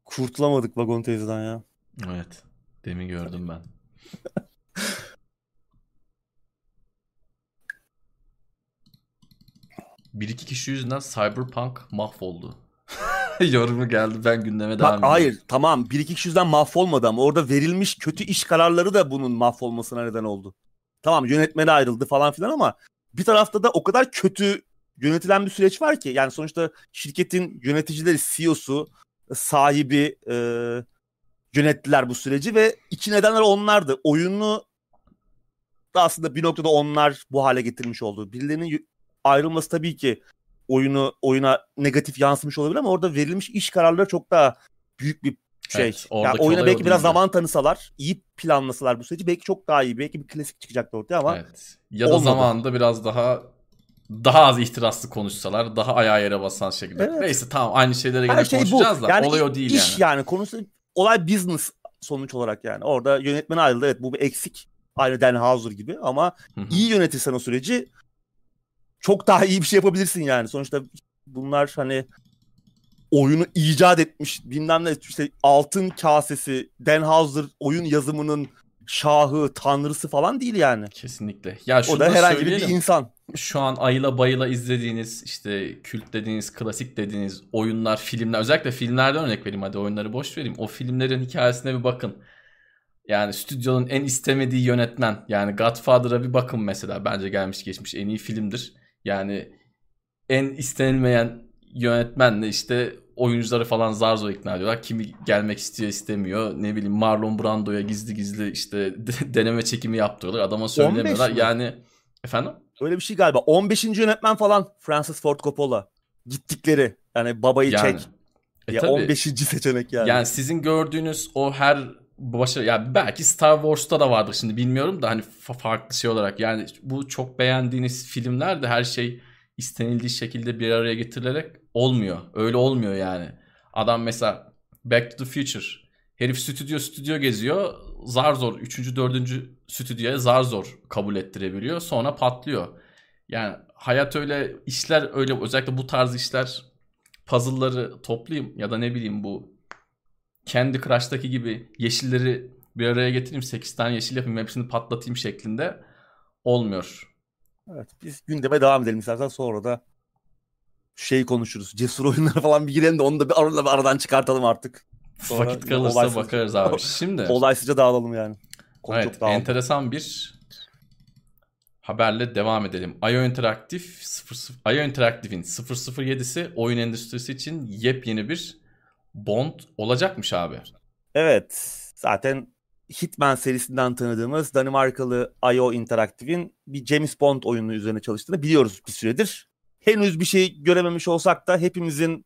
kurtulamadık Vagon teyzeden ya. Evet. Demin gördüm ben. Bir iki kişi yüzünden Cyberpunk mahvoldu. Yorumu geldi ben gündeme devam ediyorum. Hayır tamam bir iki kişi yüzünden mahvolmadı ama orada verilmiş kötü iş kararları da bunun mahvolmasına neden oldu. Tamam yönetmeni ayrıldı falan filan ama bir tarafta da o kadar kötü yönetilen bir süreç var ki yani sonuçta şirketin yöneticileri CEO'su sahibi e, yönettiler bu süreci ve iki nedenler onlardı. Oyunu da aslında bir noktada onlar bu hale getirmiş oldu. Birilerinin ayrılması tabii ki oyunu oyuna negatif yansımış olabilir ama orada verilmiş iş kararları çok daha büyük bir şey. Evet, yani oyuna belki biraz zaman tanısalar, iyi planlasalar bu süreci belki çok daha iyi. Belki bir klasik çıkacaktı ortaya ama evet. Ya da olmadı. zamanında biraz daha daha az ihtiraslı konuşsalar, daha ayağa yere basan şekilde. Evet. Neyse tamam aynı şeylere gene şey konuşacağız bu. da yani olay o değil iş yani. yani konusu olay business sonuç olarak yani. Orada yönetmen ayrıldı evet bu bir eksik. Aynı Dan Houser gibi ama Hı-hı. iyi yönetirsen o süreci çok daha iyi bir şey yapabilirsin yani. Sonuçta bunlar hani oyunu icat etmiş bilmem ne işte altın kasesi Dan Houser oyun yazımının şahı, tanrısı falan değil yani. Kesinlikle. Ya o da herhangi bir insan. Şu an ayla bayıla izlediğiniz işte kült dediğiniz, klasik dediğiniz oyunlar, filmler özellikle filmlerden örnek vereyim hadi oyunları boş vereyim. O filmlerin hikayesine bir bakın. Yani stüdyonun en istemediği yönetmen yani Godfather'a bir bakın mesela bence gelmiş geçmiş en iyi filmdir. Yani en istenilmeyen yönetmenle işte oyuncuları falan zar zor ikna ediyorlar. Kimi gelmek istiyor istemiyor. Ne bileyim Marlon Brando'ya gizli gizli işte deneme çekimi yaptırıyorlar. Adama söylemiyorlar. Yani efendim? Öyle bir şey galiba. 15. yönetmen falan Francis Ford Coppola. Gittikleri. Yani babayı yani, çek. E, ya tabii. 15. seçenek yani. Yani sizin gördüğünüz o her başarı ya belki Star Wars'ta da vardır şimdi bilmiyorum da hani farklı şey olarak yani bu çok beğendiğiniz filmler de her şey istenildiği şekilde bir araya getirilerek olmuyor. Öyle olmuyor yani. Adam mesela Back to the Future herif stüdyo stüdyo geziyor. Zar zor 3. 4. stüdyoya zar zor kabul ettirebiliyor. Sonra patlıyor. Yani hayat öyle işler öyle özellikle bu tarz işler puzzle'ları toplayayım ya da ne bileyim bu kendi Crush'taki gibi yeşilleri bir araya getireyim 8 tane yeşil yapayım hepsini patlatayım şeklinde olmuyor. Evet biz gündeme devam edelim istersen sonra da şey konuşuruz. Cesur oyunlara falan bir girelim de onu da bir arada bir aradan çıkartalım artık. Sonra Vakit kalırsa olaysızca, bakarız abi. Şimdi olaysızca dağılalım yani. Konu evet, enteresan bir haberle devam edelim. IO Interactive 00 IO Interactive'in 007'si oyun endüstrisi için yepyeni bir Bond olacakmış abi. Evet. Zaten Hitman serisinden tanıdığımız Danimarkalı IO Interactive'in bir James Bond oyunu üzerine çalıştığını biliyoruz bir süredir. Henüz bir şey görememiş olsak da hepimizin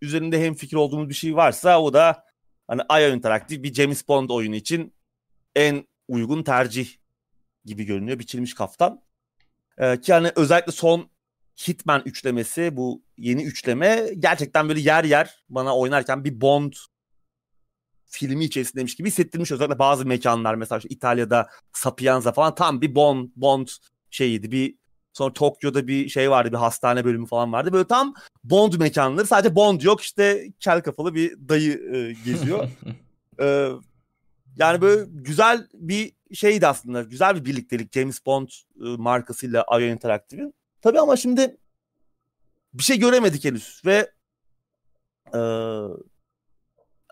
üzerinde hem fikir olduğumuz bir şey varsa o da hani IO Interactive bir James Bond oyunu için en uygun tercih gibi görünüyor. Biçilmiş kaftan. Ee, ki hani özellikle son Hitman üçlemesi bu yeni üçleme gerçekten böyle yer yer bana oynarken bir Bond filmi içerisindeymiş gibi hissettirmiş. Özellikle bazı mekanlar mesela işte İtalya'da Sapienza falan tam bir Bond Bond şeyiydi. Bir Sonra Tokyo'da bir şey vardı bir hastane bölümü falan vardı. Böyle tam Bond mekanları sadece Bond yok işte kel kafalı bir dayı e, geziyor. e, yani böyle güzel bir şeydi aslında. Güzel bir birliktelik James Bond e, markasıyla IO Interactive'in. Tabii ama şimdi bir şey göremedik henüz ve e,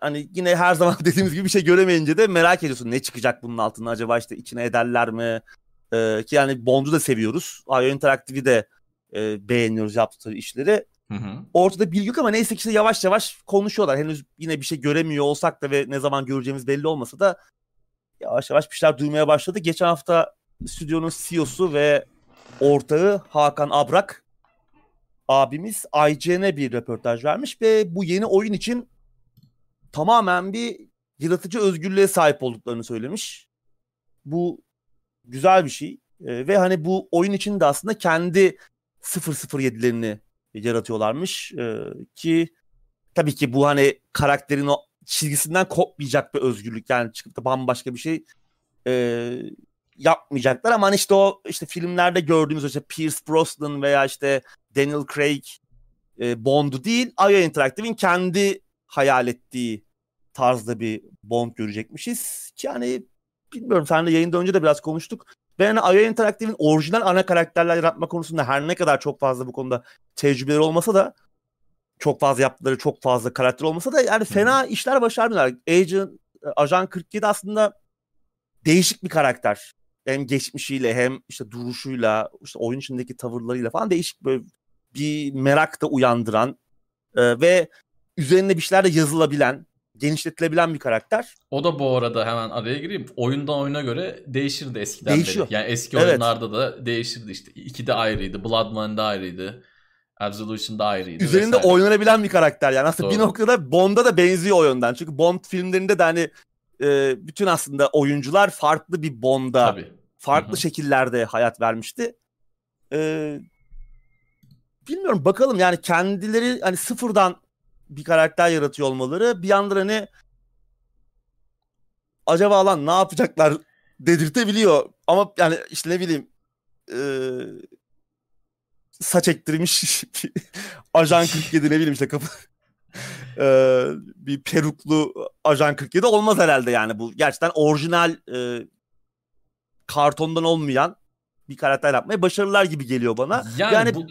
hani yine her zaman dediğimiz gibi bir şey göremeyince de merak ediyorsun ne çıkacak bunun altında acaba işte içine ederler mi? Ee, ki yani Bond'u da seviyoruz. IO Interactive'i de e, beğeniyoruz yaptığı işleri. Hı hı. Ortada bilgi yok ama neyse ki işte yavaş yavaş konuşuyorlar. Henüz yine bir şey göremiyor olsak da ve ne zaman göreceğimiz belli olmasa da yavaş yavaş bir şeyler duymaya başladı. Geçen hafta stüdyonun CEO'su ve ortağı Hakan Abrak abimiz IGN'e bir röportaj vermiş ve bu yeni oyun için tamamen bir yaratıcı özgürlüğe sahip olduklarını söylemiş. Bu güzel bir şey. E, ve hani bu oyun için de aslında kendi 007'lerini yaratıyorlarmış. E, ki tabii ki bu hani karakterin o çizgisinden kopmayacak bir özgürlük. Yani çıkıp da bambaşka bir şey e, yapmayacaklar ama hani işte o işte filmlerde gördüğümüz işte Pierce Brosnan veya işte Daniel Craig e, Bond'u değil IO Interactive'in kendi hayal ettiği tarzda bir Bond görecekmişiz. Ki hani bilmiyorum seninle yayında önce de biraz konuştuk. Ve yani IO Interactive'in orijinal ana karakterler yaratma konusunda her ne kadar çok fazla bu konuda tecrübeleri olmasa da çok fazla yaptıkları çok fazla karakter olmasa da yani fena işler başarmıyorlar. Agent, Ajan 47 aslında değişik bir karakter. Hem geçmişiyle hem işte duruşuyla, işte oyun içindeki tavırlarıyla falan değişik böyle bir merak da uyandıran e, ve üzerine bir şeyler de yazılabilen genişletilebilen bir karakter. O da bu arada hemen araya gireyim. Oyundan oyuna göre değişirdi eskiden Değişiyor. beri. Yani eski evet. oyunlarda da değişirdi işte. İki de ayrıydı. Blood Money ayrıydı. Absolution da ayrıydı. Üzerinde vesaire. oynanabilen bir karakter yani. Aslında Doğru. bir noktada Bond'a da benziyor o yönden. Çünkü Bond filmlerinde de hani e, bütün aslında oyuncular farklı bir Bond'a Tabii. farklı Hı-hı. şekillerde hayat vermişti. E, bilmiyorum bakalım yani kendileri hani sıfırdan bir karakter yaratıyor olmaları bir yandan hani acaba lan ne yapacaklar dedirtebiliyor. Ama yani işte ne bileyim e, saç ektirmiş ajan 47 ne bileyim işte kapı e, bir peruklu ajan 47 olmaz herhalde yani bu gerçekten orijinal e, kartondan olmayan bir karakter yapmaya başarılar gibi geliyor bana. Yani, yani bu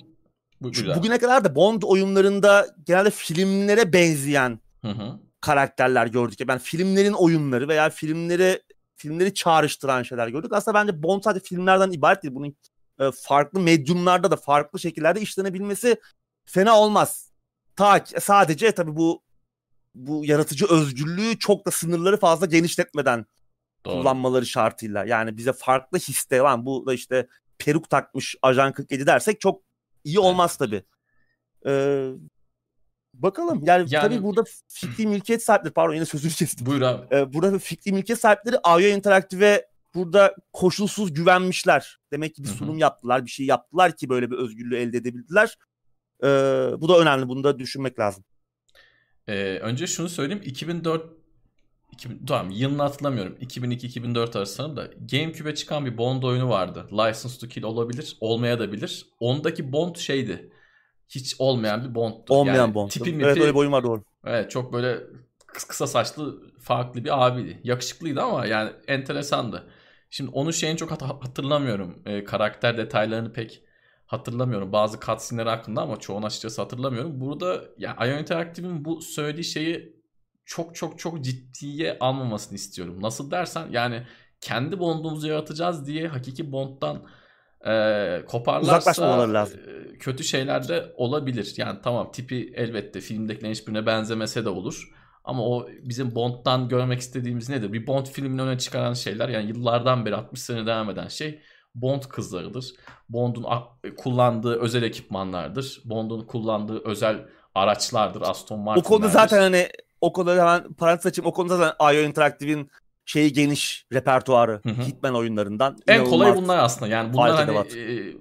bu güzel. Bugüne kadar da Bond oyunlarında genelde filmlere benzeyen hı hı. karakterler gördük. Yani filmlerin oyunları veya filmleri filmleri çağrıştıran şeyler gördük. Aslında bence Bond sadece filmlerden ibaret değil. Bunun e, farklı medyumlarda da farklı şekillerde işlenebilmesi fena olmaz. Ta sadece tabii bu bu yaratıcı özgürlüğü çok da sınırları fazla genişletmeden Doğru. kullanmaları şartıyla. Yani bize farklı hisse var. Bu da işte peruk takmış Ajan 47 dersek çok iyi olmaz tabii. Ee, bakalım. Yani, yani tabii burada fikri mülkiyet sahipleri pardon yine sözünü kestim. Buyur abi. Ee, burada fikri mülkiyet sahipleri AYO Interaktif'e burada koşulsuz güvenmişler. Demek ki bir sunum Hı-hı. yaptılar, bir şey yaptılar ki böyle bir özgürlüğü elde edebildiler. Ee, bu da önemli. Bunu da düşünmek lazım. Ee, önce şunu söyleyeyim. 2004 2000, tamam yılını hatırlamıyorum. 2002-2004 arasında da GameCube'e çıkan bir Bond oyunu vardı. License to Kill olabilir, olmaya da bilir. Ondaki Bond şeydi. Hiç olmayan bir Bond'tu. Olmayan yani, Bond. Tipi mipi, evet öyle bir oyun var doğru. Evet çok böyle kısa saçlı farklı bir abiydi. Yakışıklıydı ama yani enteresandı. Şimdi onun şeyini çok hatırlamıyorum. E, karakter detaylarını pek hatırlamıyorum. Bazı cutscene'leri hakkında ama çoğunu açıkçası hatırlamıyorum. Burada yani Ion Interactive'in bu söylediği şeyi çok çok çok ciddiye almamasını istiyorum. Nasıl dersen yani kendi bondumuzu yaratacağız diye hakiki bonddan e, koparlarsa lazım. E, kötü şeyler de olabilir. Yani tamam tipi elbette filmdekilerin hiçbirine benzemese de olur. Ama o bizim Bond'dan görmek istediğimiz nedir? Bir Bond filminin öne çıkaran şeyler yani yıllardan beri 60 sene devam eden şey Bond kızlarıdır. Bond'un kullandığı özel ekipmanlardır. Bond'un kullandığı özel araçlardır. Aston Martin'lerdir. O konu zaten hani o konuda hemen parantez açayım. O konuda zaten IO Interactive'in şeyi geniş repertuarı hı hı. Hitman oyunlarından. En kolay bunlar aslında. Yani bunlar hani e,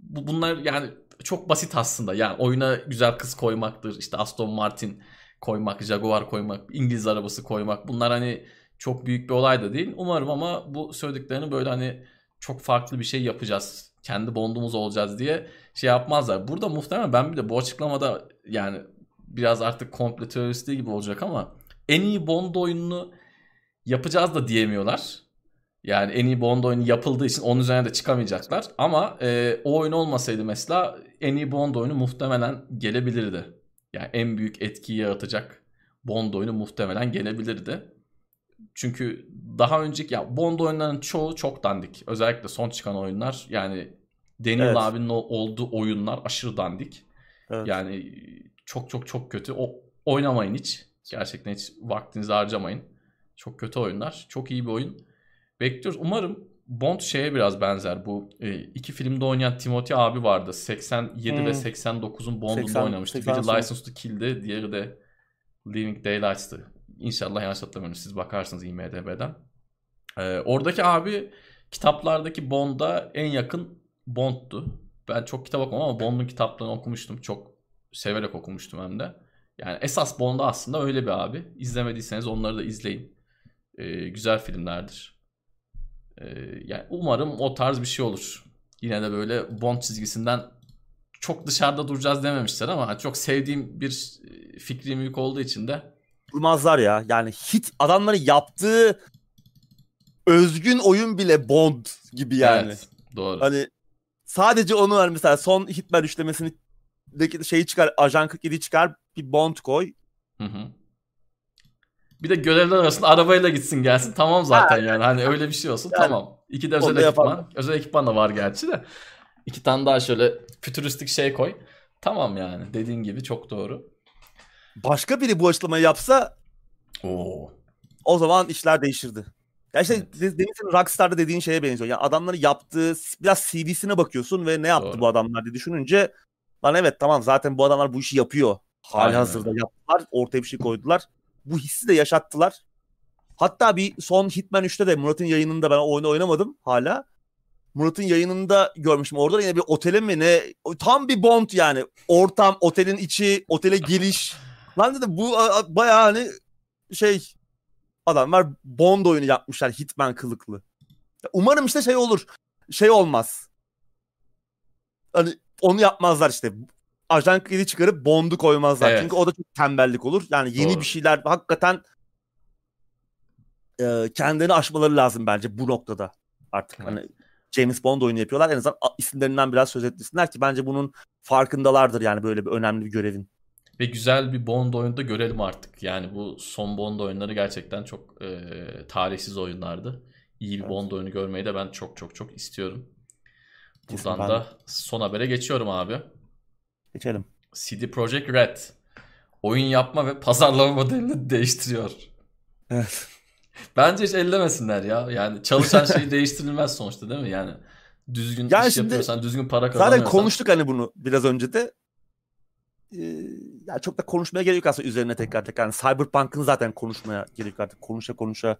bu bunlar yani çok basit aslında. Yani oyuna güzel kız koymaktır. İşte Aston Martin koymak, Jaguar koymak, İngiliz arabası koymak. Bunlar hani çok büyük bir olay da değil. Umarım ama bu söylediklerini böyle hani çok farklı bir şey yapacağız kendi bondumuz olacağız diye şey yapmazlar. Burada muhtemelen ben bir de bu açıklamada yani biraz artık komple teoristi gibi olacak ama en iyi Bond oyununu yapacağız da diyemiyorlar. Yani en iyi Bond oyunu yapıldığı için onun üzerine de çıkamayacaklar. Ama e, o oyun olmasaydı mesela en iyi Bond oyunu muhtemelen gelebilirdi. Yani en büyük etkiyi yaratacak Bond oyunu muhtemelen gelebilirdi. Çünkü daha önceki ya Bond oyunlarının çoğu çok dandik. Özellikle son çıkan oyunlar yani Daniel evet. abinin olduğu oyunlar aşırı dandik. Evet. Yani çok çok çok kötü. O oynamayın hiç. Gerçekten hiç vaktinizi harcamayın. Çok kötü oyunlar. Çok iyi bir oyun. Bekliyoruz. Umarım Bond şeye biraz benzer. Bu e, iki filmde oynayan Timothy abi vardı. 87 hmm. ve 89'un Bond'unda 80, oynamıştı. 80 Biri License to Kill'di. Diğeri de Living Daylights'tı. İnşallah yanlış hatırlamıyorum. Siz bakarsınız IMDB'den. Ee, oradaki abi kitaplardaki Bond'a en yakın Bond'tu. Ben çok kitap okumam ama Bond'un kitaplarını okumuştum. Çok severek okumuştum hem de. Yani esas Bond aslında öyle bir abi. İzlemediyseniz onları da izleyin. Ee, güzel filmlerdir. Ee, yani umarım o tarz bir şey olur. Yine de böyle Bond çizgisinden çok dışarıda duracağız dememişler ama çok sevdiğim bir e, fikri mülk olduğu için de durmazlar ya. Yani hit adamların yaptığı özgün oyun bile Bond gibi yani. Evet, doğru. Hani sadece onu var mesela son Hitman üçlemesini şeyi çıkar, Ajan 47 çıkar, bir Bond koy. Hı hı. Bir de görevler arasında arabayla gitsin gelsin tamam zaten ha, yani. Hani öyle bir şey olsun yani, tamam. İki de özel ekipman. Özel ekipman da var gerçi de. İki tane daha şöyle fütüristik şey koy. Tamam yani dediğin gibi çok doğru. Başka biri bu açıklamayı yapsa Oo. o zaman işler değişirdi. Ya işte. Deniz'in Rockstar'da dediğin şeye benziyor. Yani adamları yaptığı biraz CV'sine bakıyorsun ve ne yaptı Doğru. bu adamlar diye düşününce lan evet tamam zaten bu adamlar bu işi yapıyor. Hali hazırda yaptılar. Ortaya bir şey koydular. Bu hissi de yaşattılar. Hatta bir son Hitman 3'te de Murat'ın yayınında ben oyunu oynamadım hala. Murat'ın yayınında görmüşüm. Orada yine bir otele mi ne? Tam bir Bond yani. Ortam, otelin içi, otele giriş. Lan dedim bu bayağı hani şey adamlar Bond oyunu yapmışlar Hitman kılıklı. Umarım işte şey olur. Şey olmaz. Hani onu yapmazlar işte. Ajan Creed'i çıkarıp Bond'u koymazlar. Evet. Çünkü o da çok tembellik olur. Yani yeni Doğru. bir şeyler hakikaten e, kendilerini aşmaları lazım bence bu noktada. Artık evet. hani James Bond oyunu yapıyorlar. En azından isimlerinden biraz söz etmesinler ki bence bunun farkındalardır yani böyle bir önemli bir görevin. Ve güzel bir Bond oyunda görelim artık. Yani bu son Bond oyunları gerçekten çok e, tarihsiz oyunlardı. İyi bir evet. Bond oyunu görmeyi de ben çok çok çok istiyorum. Buradan ben... da son habere geçiyorum abi. Geçelim. CD Projekt Red oyun yapma ve pazarlama modelini değiştiriyor. Evet. Bence hiç ellemesinler ya. Yani çalışan şey değiştirilmez sonuçta değil mi? Yani düzgün yani iş yapıyorsan, düzgün para kazanıyorsan. Zaten konuştuk hani bunu biraz önce de. Ee, ya çok da konuşmaya gerek yok aslında üzerine tekrar tekrar. Yani Cyberpunk'ın zaten konuşmaya gerek yok artık. Konuşa konuşa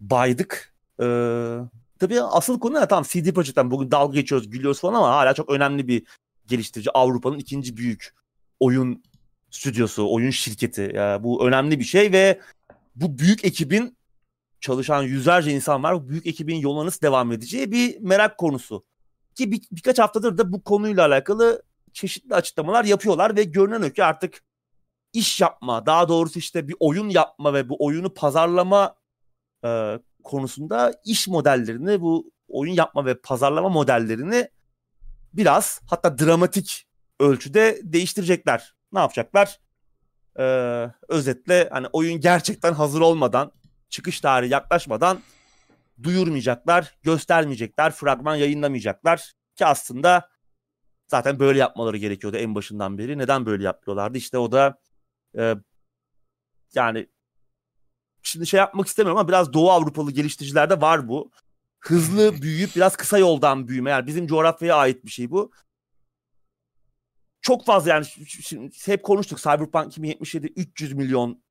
baydık. Ee, tabii asıl konu ne? Tamam CD Projekt'ten bugün dalga geçiyoruz, gülüyoruz falan ama hala çok önemli bir geliştirici. Avrupa'nın ikinci büyük oyun stüdyosu, oyun şirketi. Yani bu önemli bir şey ve bu büyük ekibin çalışan yüzlerce insan var. Bu büyük ekibin yoluna nasıl devam edeceği bir merak konusu. Ki bir, birkaç haftadır da bu konuyla alakalı çeşitli açıklamalar yapıyorlar ve görünen o ki artık iş yapma, daha doğrusu işte bir oyun yapma ve bu oyunu pazarlama e, konusunda iş modellerini, bu oyun yapma ve pazarlama modellerini biraz hatta dramatik ölçüde değiştirecekler. Ne yapacaklar? Ee, özetle hani oyun gerçekten hazır olmadan, çıkış tarihi yaklaşmadan duyurmayacaklar, göstermeyecekler, fragman yayınlamayacaklar ki aslında Zaten böyle yapmaları gerekiyordu en başından beri. Neden böyle yapıyorlardı? İşte o da e, yani şimdi şey yapmak istemiyorum ama biraz Doğu Avrupalı geliştiricilerde var bu. Hızlı büyüyüp biraz kısa yoldan büyüme. Yani bizim coğrafyaya ait bir şey bu. Çok fazla yani şimdi hep konuştuk Cyberpunk 2077 300 milyon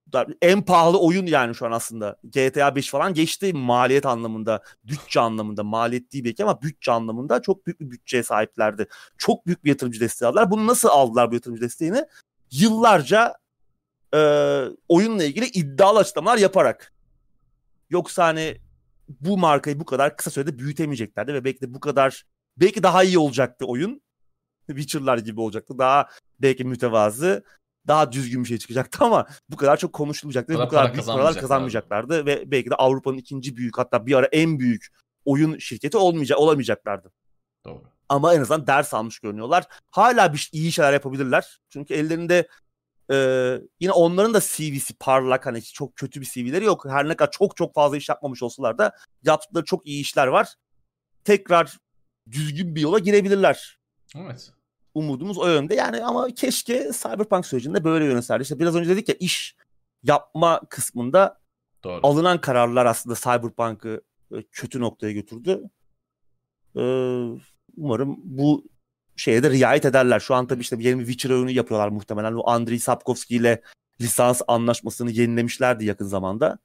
en pahalı oyun yani şu an aslında. GTA 5 falan geçti maliyet anlamında, bütçe anlamında. Maliyet değil belki ama bütçe anlamında çok büyük bir bütçeye sahiplerdi. Çok büyük bir yatırımcı desteği aldılar. Bunu nasıl aldılar bu yatırımcı desteğini? Yıllarca e, oyunla ilgili iddialı açıklamalar yaparak. Yoksa hani bu markayı bu kadar kısa sürede büyütemeyeceklerdi ve belki de bu kadar belki daha iyi olacaktı oyun. Witcher'lar gibi olacaktı. Daha belki mütevazı, daha düzgün bir şey çıkacaktı ama bu kadar çok konuşulacaktı. Para- bu kadar büyük paralar kazanmayacaklardı. kazanmayacaklardı ve belki de Avrupa'nın ikinci büyük hatta bir ara en büyük oyun şirketi olmayacak olamayacaklardı. Doğru. Ama en azından ders almış görünüyorlar. Hala bir iyi şeyler yapabilirler. Çünkü ellerinde e, yine onların da CV'si parlak hani çok kötü bir CV'leri yok. Her ne kadar çok çok fazla iş yapmamış olsalar da yaptıkları çok iyi işler var. Tekrar düzgün bir yola girebilirler. Evet. Umudumuz o yönde. Yani ama keşke Cyberpunk sürecinde böyle yönetselerdi. İşte biraz önce dedik ya iş yapma kısmında Doğru. alınan kararlar aslında Cyberpunk'ı e, kötü noktaya götürdü. Ee, umarım bu şeye de riayet ederler. Şu an tabii işte yeni bir Witcher oyunu yapıyorlar muhtemelen. Bu Andrei Sapkowski ile lisans anlaşmasını yenilemişlerdi yakın zamanda.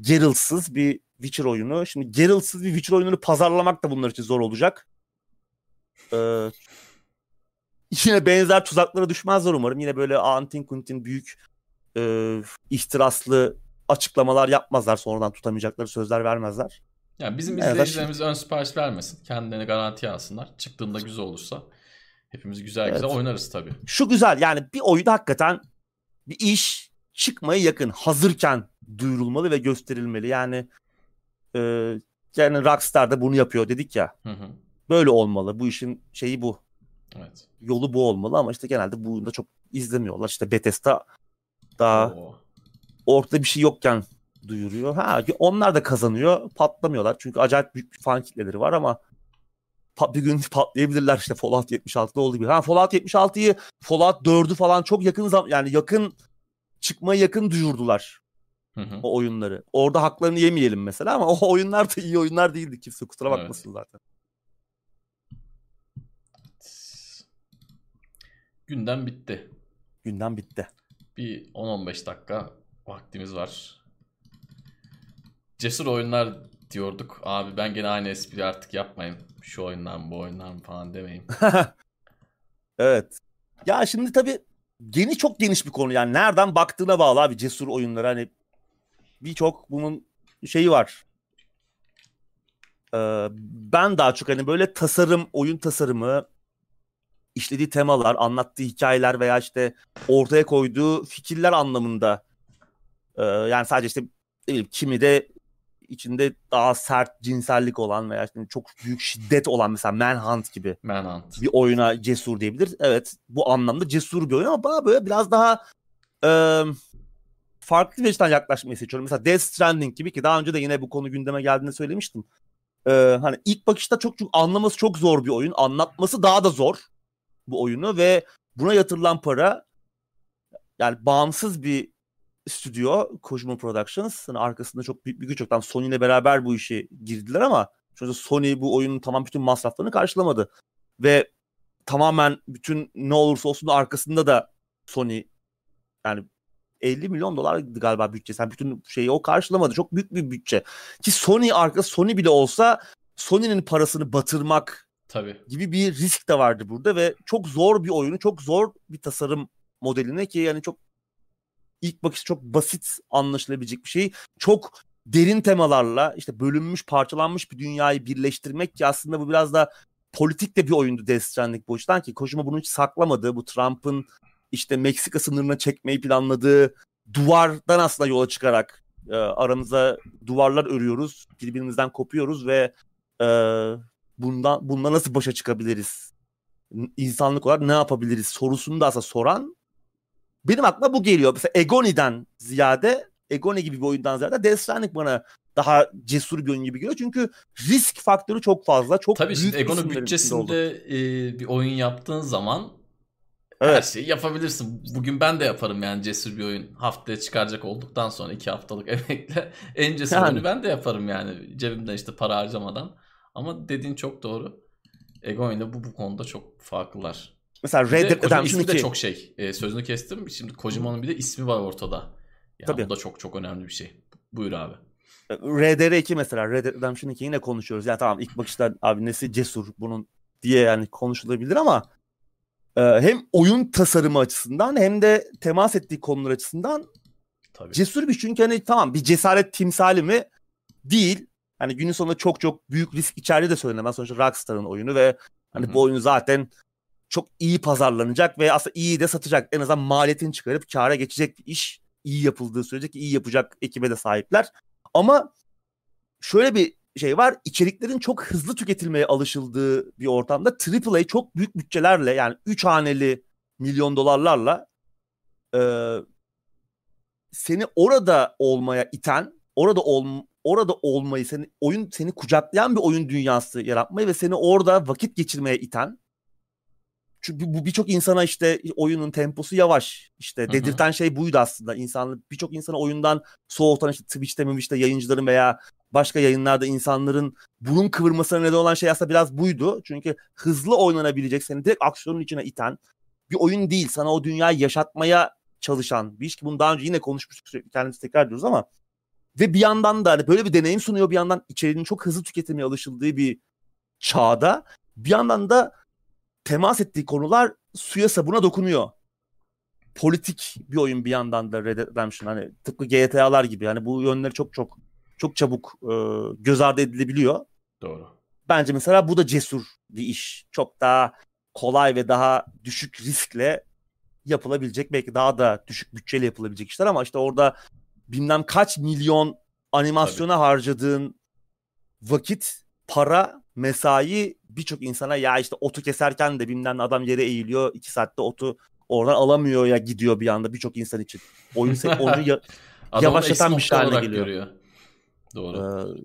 Geralt'sız bir Witcher oyunu. Şimdi Geralt'sız bir Witcher oyununu pazarlamak da bunlar için zor olacak. Ee, yine benzer tuzaklara düşmezler umarım. Yine böyle antin kuntin büyük e, ihtiraslı açıklamalar yapmazlar. Sonradan tutamayacakları sözler vermezler. Yani bizim Evet, izleyicilerimiz ön sipariş vermesin. Kendilerini garantiye alsınlar. Çıktığında güzel olursa hepimiz güzel güzel Evet. oynarız tabii. Şu güzel yani bir oyun hakikaten bir iş çıkmaya yakın hazırken duyurulmalı ve gösterilmeli. Yani e, yani Rockstar da bunu yapıyor dedik ya. Hı hı. Böyle olmalı. Bu işin şeyi bu. Evet. Yolu bu olmalı ama işte genelde bunu da çok izlemiyorlar. İşte Bethesda daha Oo. ortada bir şey yokken duyuruyor. Ha onlar da kazanıyor. Patlamıyorlar. Çünkü acayip büyük bir fan kitleleri var ama bir gün patlayabilirler işte Fallout 76'da olduğu gibi. Ha Fallout 76'yı Fallout 4'ü falan çok yakın zam yani yakın çıkmaya yakın duyurdular Hı hı. o oyunları. Orada haklarını yemeyelim mesela ama o oyunlar da iyi oyunlar değildi kimse kusura Evet. bakmasın zaten. Gündem bitti. Gündem bitti. Bir 10-15 dakika vaktimiz var. Cesur oyunlar diyorduk. Abi ben gene aynı espri artık yapmayayım. Şu oyunlar mı bu oyunlar mı falan demeyin. Evet. Ya şimdi tabii geniş çok geniş bir konu yani nereden baktığına bağlı abi cesur oyunlar hani birçok bunun şeyi var. Ee, ben daha çok hani böyle tasarım, oyun tasarımı, işlediği temalar, anlattığı hikayeler veya işte ortaya koyduğu fikirler anlamında ee, yani sadece işte ne bileyim, kimi de içinde daha sert cinsellik olan veya işte çok büyük şiddet olan mesela Manhunt gibi Manhunt. bir oyuna cesur diyebilir. Evet bu anlamda cesur bir oyun ama bana böyle biraz daha e, farklı bir açıdan yaklaşmayı seçiyorum. Mesela Death Stranding gibi ki daha önce de yine bu konu gündeme geldiğinde söylemiştim. E, hani ilk bakışta çok çok anlaması çok zor bir oyun. Anlatması daha da zor bu oyunu ve buna yatırılan para yani bağımsız bir stüdyo Kojima Productions. Hani arkasında çok büyük bir güç yok. Tam Sony ile beraber bu işe girdiler ama sonuçta Sony bu oyunun tamam bütün masraflarını karşılamadı. Ve tamamen bütün ne olursa olsun da arkasında da Sony yani 50 milyon dolardı galiba bütçesi. Yani bütün şeyi o karşılamadı. Çok büyük bir bütçe. Ki Sony arkası Sony bile olsa Sony'nin parasını batırmak Tabii. gibi bir risk de vardı burada ve çok zor bir oyunu, çok zor bir tasarım modeline ki yani çok ilk bakış çok basit anlaşılabilecek bir şey. Çok derin temalarla işte bölünmüş, parçalanmış bir dünyayı birleştirmek ki aslında bu biraz da politik de bir oyundu Death Stranding bu açıdan ki Kojima bunu hiç saklamadı. Bu Trump'ın işte Meksika sınırına çekmeyi planladığı duvardan aslında yola çıkarak e, aramıza duvarlar örüyoruz, birbirimizden kopuyoruz ve e, bundan bundan nasıl başa çıkabiliriz? İnsanlık olarak ne yapabiliriz sorusunu da aslında soran benim aklıma bu geliyor. Mesela Egoni'den ziyade Egoni gibi bir oyundan ziyade Death Stranding bana daha cesur bir oyun gibi geliyor. Çünkü risk faktörü çok fazla. Çok Tabii şimdi oldu. bütçesinde e, bir oyun yaptığın zaman her Evet. şeyi yapabilirsin. Bugün ben de yaparım yani cesur bir oyun. Haftaya çıkaracak olduktan sonra iki haftalık emekle en cesur Yani. oyunu ben de yaparım yani. Cebimden işte para harcamadan. Ama dediğin çok doğru. Egon ile bu bu konuda çok farklılar. Mesela Red Dead Redemption ismi de 2. çok şey. E, sözünü kestim. Şimdi Kojima'nın bir de ismi var ortada. Yani Tabii. bu da çok çok önemli bir şey. Buyur abi. RDR2 mesela Red Dead Redemption 2 yine konuşuyoruz. Ya tamam ilk bakışta abi nesi cesur bunun diye yani konuşulabilir ama e, hem oyun tasarımı açısından hem de temas ettiği konular açısından Tabii. cesur bir çünkü hani tamam bir cesaret timsali mi değil. Hani günün sonunda çok çok büyük risk içerdiği de söylenemez. Sonuçta Rockstar'ın oyunu ve hani Hı hı. bu oyunu zaten çok iyi pazarlanacak ve aslında iyi de satacak. En azından maliyetini çıkarıp kâra geçecek bir iş. iyi yapıldığı sürece ki iyi yapacak ekibe de sahipler. Ama şöyle bir şey var. içeriklerin çok hızlı tüketilmeye alışıldığı bir ortamda AAA çok büyük bütçelerle yani 3 haneli milyon dolarlarla e, seni orada olmaya iten, orada ol, orada olmayı, seni oyun seni kucaklayan bir oyun dünyası yaratmayı ve seni orada vakit geçirmeye iten çünkü bu birçok insana işte oyunun temposu yavaş. İşte hı. dedirten şey buydu aslında. İnsan birçok insanı oyundan soğutan işte Twitch'te Twitch'te yayıncıların veya başka yayınlarda insanların burun kıvırmasına neden olan şey aslında biraz buydu. Çünkü hızlı oynanabilecek seni direkt aksiyonun içine iten bir oyun değil. Sana o dünyayı yaşatmaya çalışan bir iş ki bunu daha önce yine konuşmuştuk sürekli kendimiz tekrar ediyoruz ama ve bir yandan da hani böyle bir deneyim sunuyor bir yandan içeriğinin çok hızlı tüketilmeye alışıldığı bir çağda bir yandan da temas ettiği konular suya sabuna dokunuyor. Politik bir oyun bir yandan da Red Redemption hani tıpkı GTA'lar gibi yani bu yönleri çok çok çok çabuk e, göz ardı edilebiliyor. Doğru. Bence mesela bu da cesur bir iş. Çok daha kolay ve daha düşük riskle yapılabilecek belki daha da düşük bütçeyle yapılabilecek işler ama işte orada bilmem kaç milyon animasyona harcadığın vakit, para, mesai birçok insana ya işte otu keserken de bilmem adam yere eğiliyor iki saatte otu oradan alamıyor ya gidiyor bir anda birçok insan için. Oyun oyunu ya- Yavaşlatan bir şey haline geliyor. görüyor. Doğru. Ee,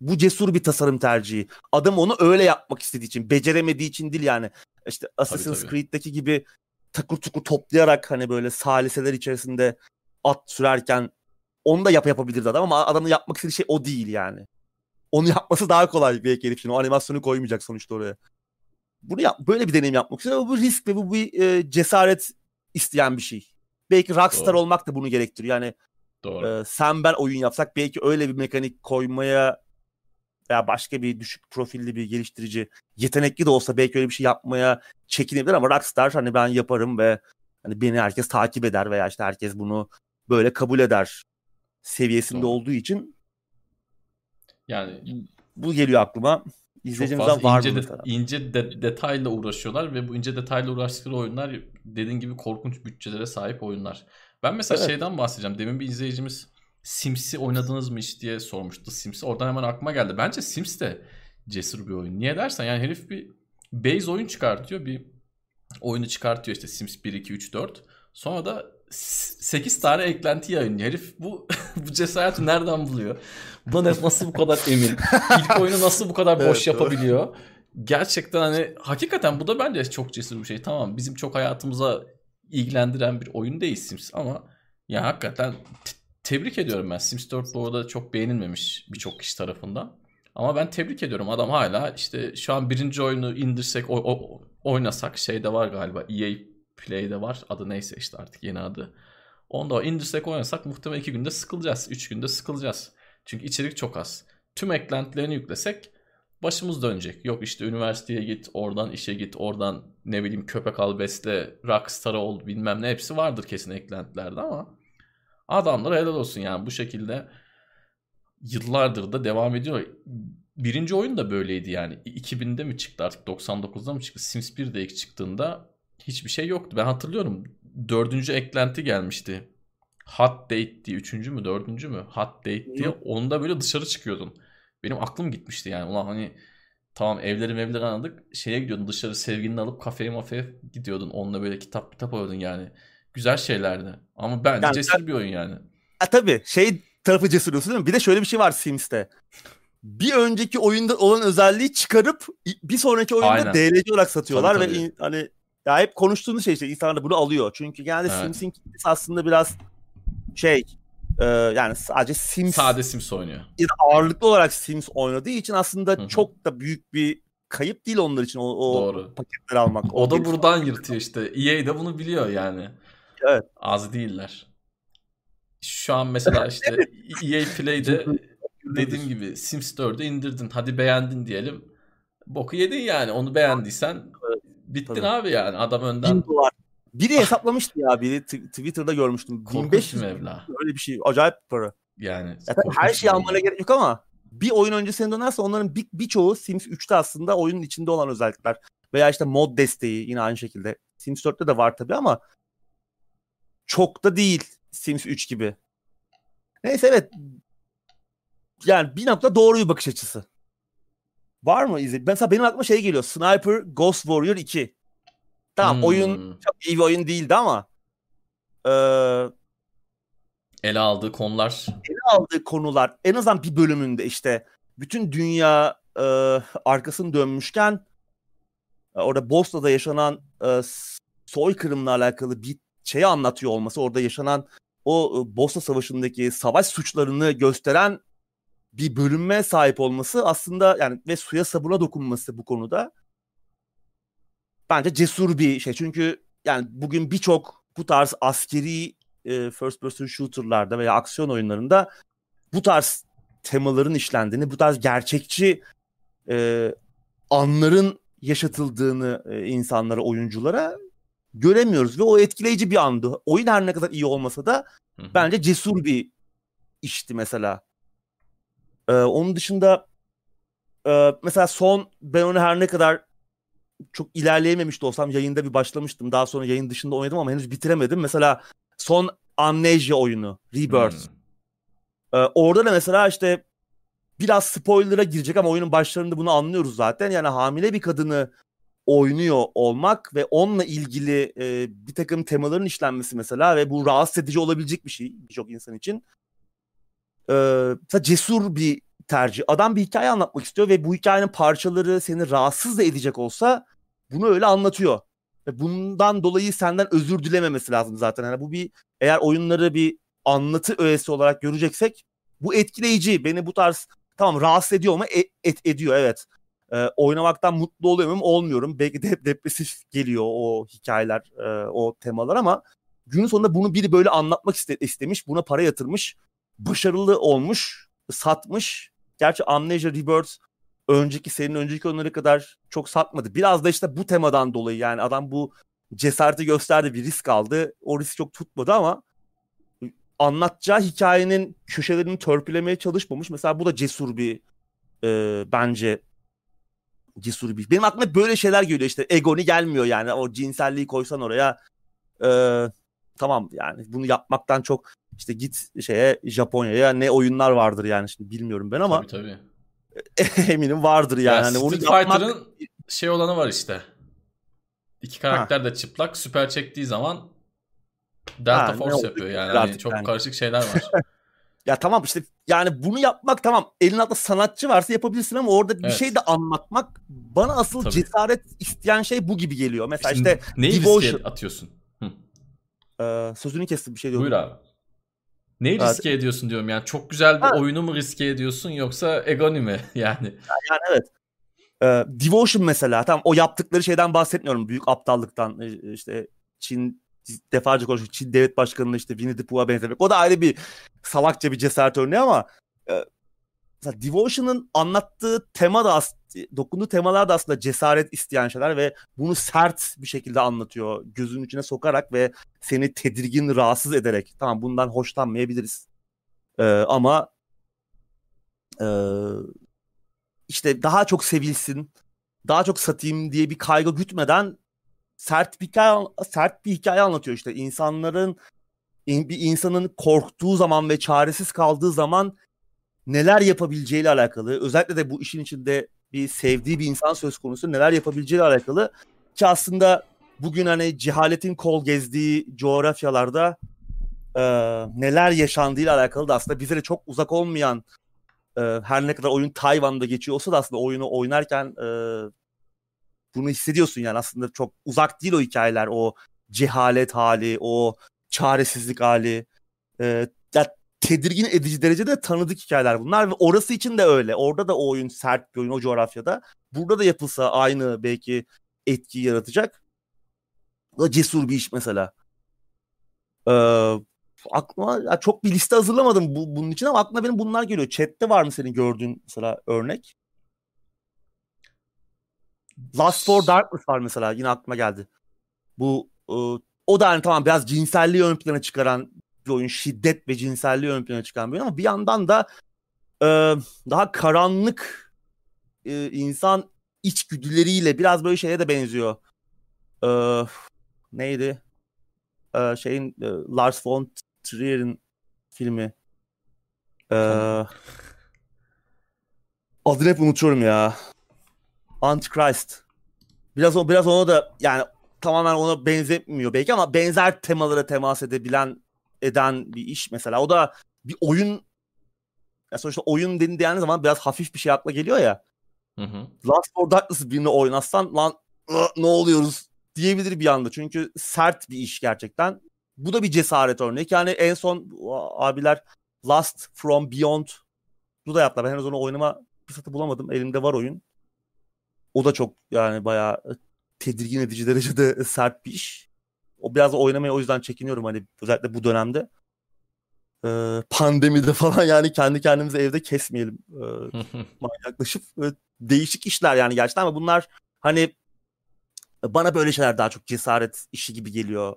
bu cesur bir tasarım tercihi. Adam onu öyle yapmak istediği için, beceremediği için değil yani. İşte Assassin's tabii. Creed'deki gibi takır tukur toplayarak hani böyle saliseler içerisinde at sürerken onu da yap yapabilirdi adam ama adamın yapmak istediği şey o değil yani. Onu yapması daha kolay belki herif için. O animasyonu koymayacak sonuçta oraya. Bunu yap, böyle bir deneyim yapmak istiyor bu risk ve bu bir e, cesaret isteyen bir şey. Belki Rockstar Doğru. olmak da bunu gerektiriyor. Yani Doğru. ee, sen ben oyun yapsak belki öyle bir mekanik koymaya veya başka bir düşük profilli bir geliştirici yetenekli de olsa belki öyle bir şey yapmaya çekinebilir ama Rockstar hani ben yaparım ve hani beni herkes takip eder veya işte herkes bunu böyle kabul eder seviyesinde Doğru. olduğu için Yani bu geliyor aklıma. İzleyicimizden var ince, mı de- mesela? ince de- detayla uğraşıyorlar ve bu ince detayla uğraştıkları oyunlar dediğin gibi korkunç bütçelere sahip oyunlar. Ben mesela Evet. şeyden bahsedeceğim. Demin bir izleyicimiz Sims'i oynadınız mı hiç diye sormuştu. Sims'i oradan hemen aklıma geldi. Bence Sims de cesur bir oyun. Niye dersen yani herif bir base oyun çıkartıyor. Bir oyunu çıkartıyor işte Sims 1, 2, 3, 4. Sonra da 8 tane eklenti yayınlıyor. Herif bu bu cesareti nereden buluyor? Buna nasıl bu kadar emin? İlk oyunu nasıl bu kadar boş Evet, doğru. yapabiliyor? Gerçekten hani hakikaten bu da bence çok cesur bir şey. Tamam bizim çok hayatımıza ilgilendiren bir oyun değil Sims ama ya hakikaten tebrik ediyorum ben. Sims 4 bu arada çok beğenilmemiş birçok kişi tarafından. Ama ben tebrik ediyorum. Adam hala işte şu an birinci oyunu indirsek o, o- oynasak şeyde var galiba EA Play'de var. Adı neyse işte artık yeni adı. Onda indirsek oynasak muhtemelen iki günde sıkılacağız. Üç günde sıkılacağız. Çünkü içerik çok az. Tüm eklentilerini yüklesek başımız dönecek. Yok işte üniversiteye git, oradan işe git, oradan ne bileyim köpek al besle, rockstar ol bilmem ne hepsi vardır kesin eklentilerde ama adamlara helal olsun yani bu şekilde yıllardır da devam ediyor. Birinci oyun da böyleydi yani. 2000'de mi çıktı artık 99'da mı çıktı? Sims 1 de ilk çıktığında hiçbir şey yoktu. Ben hatırlıyorum dördüncü eklenti gelmişti. Hot Date diye. Üçüncü mü dördüncü mü? Hot Date diye. Onda böyle dışarı çıkıyordun. Benim aklım gitmişti yani. Ulan hani tamam evleri mevleri anladık. Şeye gidiyordun dışarı sevgilini alıp kafeye mafeye gidiyordun. Onunla böyle kitap kitap alıyordun yani. Güzel şeylerdi. Ama bence Yani cesur bir oyun yani. Ha, tabii şey tarafı cesur diyorsun değil mi? Bir de şöyle bir şey var Sims'te. Bir önceki oyunda olan özelliği çıkarıp bir sonraki oyunda Aynen. DLC olarak satıyorlar Tabii, ve tabii. in- hani ya hep konuştuğumuz şey işte insanlar da bunu alıyor. Çünkü genelde Evet. Sims'in kitlesi aslında biraz şey e, yani sadece Sims Sade Sims oynuyor. ya da ağırlıklı olarak Sims oynadığı için aslında Hı hı. çok da büyük bir kayıp değil onlar için o, o Doğru. paketleri almak. O da gelişim- buradan yırtıyor işte. EA de bunu biliyor yani. Evet. Az değiller. Şu an mesela işte EA Play'de dediğim gibi Sims 4'ü indirdin. Hadi beğendin diyelim. Boku yedin yani. Onu beğendiysen bittin Tabii. abi yani. Adam Bin önden dolar. Biri hesaplamıştı ya biri t- Twitter'da görmüştüm. korkunç 1500 bir meblağ. öyle bir şey. Acayip bir para. Yani Ya tabii her şeyi almana meblağ. gerek yok ama bir oyun öncesine dönerse onların bir, birçoğu Sims 3'te aslında oyunun içinde olan özellikler. Veya işte mod desteği yine aynı şekilde. Sims 4'te de var tabii ama çok da değil Sims 3 gibi. Neyse evet. Yani bir nokta doğru bir bakış açısı. Var mı izle? Mesela benim aklıma şey geliyor. Sniper Ghost Warrior 2. Tamam hmm. oyun çok iyi bir oyun değildi ama e, ele aldığı konular ele aldığı konular en azından bir bölümünde işte bütün dünya e, arkasını dönmüşken e, orada Bosna'da yaşanan e, soykırımla alakalı bir şeyi anlatıyor olması orada yaşanan o e, Bosna Savaşı'ndaki savaş suçlarını gösteren bir bölünme sahip olması aslında yani ve suya sabuna dokunması bu konuda bence cesur bir şey. Çünkü yani bugün birçok bu tarz askeri e, first person shooter'larda veya aksiyon oyunlarında bu tarz temaların işlendiğini, bu tarz gerçekçi e, anların yaşatıldığını e, insanlara, oyunculara göremiyoruz ve o etkileyici bir andı. Oyun her ne kadar iyi olmasa da Hı-hı. bence cesur bir işti mesela. Ee, onun dışında e, mesela son ben onu her ne kadar çok ilerleyememiş de olsam yayında bir başlamıştım. Daha sonra yayın dışında oynadım ama henüz bitiremedim. Mesela son Amnesia oyunu Rebirth. Hmm. Ee, orada da mesela işte biraz spoiler'a girecek ama oyunun başlarında bunu anlıyoruz zaten. Yani hamile bir kadını oynuyor olmak ve onunla ilgili e, bir takım temaların işlenmesi mesela ve bu rahatsız edici olabilecek bir şey birçok insan için. Ee, cesur bir tercih. Adam bir hikaye anlatmak istiyor ve bu hikayenin parçaları seni rahatsız da edecek olsa bunu öyle anlatıyor. Ve bundan dolayı senden özür dilememesi lazım zaten. Yani bu bir eğer oyunları bir anlatı öğesi olarak göreceksek bu etkileyici. Beni bu tarz tamam rahatsız ediyor mu? E, et, ediyor evet. Ee, oynamaktan mutlu oluyor muyum? Olmuyorum. Belki de depresif geliyor o hikayeler, e, o temalar ama günün sonunda bunu biri böyle anlatmak iste, istemiş. Buna para yatırmış. Başarılı olmuş. Satmış. Gerçi Amnesia Rebirth önceki senin önceki oyunları kadar çok satmadı. Biraz da işte bu temadan dolayı yani adam bu cesareti gösterdi bir risk aldı. O risk çok tutmadı ama anlatacağı hikayenin köşelerini törpülemeye çalışmamış. Mesela bu da cesur bir e, bence cesur bir. Benim aklıma böyle şeyler geliyor işte egoni gelmiyor yani o cinselliği koysan oraya e, tamam yani bunu yapmaktan çok işte git şeye Japonya'ya ne oyunlar vardır yani şimdi bilmiyorum ben ama. Tabii tabii eminim vardır yani. Ya, hani Street onu Fighter'ın yapmak... şey olanı var işte. İki karakter ha. de çıplak süper çektiği zaman Delta ha, Force yapıyor yani. Hani çok yani. karışık şeyler var. ya tamam işte yani bunu yapmak tamam elin altında sanatçı varsa yapabilirsin ama orada bir evet. şey de anlatmak bana asıl Tabii. cesaret isteyen şey bu gibi geliyor. Mesela Şimdi işte neyi Devotion. atıyorsun? Ee, sözünü kestim bir şey diyordum. Buyur abi. Neyi evet. riske ediyorsun diyorum yani çok güzel bir ha. oyunu mu riske ediyorsun yoksa Egoni mi yani? Yani evet. Ee, Devotion mesela tam o yaptıkları şeyden bahsetmiyorum büyük aptallıktan işte Çin defalarca konuştuk Çin devlet başkanını işte Winnie the Pooh'a benzemek o da ayrı bir salakça bir cesaret örneği ama e, mesela Devotion'ın anlattığı tema da dokunduğu temalar da aslında cesaret isteyen şeyler ve bunu sert bir şekilde anlatıyor. Gözünün içine sokarak ve seni tedirgin, rahatsız ederek. Tamam bundan hoşlanmayabiliriz. Ee, ama e, işte daha çok sevilsin, daha çok satayım diye bir kaygı gütmeden sert bir hikaye, sert bir hikaye anlatıyor işte. insanların bir insanın korktuğu zaman ve çaresiz kaldığı zaman neler yapabileceğiyle alakalı. Özellikle de bu işin içinde bir sevdiği bir insan söz konusu neler yapabileceğiyle alakalı. Ki aslında bugün hani cehaletin kol gezdiği coğrafyalarda e, neler yaşandığıyla alakalı da aslında bize de çok uzak olmayan e, her ne kadar oyun Tayvan'da geçiyor olsa da aslında oyunu oynarken e, bunu hissediyorsun yani aslında çok uzak değil o hikayeler o cehalet hali o çaresizlik hali e, tedirgin edici derecede tanıdık hikayeler bunlar ve orası için de öyle. Orada da o oyun sert bir oyun o coğrafyada. Burada da yapılsa aynı belki etki yaratacak. da cesur bir iş mesela. Ee, aklıma ya çok bir liste hazırlamadım bu, bunun için ama aklıma benim bunlar geliyor. Chat'te var mı senin gördüğün mesela örnek? Last for Darkness var mesela yine aklıma geldi. Bu e, o da hani tamam biraz cinselliği ön plana çıkaran bir oyun. Şiddet ve cinselliği ön plana çıkan bir oyun ama bir yandan da e, daha karanlık e, insan içgüdüleriyle biraz böyle şeye de benziyor. E, neydi? E, şeyin e, Lars von Trier'in filmi. E, adını hep unutuyorum ya. Antichrist. Biraz biraz ona da yani tamamen ona benzetmiyor belki ama benzer temalara temas edebilen eden bir iş mesela. O da bir oyun ya sonuçta oyun dendiğin zaman biraz hafif bir şey akla geliyor ya. Hı hı. Last for Darkness birini oynatsan lan ne oluyoruz diyebilir bir anda. Çünkü sert bir iş gerçekten. Bu da bir cesaret örnek. Yani en son abiler Last from Beyond bu da yaptılar. Ben henüz onu oynama fırsatı bulamadım. Elimde var oyun. O da çok yani bayağı tedirgin edici derecede sert bir iş. O biraz oynamaya o yüzden çekiniyorum hani özellikle bu dönemde. Ee, pandemide falan yani kendi kendimizi evde kesmeyelim. Ee, manyaklaşıp e, değişik işler yani gerçekten ama bunlar hani bana böyle şeyler daha çok cesaret işi gibi geliyor.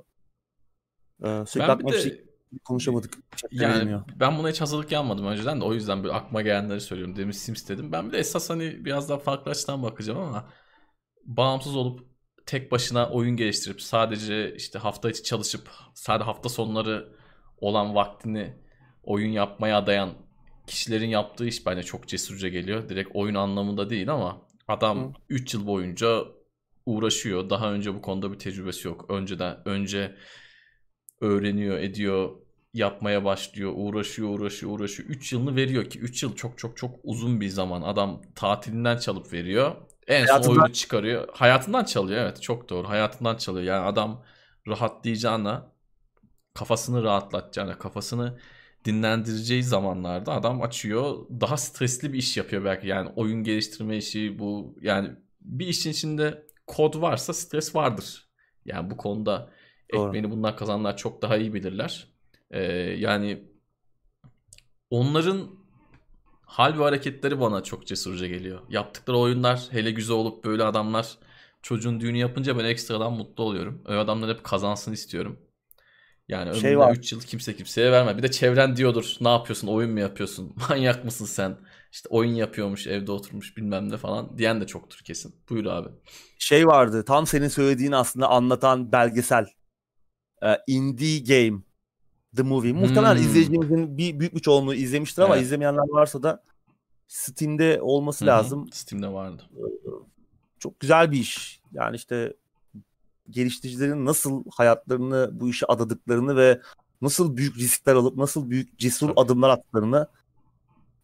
Ee, sürekli Ben bir şey de konuşamadık. Chatte yani ben buna hiç hazırlık yapmadım önceden de o yüzden böyle aklıma gelenleri söylüyorum. Demin Sims dedim. Ben bir de esas hani biraz daha farklı açıdan bakacağım ama bağımsız olup tek başına oyun geliştirip sadece işte hafta içi çalışıp sadece hafta sonları olan vaktini oyun yapmaya adayan kişilerin yaptığı iş bence çok cesurca geliyor. Direkt oyun anlamında değil ama adam Hı. 3 yıl boyunca uğraşıyor. Daha önce bu konuda bir tecrübesi yok. Önceden önce öğreniyor, ediyor, yapmaya başlıyor, uğraşıyor, uğraşıyor, uğraşıyor. 3 yılını veriyor ki 3 yıl çok çok çok uzun bir zaman. Adam tatilinden çalıp veriyor. En son Hayatından- oyunu çıkarıyor. Hayatından çalıyor evet çok doğru. Hayatından çalıyor. Yani adam rahatlayacağına, kafasını rahatlatacağına, kafasını dinlendireceği zamanlarda adam açıyor. Daha stresli bir iş yapıyor belki. Yani oyun geliştirme işi bu yani bir işin içinde kod varsa stres vardır. Yani bu konuda Doğru. ekmeğini bundan kazananlar çok daha iyi bilirler. Ee, yani onların hal ve hareketleri bana çok cesurca geliyor. Yaptıkları oyunlar hele güzel olup böyle adamlar çocuğun düğünü yapınca ben ekstradan mutlu oluyorum. Öyle adamlar hep kazansın istiyorum. Yani Şey ömründe var. 3 yıl kimse kimseye verme. Bir de çevren diyordur. Ne yapıyorsun? Oyun mu yapıyorsun? Manyak mısın sen? İşte oyun yapıyormuş, evde oturmuş bilmem ne falan diyen de çoktur kesin. Buyur abi. Şey vardı tam senin söylediğin aslında anlatan belgesel. Ee, Indie Game. The Movie. Muhtemelen Hmm. izleyicimizin bir büyük bir çoğunluğu izlemiştir ama Evet. izlemeyenler varsa da Steam'de olması Hı hı. lazım. Steam'de vardı. Çok güzel bir iş. Yani işte geliştiricilerin nasıl hayatlarını bu işe adadıklarını ve nasıl büyük riskler alıp nasıl büyük cesur Tabii. adımlar attıklarını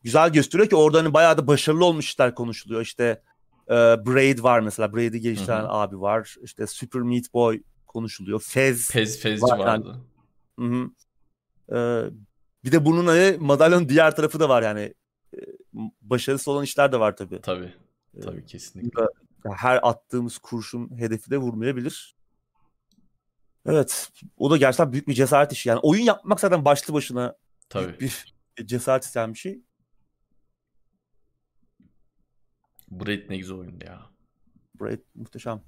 güzel gösteriyor ki orada hani bayağı da başarılı olmuş işler konuşuluyor. İşte e, Braid var mesela. Braid'i geliştiren Hı hı. abi var. İşte Super Meat Boy konuşuluyor. Fez. Fez Fezci Var yani. vardı. Hı hı. Ee, bir de bunun hani madalyonun diğer tarafı da var yani. Ee, Başarısı olan işler de var tabii. Tabii. Ee, Tabii kesinlikle. Her attığımız kurşun hedefi de vurmayabilir. Evet. O da gerçekten büyük bir cesaret işi. Yani oyun yapmak zaten başlı başına Tabii. bir cesaret isteyen bir şey. Braid ne güzel oyundu ya. Braid muhteşem.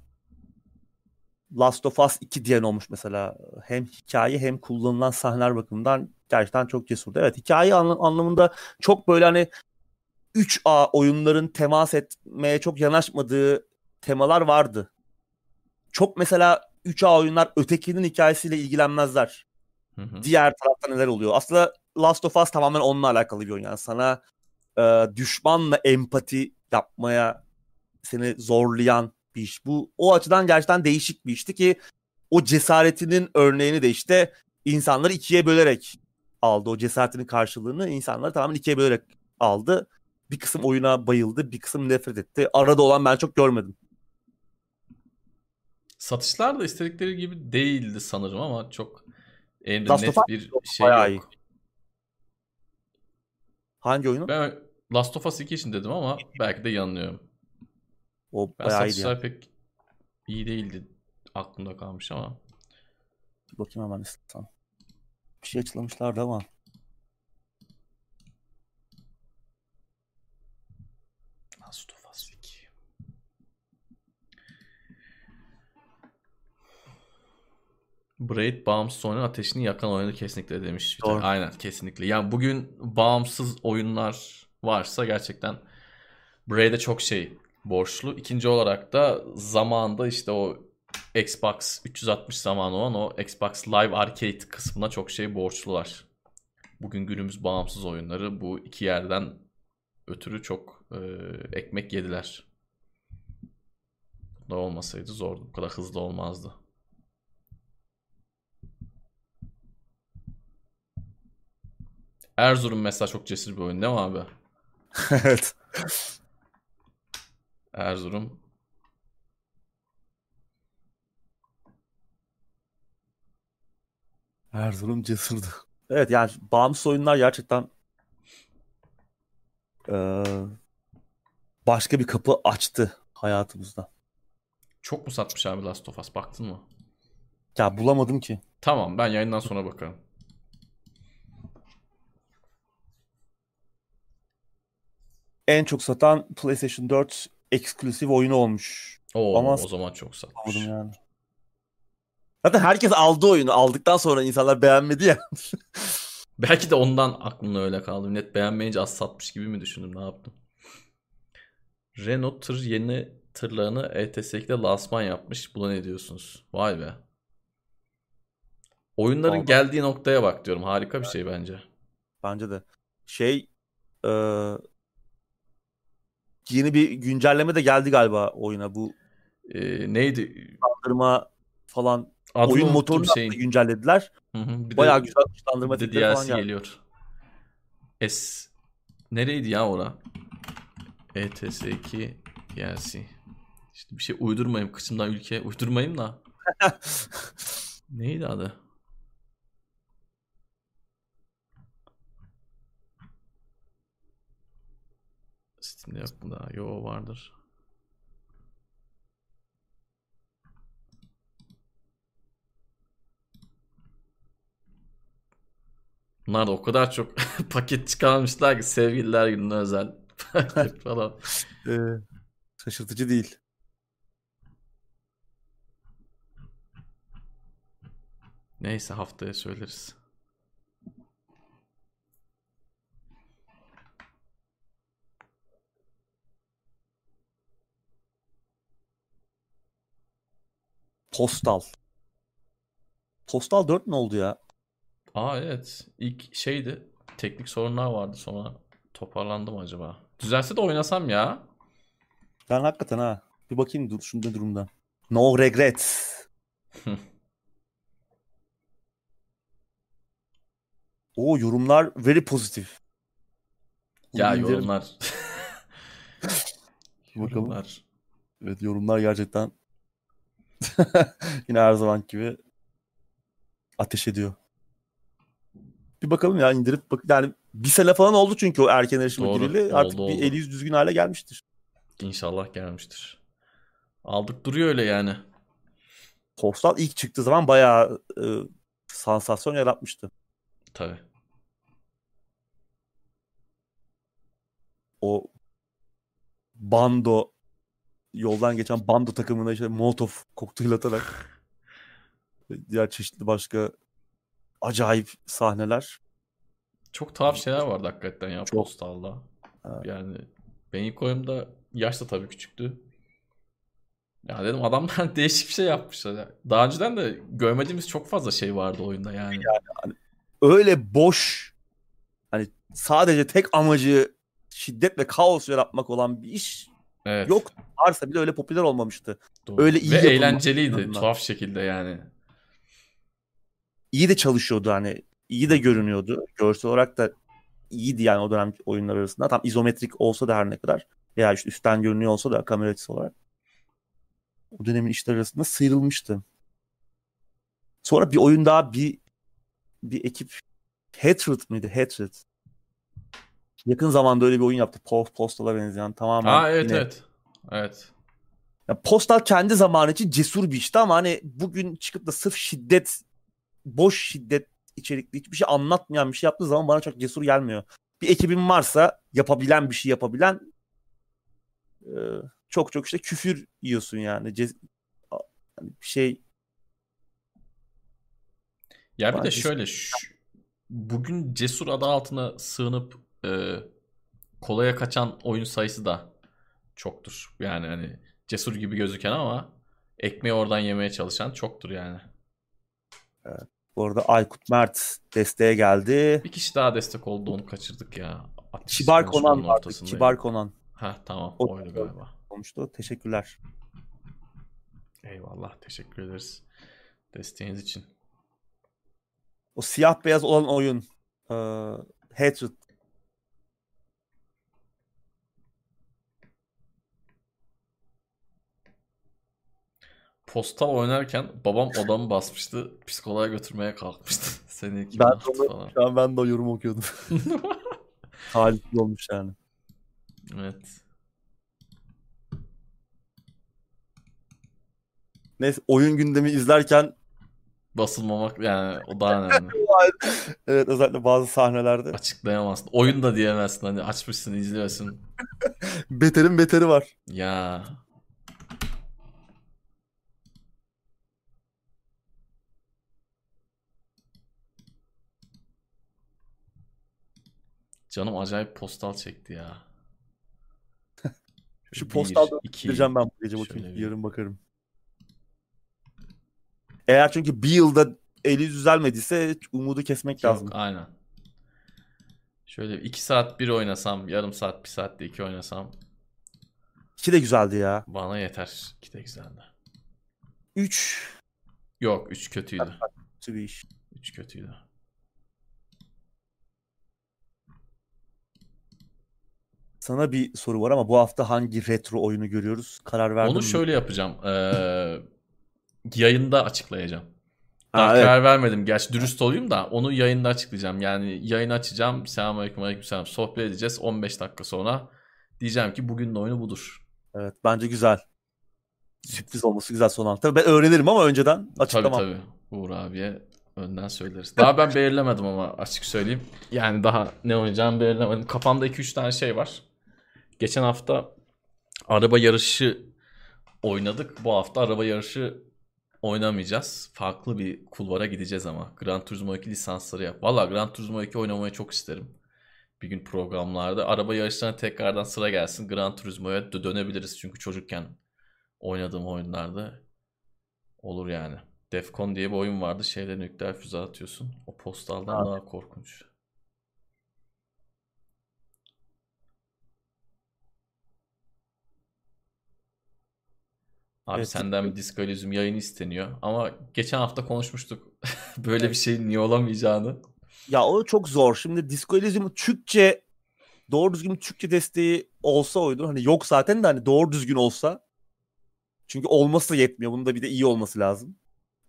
Last of Us 2 diyen olmuş mesela. Hem hikaye hem kullanılan sahneler bakımından gerçekten çok cesurdu. Evet hikaye anla- anlamında çok böyle hani 3A oyunların temas etmeye çok yanaşmadığı temalar vardı. Çok mesela 3A oyunlar ötekinin hikayesiyle ilgilenmezler. Hı hı. Diğer tarafta neler oluyor? Aslında Last of Us tamamen onunla alakalı bir oyun. Yani sana e, düşmanla empati yapmaya seni zorlayan bir iş. Bu o açıdan gerçekten değişik bir işti ki o cesaretinin örneğini de işte insanları ikiye bölerek aldı. O cesaretinin karşılığını insanları tamamen ikiye bölerek aldı. Bir kısım oyuna bayıldı, bir kısım nefret etti. Arada olan ben çok görmedim. Satışlar da istedikleri gibi değildi sanırım ama çok elinde Last net bir şey yok. Hangi oyunu? Ben Last of Us 2 için dedim ama belki de yanılıyorum. O Ben bayağı iyiydi satışlar ya. pek iyi değildi. Aklımda kalmış ama. Bakayım hemen istersen. Bir şey açıklamışlardı ama. Last of Us 2. Braid bağımsız oyunun ateşini yakan oyunu kesinlikle demiş. bir tane. Aynen kesinlikle. Yani bugün bağımsız oyunlar varsa gerçekten Braid'e çok şey borçlu. İkinci olarak da zamanda işte o Xbox 360 zamanı olan o Xbox Live Arcade kısmına çok şey borçlular. Bugün günümüz bağımsız oyunları bu iki yerden ötürü çok e, ekmek yediler. Bu da olmasaydı zordu. Bu kadar hızlı olmazdı. Erzurum mesela çok cesur bir oyun değil mi abi? evet. Erzurum. Erzurum cesurdu. Evet yani bağımsız oyunlar gerçekten eee, başka bir kapı açtı hayatımızda. Çok mu satmış abi Last of Us? Baktın mı? Ya bulamadım ki. Tamam ben yayından sonra bakarım. En çok satan PlayStation 4 eksklusif oyunu olmuş. Oo, Ama- o zaman çok satmış. Yani. Zaten herkes aldı oyunu. Aldıktan sonra insanlar beğenmedi ya. Belki de ondan aklımda öyle kaldı. Net beğenmeyince az satmış gibi mi düşündüm? Ne yaptım? Renault tır yeni tırlarını ETS2'de lansman yapmış. Buna ne diyorsunuz? Vay be. Oyunların Vallahi. geldiği noktaya bak diyorum. Harika bir şey bence. Bence de. Şey eee, yeni bir güncelleme de geldi galiba oyuna. Bu Ee, neydi? kandırma falan Adını oyun motorunu da şeyin. güncellediler. Hı hı. Bir de- Bayağı güzel Bir de falan geldi. geliyor. S nereydi ya ora? ETS2 DLC. İşte bir şey uydurmayayım kısımdan ülke uydurmayayım da. Neydi adı? Steam'de yok mu daha? Yo vardır. Bunlar da o kadar çok paket çıkarmışlar ki sevgililer gününe özel paket falan. Ee, şaşırtıcı değil. Neyse haftaya söyleriz. Postal. Postal 4 ne oldu ya? Aa evet. İlk şeydi. Teknik sorunlar vardı sonra toparlandı mı acaba? Düzelse de oynasam ya. Ben hakikaten ha. Bir bakayım dur ne durumda. No regrets. O yorumlar very pozitif. Ya yorumlar. Bakalım. yorumlar. Evet yorumlar gerçekten yine her zaman gibi ateş ediyor. Bir bakalım ya indirip bak yani bir sene falan oldu çünkü o erken Doğru, gireli. Artık oldu, bir eli yüz düzgün hale gelmiştir. İnşallah gelmiştir. Aldık duruyor öyle yani. Postal ilk çıktığı zaman bayağı e, sansasyon yaratmıştı. Tabii. O bando yoldan geçen bando takımına işte Molotov kokteyl atarak ve diğer çeşitli başka acayip sahneler. Çok tuhaf şeyler vardı hakikaten ya Çok. postalda. Evet. Yani ben ilk oyunda yaş da tabii küçüktü. Ya dedim adamlar değişik bir şey yapmışlar. ya. Daha önceden de görmediğimiz çok fazla şey vardı oyunda yani. öyle boş hani sadece tek amacı şiddet ve kaos yaratmak olan bir iş Evet. yok. Varsa bile öyle popüler olmamıştı. doğru. öyle iyi Ve eğlenceliydi tuhaf şekilde yani. İyi de çalışıyordu hani. iyi de görünüyordu. Görsel olarak da iyiydi yani o dönem oyunlar arasında. Tam izometrik olsa da her ne kadar veya işte üstten görünüyor olsa da kamera açısı olarak. O dönemin işler arasında sıyrılmıştı. Sonra bir oyun daha bir bir ekip Hatred miydi? Hatred. Yakın zamanda öyle bir oyun yaptı. Post, Postal'a benzeyen tamamen. Aa evet yine- evet. Evet. Ya Postal kendi zamanı için cesur bir işti ama hani bugün çıkıp da sırf şiddet, boş şiddet içerikli hiçbir şey anlatmayan bir şey yaptığı zaman bana çok cesur gelmiyor. Bir ekibin varsa yapabilen bir şey yapabilen e, çok çok işte küfür yiyorsun yani. Ce- a- bir şey Ya bir de şöyle şu- bugün cesur adı altına sığınıp e, kolaya kaçan oyun sayısı da çoktur. Yani hani cesur gibi gözüken ama ekmeği oradan yemeye çalışan çoktur yani. Bu arada Aykut Mert desteğe geldi. Bir kişi daha destek oldu onu kaçırdık ya. Ateş Kibar Konan vardı. Kibar Konan Heh tamam O- oydu galiba. olmuştu. Teşekkürler. Eyvallah teşekkür ederiz desteğiniz için. O siyah beyaz olan oyun. Ee, Hatred. Postal oynarken babam odamı basmıştı. Psikoloğa götürmeye kalkmıştı. Seni kim Ben de falan. şu an ben de o yorum okuyordum. Talihsiz olmuş yani. evet. Neyse oyun gündemi izlerken Basılmamak yani o daha önemli. evet özellikle bazı sahnelerde Açıklayamazsın. Oyun da diyemezsin. Hani açmışsın izliyorsun. beterin beteri var. Ya. Canım acayip postal çekti ya. Şu postalda Gireceğim ben bu gece bakayım. bir- Yarın bakarım. Eğer çünkü bir yılda eli düzelmediyse umudu kesmek lazım. Yok aynen. Şöyle 2 saat bir oynasam, yarım saat, bir saatte iki oynasam İki de güzeldi ya. bana yeter. 2 de güzeldi. Üç Yok 3 kötüydü. kötü bir iş. 3 kötüydü. Sana bir soru var ama bu hafta hangi retro oyunu görüyoruz? Karar verdin Onu mi? şöyle yapacağım. Ee, yayında açıklayacağım. Daha Ha, evet. karar vermedim. Gerçi dürüst olayım da onu yayında açıklayacağım. Yani yayın açacağım. Selamünaleyküm aleykümselam. Sohbet edeceğiz. 15 dakika sonra diyeceğim ki bugünün oyunu budur. Evet bence güzel. Sürpriz olması güzel son. Tabii ben öğrenirim ama önceden Tabii açıklamam. tabii. Uğur abiye önden söyleriz. Daha ben belirlemedim ama açık söyleyeyim. Yani daha ne oynayacağımı belirlemedim. Kafamda 2-3 tane şey var. Geçen hafta araba yarışı oynadık. Bu hafta araba yarışı oynamayacağız. Farklı bir kulvara gideceğiz ama. Gran Turismo 2 lisansları yap. Valla Gran Turismo 2 oynamayı çok isterim. Bir gün programlarda. Araba yarışlarına tekrardan sıra gelsin. Gran Turismo'ya dö- dönebiliriz. Çünkü çocukken oynadığım oyunlarda olur yani. Defcon diye bir oyun vardı. Şeyde nükleer füze atıyorsun. O postaldan Abi. daha korkunç. Abi Evet. senden bir Disco Elysium yayını isteniyor. Ama geçen hafta konuşmuştuk. Böyle bir şeyin niye olamayacağını. Ya o çok zor. Şimdi Elysium'un Türkçe doğru düzgün Türkçe desteği olsa oydu. Hani yok zaten de hani doğru düzgün olsa. Çünkü olması yetmiyor. Bunun da bir de iyi olması lazım.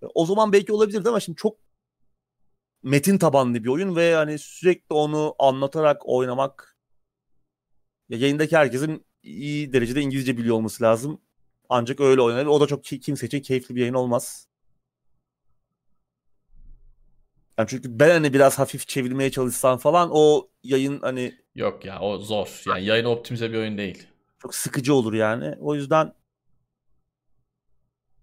E, O zaman belki olabilirdi ama şimdi çok metin tabanlı bir oyun ve hani sürekli onu anlatarak oynamak ya yayındaki herkesin iyi derecede İngilizce biliyor olması lazım. Ancak öyle oynanır. O da çok ki- kimse için keyifli bir yayın olmaz. Yani çünkü ben hani biraz hafif çevirmeye çalışsam falan o yayın hani Yok ya o zor. Yani yayın optimize bir oyun değil. çok sıkıcı olur yani. O yüzden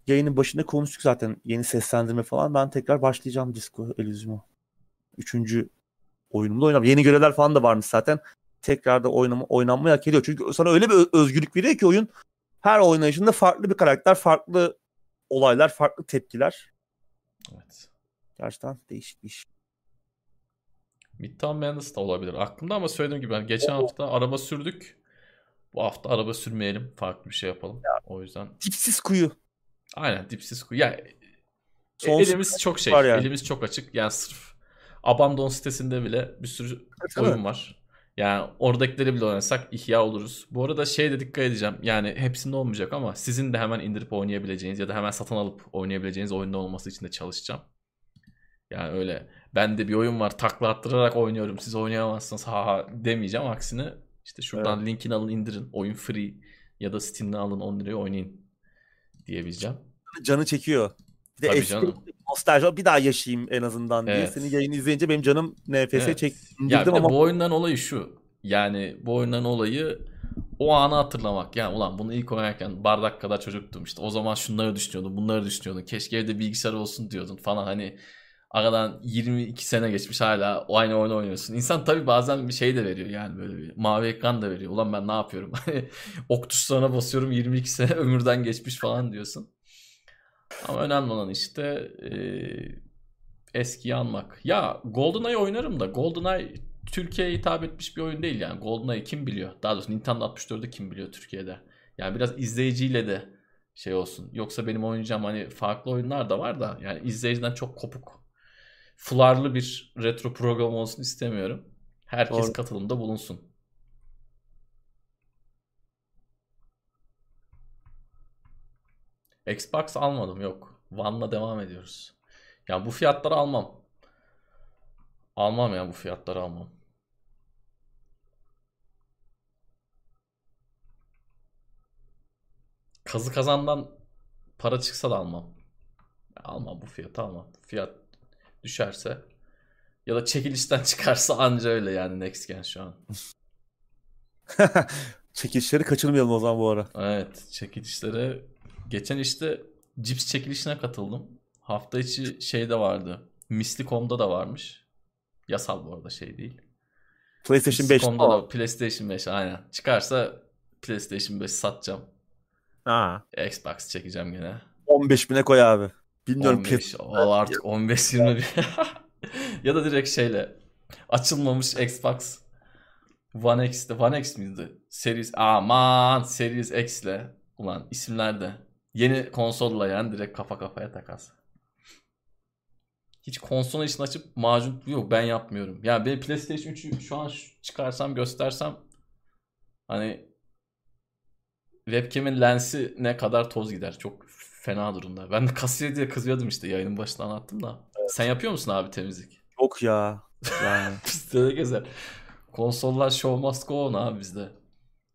yayının başında konuştuk zaten yeni seslendirme falan. Ben tekrar başlayacağım Disco Elysium'a. Üçüncü oyunumda oynam. Yeni görevler falan da varmış zaten. Tekrar da oynama, oynanmayı hak ediyor. Çünkü sana öyle bir özgürlük veriyor ki oyun her oynayışında farklı bir karakter, farklı olaylar, farklı tepkiler. Evet. Gerçekten değişik bir iş. Midtown Madness da olabilir aklımda ama söylediğim gibi ben geçen hafta araba sürdük. Bu hafta araba sürmeyelim. Farklı bir şey yapalım. O yüzden Tipsiz kuyu. aynen dipsiz kuyu. Yani Sonsuz elimiz çok şey. var yani. Elimiz çok açık. Yani sırf Abandon sitesinde bile bir sürü mi? oyun var. Yani oradakileri bile oynasak ihya oluruz. Bu arada şey de dikkat edeceğim. Yani hepsinde olmayacak ama sizin de hemen indirip oynayabileceğiniz ya da hemen satın alıp oynayabileceğiniz oyunda olması için de çalışacağım. Yani öyle bende bir oyun var takla attırarak oynuyorum siz oynayamazsınız ha ha demeyeceğim. Aksine işte şuradan linkini alın indirin. Oyun free ya da Steam'den alın 10 liraya oynayın diyebileceğim. Canı çekiyor. Bir de Tabii eski canım. Nostalji bir daha yaşayayım en azından diye. Evet. Senin yayını izleyince benim canım NFS Evet. çek Ya indirdim bir de ama bu oyundan olayı şu. Yani bu oyundan olayı o anı hatırlamak. Yani ulan bunu ilk oynarken bardak kadar çocuktum işte. O zaman şunları düşünüyordum, bunları düşünüyordum. Keşke evde bilgisayar olsun diyordun falan hani. Aradan 22 sene geçmiş hala o aynı oyunu oynuyorsun. İnsan tabii bazen bir şey de veriyor yani böyle bir mavi ekran da veriyor. Ulan ben ne yapıyorum? ok tuşlarına basıyorum 22 sene ömürden geçmiş falan diyorsun. Ama önemli olan işte e, eskiyi anmak. Ya GoldenEye oynarım da GoldenEye Türkiye'ye hitap etmiş bir oyun değil yani. GoldenEye kim biliyor? Daha doğrusu Nintendo 64'ü kim biliyor Türkiye'de? Yani biraz izleyiciyle de şey olsun. Yoksa benim oynayacağım hani farklı oyunlar da var da yani izleyiciden çok kopuk. Flarlı bir retro program olsun istemiyorum. Herkes Doğru. katılımda bulunsun. Xbox almadım yok. One'la devam ediyoruz. Yani bu fiyatları almam. Almam ya bu fiyatları almam. Kazı kazandan para çıksa da almam. Almam bu fiyatı almam. Fiyat düşerse ya da çekilişten çıkarsa anca öyle yani Next Gen şu an. Çekilişleri kaçırmayalım o zaman bu ara. Evet çekilişlere geçen işte cips çekilişine katıldım. Hafta içi şeyde vardı. Misli.com'da da varmış. Yasal bu arada şey değil. PlayStation 5. da PlayStation 5 aynen. Çıkarsa PlayStation 5 satacağım. Ha. Xbox çekeceğim gene. 15 bine koy abi. Bilmiyorum. 15. Valla artık 15-20 bin. ya da direkt şeyle açılmamış Xbox One X'te One X miydi? Series aman Series X ile ulan isimler de yeni konsolla yani direkt kafa kafaya takas. Hiç konsol işini açıp macun yok ben yapmıyorum. Yani ben PlayStation 3'ü şu an çıkarsam göstersem hani webcam'in lensi ne kadar toz gider. Çok fena durumda. Ben de kasiye diye kızıyordum işte yayının başında anlattım da. Evet. Sen yapıyor musun abi temizlik? Yok ya. Yani. bizde de gezer. Konsollar show must go on abi bizde.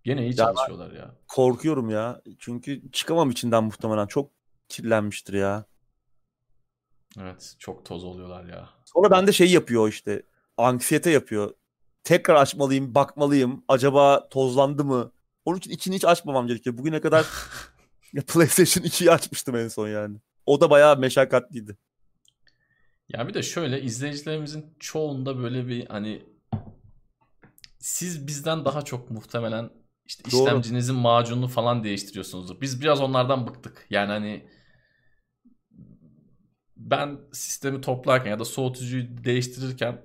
Gene iyi çalışıyorlar ya. Korkuyorum ya. Çünkü çıkamam içinden muhtemelen. Çok kirlenmiştir ya. Evet çok toz oluyorlar ya. Sonra bende şey yapıyor işte. Anksiyete yapıyor. Tekrar açmalıyım, bakmalıyım. Acaba tozlandı mı? Onun için içini hiç açmamam gerekiyor. Bugüne kadar PlayStation 2'yi açmıştım en son yani. O da bayağı meşakkatliydi. Ya bir de şöyle izleyicilerimizin çoğunda böyle bir hani siz bizden daha çok muhtemelen işte Doğru. işlemcinizin macununu falan değiştiriyorsunuzdur. Biz biraz onlardan bıktık. Yani hani ben sistemi toplarken ya da soğutucuyu değiştirirken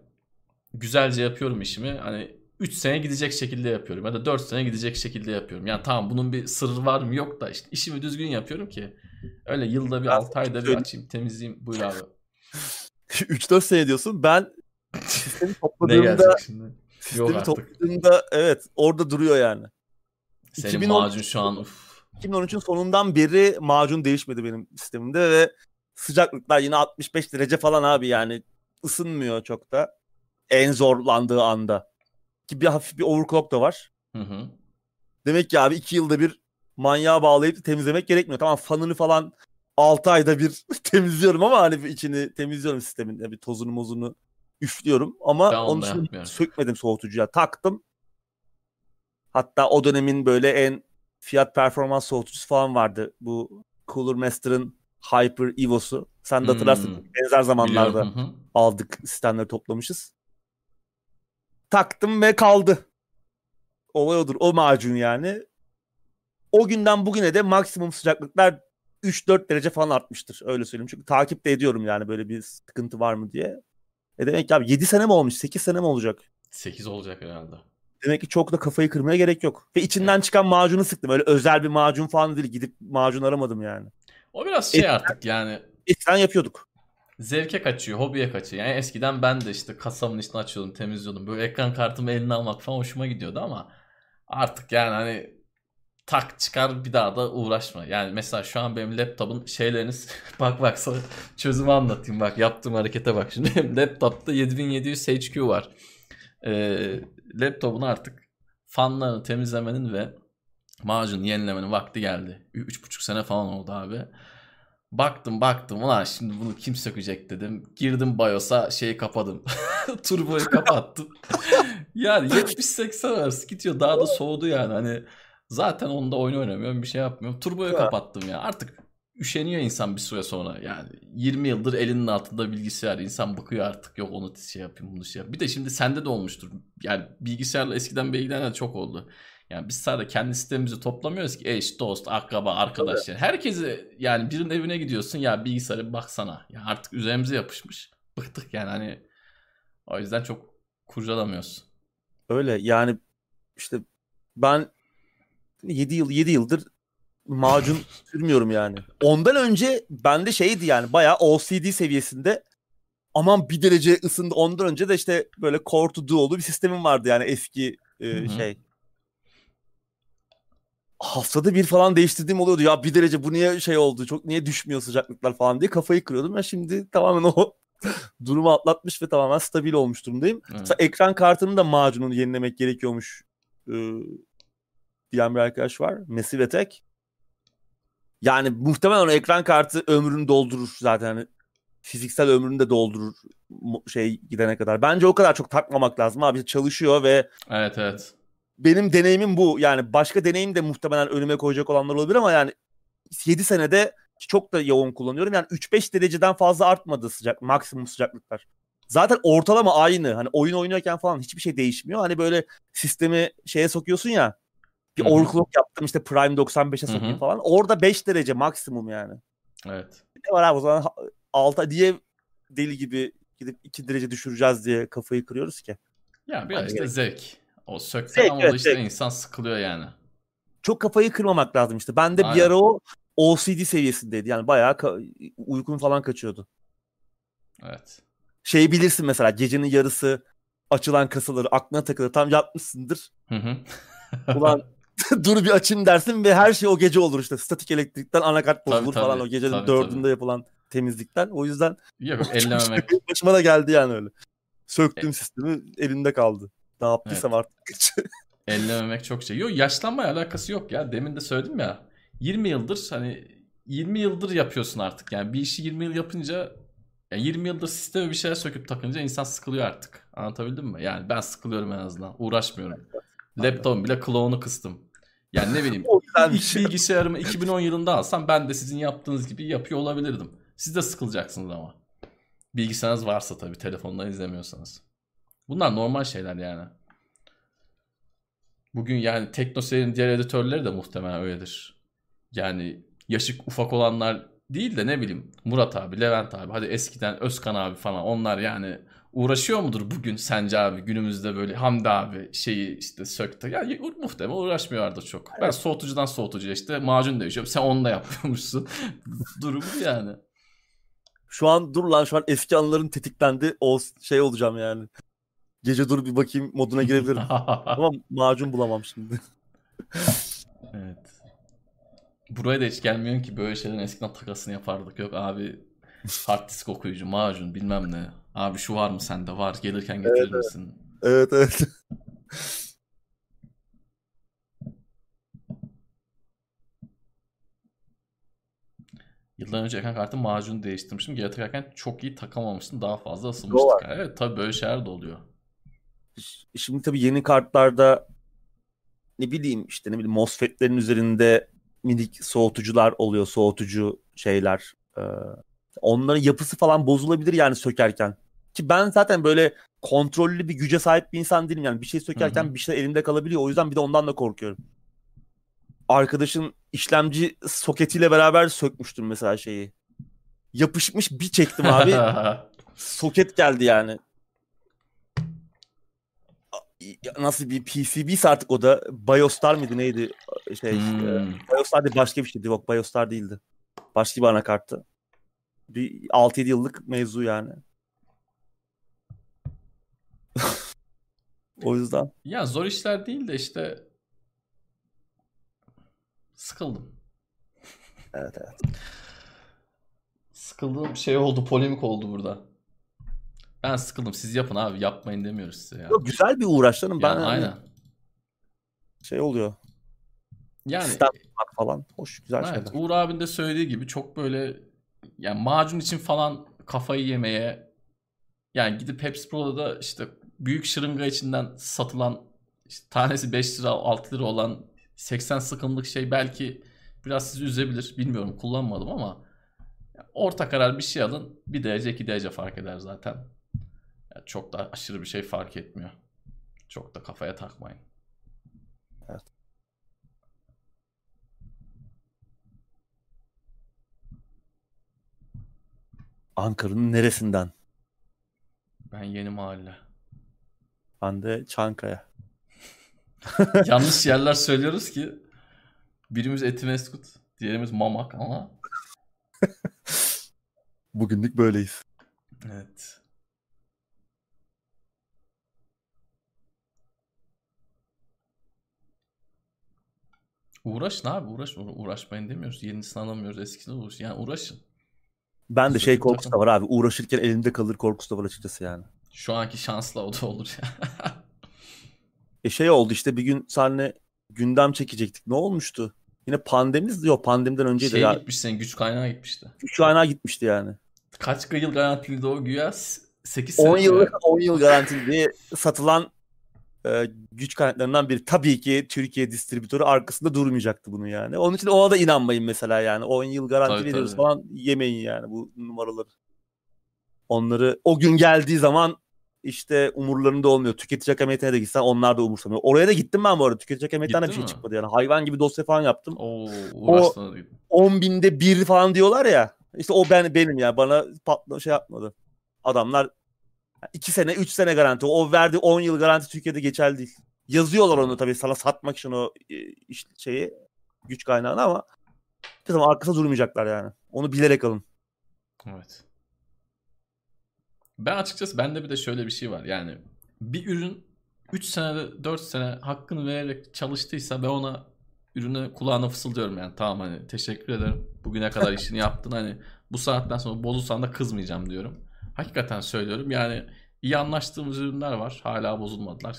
güzelce yapıyorum işimi. Hani 3 sene gidecek şekilde yapıyorum ya da 4 sene gidecek şekilde yapıyorum. Yani tamam bunun bir sırrı var mı yok da işte işimi düzgün yapıyorum ki öyle yılda bir 6 ayda bir açayım temizleyeyim buyur abi. 3-4 sene diyorsun ben sistemi topladığımda sistemi topladığımda evet orada duruyor yani. Senin 2010, macun şu an uf. 2013'ün sonundan beri macun değişmedi benim sistemimde ve sıcaklıklar yine 65 derece falan abi yani ısınmıyor çok da en zorlandığı anda. Ki bir hafif bir overclock da var. Hı hı. Demek ki abi iki yılda bir manyağa bağlayıp temizlemek gerekmiyor. Tamam fanını falan 6 ayda bir temizliyorum ama hani içini temizliyorum sistemin. Bir tozunu mozunu üflüyorum ama ben onun için sökmedim soğutucuya. Taktım. Hatta o dönemin böyle en fiyat performans soğutucusu falan vardı. Bu Cooler Master'ın Hyper Evo'su. Sen de hatırlarsın. Hmm. Benzer zamanlarda aldık sistemleri toplamışız taktım ve kaldı. Olay odur. O macun yani. O günden bugüne de maksimum sıcaklıklar 3-4 derece falan artmıştır. Öyle söyleyeyim. Çünkü takip de ediyorum yani böyle bir sıkıntı var mı diye. E demek ki abi 7 sene mi olmuş? 8 sene mi olacak? 8 olacak herhalde. Demek ki çok da kafayı kırmaya gerek yok. Ve içinden çıkan macunu sıktım. Öyle özel bir macun falan değil. Gidip macun aramadım yani. O biraz şey eskiden, artık yani. Eskiden yapıyorduk zevke kaçıyor, hobiye kaçıyor. Yani eskiden ben de işte kasamın içini açıyordum, temizliyordum. Böyle ekran kartımı eline almak falan hoşuma gidiyordu ama artık yani hani tak çıkar bir daha da uğraşma. Yani mesela şu an benim laptopun şeyleriniz bak bak sana çözümü anlatayım bak yaptığım harekete bak. Şimdi laptopta 7700 HQ var. Ee, laptopun artık fanlarını temizlemenin ve macun yenilemenin vakti geldi. 3,5 sene falan oldu abi. Baktım baktım ulan şimdi bunu kim sökecek dedim. Girdim BIOS'a şeyi kapadım. Turboyu kapattım. yani 70-80 arası gidiyor. Daha da soğudu yani. Hani zaten onda oyun oynamıyorum bir şey yapmıyorum. Turboyu kapattım ya. Artık üşeniyor insan bir süre sonra. Yani 20 yıldır elinin altında bilgisayar. İnsan bakıyor artık yok onu şey yapayım bunu şey yapayım. Bir de şimdi sende de olmuştur. Yani bilgisayarla eskiden bilgilenen çok oldu. Yani biz sadece kendi sistemimizi toplamıyoruz ki eş, dost, akraba, arkadaş. Yani herkesi yani birinin evine gidiyorsun ya bilgisayara baksana. Ya artık üzerimize yapışmış. Bıktık yani hani o yüzden çok kurcalamıyoruz. Öyle yani işte ben 7 yıl 7 yıldır macun sürmüyorum yani. Ondan önce bende şeydi yani bayağı OCD seviyesinde aman bir derece ısındı. Ondan önce de işte böyle core to do'lu bir sistemim vardı yani eski e, şey. Haftada bir falan değiştirdiğim oluyordu. Ya bir derece bu niye şey oldu? Çok niye düşmüyor sıcaklıklar falan diye kafayı kırıyordum. Ya şimdi tamamen o durumu atlatmış ve tamamen stabil olmuş durumdayım. Mesela ekran kartının da macununu yenilemek gerekiyormuş. Ee, diyen bir arkadaş var. Massive Attack. Yani muhtemelen o ekran kartı ömrünü doldurur zaten. Hani fiziksel ömrünü de doldurur şey gidene kadar. Bence o kadar çok takmamak lazım abi. Çalışıyor ve Evet evet. Benim deneyimim bu. Yani başka deneyim de muhtemelen önüme koyacak olanlar olabilir ama yani 7 senede çok da yoğun kullanıyorum. Yani 3-5 dereceden fazla artmadı sıcak maksimum sıcaklıklar. Zaten ortalama aynı. Hani oyun oynuyorken falan hiçbir şey değişmiyor. Hani böyle sistemi şeye sokuyorsun ya. Bir overclock yaptım işte Prime 95'e sokayım falan. Orada 5 derece maksimum yani. Evet. Ne var abi o zaman 6 diye deli gibi gidip 2 derece düşüreceğiz diye kafayı kırıyoruz ki. Ya biraz işte zevk. O sökten ama evet, işte zevk. insan sıkılıyor yani. Çok kafayı kırmamak lazım işte. Ben de Aynen. bir ara o OCD seviyesindeydi. Yani bayağı uykun falan kaçıyordu. Evet. Şeyi bilirsin mesela gecenin yarısı açılan kasaları aklına takılır. Tam yatmışsındır. Hı hı. Ulan dur bir açayım dersin ve her şey o gece olur işte. Statik elektrikten anakart bozulur tabii, falan o gecenin tabii, dördünde tabii. yapılan temizlikten. O yüzden Yok ellememek. Başıma da geldi yani öyle. Söktüm e- sistemi elinde kaldı. Ne yaptıysam evet. artık. ellememek çok şey. Yok yaşlanmaya alakası yok ya. Demin de söyledim ya. 20 yıldır hani 20 yıldır yapıyorsun artık. Yani bir işi 20 yıl yapınca yani 20 yıldır sisteme bir şeyler söküp takınca insan sıkılıyor artık. Anlatabildim mi? Yani ben sıkılıyorum en azından. Uğraşmıyorum. Laptop'um bile kloğunu kıstım. Yani ne bileyim ilk bilgisayarımı 2010 yılında alsam ben de sizin yaptığınız gibi yapıyor olabilirdim. Siz de sıkılacaksınız ama. Bilgisayarınız varsa tabii telefondan izlemiyorsanız. Bunlar normal şeyler yani. Bugün yani TeknoSeyir'in diğer editörleri de muhtemelen öyledir. Yani yaşık ufak olanlar değil de ne bileyim Murat abi, Levent abi, hadi eskiden Özkan abi falan onlar yani uğraşıyor mudur bugün sence abi günümüzde böyle Hamdi abi şeyi işte söktü. Yani muhtemelen uğraşmıyorlardır çok. Evet. Ben soğutucudan soğutucuya işte macun değişiyorum. Sen onu da yapıyormuşsun. Durum yani. Şu an dur lan şu an eski anıların tetiklendi. O şey olacağım yani. Gece dur bir bakayım moduna girebilirim. Ama macun bulamam şimdi. evet. Buraya da hiç gelmiyorsun ki böyle şeylerin eskiden takasını yapardık. Yok abi hard disk okuyucu, macun bilmem ne. Abi şu var mı sende? Var. Gelirken getirir evet, misin? Evet evet. Yıllar önce ekran kartı macunu değiştirmiştim. Geri takarken çok iyi takamamıştım. Daha fazla ısınmıştık. Evet tabii böyle şeyler de oluyor. Şimdi tabii yeni kartlarda ne bileyim işte ne bileyim MOSFET'lerin üzerinde minik soğutucular oluyor. Soğutucu şeyler. Ee, onların yapısı falan bozulabilir yani sökerken. Ki ben zaten böyle kontrollü bir güce sahip bir insan değilim. Yani bir şey sökerken Hı-hı. bir şey elimde kalabiliyor. O yüzden bir de ondan da korkuyorum. Arkadaşın işlemci soketiyle beraber sökmüştüm mesela şeyi. Yapışmış bir çektim abi. Soket geldi yani. Nasıl bir PCB artık o da Biostar mıydı neydi şey hmm. e, Biostar değil başka bir şeydi yok Biostar değildi. Başka bir anakarttı. Bir 6-7 yıllık mevzu yani. o yüzden. Ya zor işler değil de işte sıkıldım. Evet evet. Sıkıldığım şey oldu, polemik oldu burada. Ben sıkıldım. Siz yapın abi. Yapmayın demiyoruz size ya. Yok, güzel bir uğraşlarım. Ben yani, aynen. Şey oluyor. Yani Sistem falan hoş güzel evet, şeyler. Uğur abin de söylediği gibi çok böyle yani macun için falan kafayı yemeye yani gidip Pepsi Pro'da da işte büyük şırınga içinden satılan işte tanesi 5 lira 6 lira olan 80 sıkımlık şey belki biraz sizi üzebilir. Bilmiyorum kullanmadım ama orta karar bir şey alın. Bir derece iki derece fark eder zaten. Yani çok da aşırı bir şey fark etmiyor. Çok da kafaya takmayın. Evet. Ankara'nın neresinden? Ben yeni mahalle. Ben de Çankaya. Yanlış yerler söylüyoruz ki birimiz Etimeskut, diğerimiz Mamak ama Bugünlük böyleyiz. evet. Uğraşın abi uğraş Uğra- uğraşmayın demiyoruz. Yenisini alamıyoruz eskisini uğraş. Yani uğraşın. Ben de şey korkusu da takım. var abi. Uğraşırken elimde kalır korkusu da var açıkçası yani. Şu anki şansla o da olur ya. E şey oldu işte bir gün seninle gündem çekecektik. Ne olmuştu? Yine pandemi yok pandemiden önceydi şey ya. gitmiş senin güç kaynağı gitmişti. Güç kaynağı gitmişti yani. Kaç yıl garantiliydi o güya? 8 sene. 10 mi? yıl 10 yıl garantili diye satılan e, güç kaynaklarından biri. Tabii ki Türkiye distribütörü arkasında durmayacaktı bunu yani. Onun için ona da inanmayın mesela yani. 10 yıl garanti Tabii, veriyoruz tabii. falan yemeyin yani bu numaraları. Onları o gün geldiği zaman işte umurlarında olmuyor. Tüketici hakametine de gitsen onlar da umursamıyor. Oraya da gittim ben bu arada. Tüketici hakametinden de bir şey mi? çıkmadı yani. Hayvan gibi dosya falan yaptım. Oo, dedim. 10 binde bir falan diyorlar ya. İşte o ben benim ya. Bana patla şey yapmadı. Adamlar 2 sene 3 sene garanti. O verdiği 10 yıl garanti Türkiye'de geçerli değil. Yazıyorlar onu tabii sana satmak için o e, iş, şeyi güç kaynağını ama zaman arkasında durmayacaklar yani. Onu bilerek alın. Evet. Ben açıkçası bende bir de şöyle bir şey var. Yani bir ürün 3 senede 4 sene hakkını vererek çalıştıysa ben ona ürüne kulağına fısıldıyorum yani. Tamam hani teşekkür ederim. Bugüne kadar işini yaptın hani bu saatten sonra bozulsan da kızmayacağım diyorum. Hakikaten söylüyorum. Yani iyi anlaştığımız ürünler var. Hala bozulmadılar.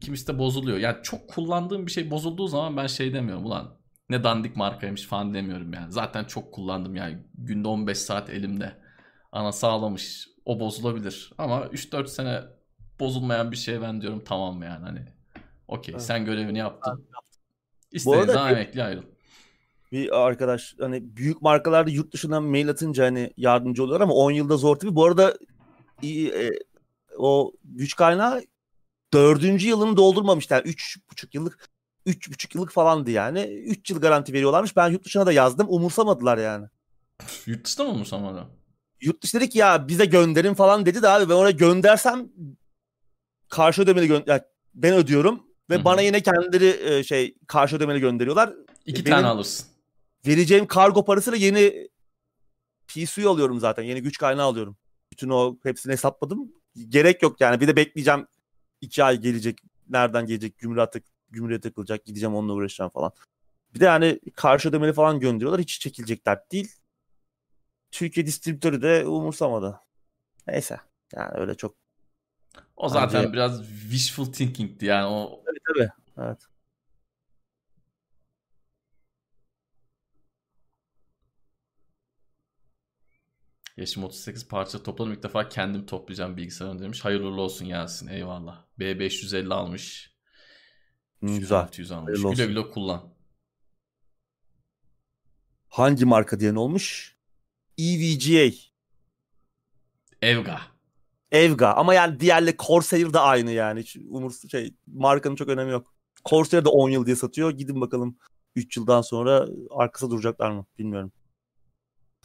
Kimisi de bozuluyor. Yani çok kullandığım bir şey bozulduğu zaman ben şey demiyorum ulan ne dandik markaymış falan demiyorum yani. Zaten çok kullandım yani. Günde 15 saat elimde. Ana sağlamış. O bozulabilir. Ama 3-4 sene bozulmayan bir şey ben diyorum tamam yani hani. Okey Evet. sen görevini yaptın. İstediğin zaman emekli ayrıl. Bir arkadaş hani büyük markalarda yurt dışından mail atınca hani yardımcı oluyor ama 10 yılda zor tabii. Bu arada iyi, e, o güç kaynağı dördüncü yılını doldurmamıştı. Yani üç buçuk yıllık üç buçuk yıllık falandı yani. Üç yıl garanti veriyorlarmış. Ben yurt dışına da yazdım. Umursamadılar yani. Yurt dışında mı umursamadı? Yurt dışı dedik ya bize gönderin falan dedi de abi ben oraya göndersem karşı ödemeli gö- yani ben ödüyorum ve Hı hı. bana yine kendileri e, şey karşı ödemeli gönderiyorlar. İki Benim- tane alırsın. Vereceğim kargo parasıyla yeni PSU alıyorum zaten. Yeni güç kaynağı alıyorum. Bütün o hepsini hesapladım. Gerek yok yani. Bir de bekleyeceğim. iki ay gelecek. Nereden gelecek? Gümrüğe, tık, gümrüğe takılacak. Gideceğim onunla uğraşacağım falan. Bir de yani karşı ödemeli falan gönderiyorlar. Hiç çekilecek dert değil. Türkiye distribütörü de umursamadı. Neyse. Yani öyle çok. O zaten Bence- biraz wishful thinking'ti yani o Tabii tabii. Evet. Yaşım 38 parça topladım. İlk defa kendim toplayacağım bilgisayarını demiş. Hayırlı olsun Yasin. Eyvallah. B550 almış. Hı, güzel. 600 almış. Güle güle kullan. Hangi marka diyen olmuş? EVGA. Evga. Evga ama yani diğerle Corsair da aynı yani. Hiç umursu şey markanın çok önemi yok. Corsair de 10 yıl diye satıyor. Gidin bakalım 3 yıldan sonra arkasında duracaklar mı bilmiyorum.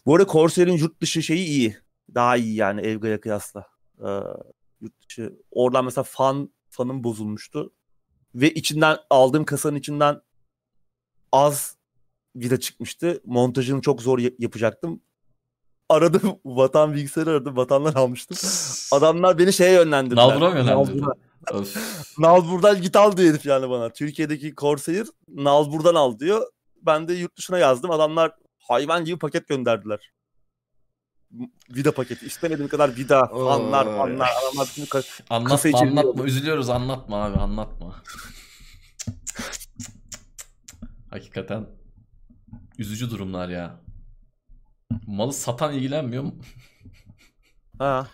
Bu arada Corsair'in yurt dışı şeyi iyi. Daha iyi yani Evga'ya kıyasla. Ee, yurt dışı. Oradan mesela fan fanım bozulmuştu. Ve içinden aldığım kasanın içinden az vida çıkmıştı. Montajını çok zor ya- yapacaktım. Aradım vatan bilgisayarı aradım. Vatandan almıştım. Adamlar beni şeye yönlendirdiler. Nalbur'a mı. Öf. Nalbur'dan git al diyor herif yani bana. Türkiye'deki Corsair Nalbur'dan al diyor. Ben de yurt dışına yazdım. Adamlar hayvan gibi paket gönderdiler. Vida paketi. İstemediğim kadar vida, fanlar, fanlar. Anlatma anlatma. yok. Üzülüyoruz anlatma abi anlatma. Hakikaten üzücü durumlar ya. Malı satan ilgilenmiyor mu? ha.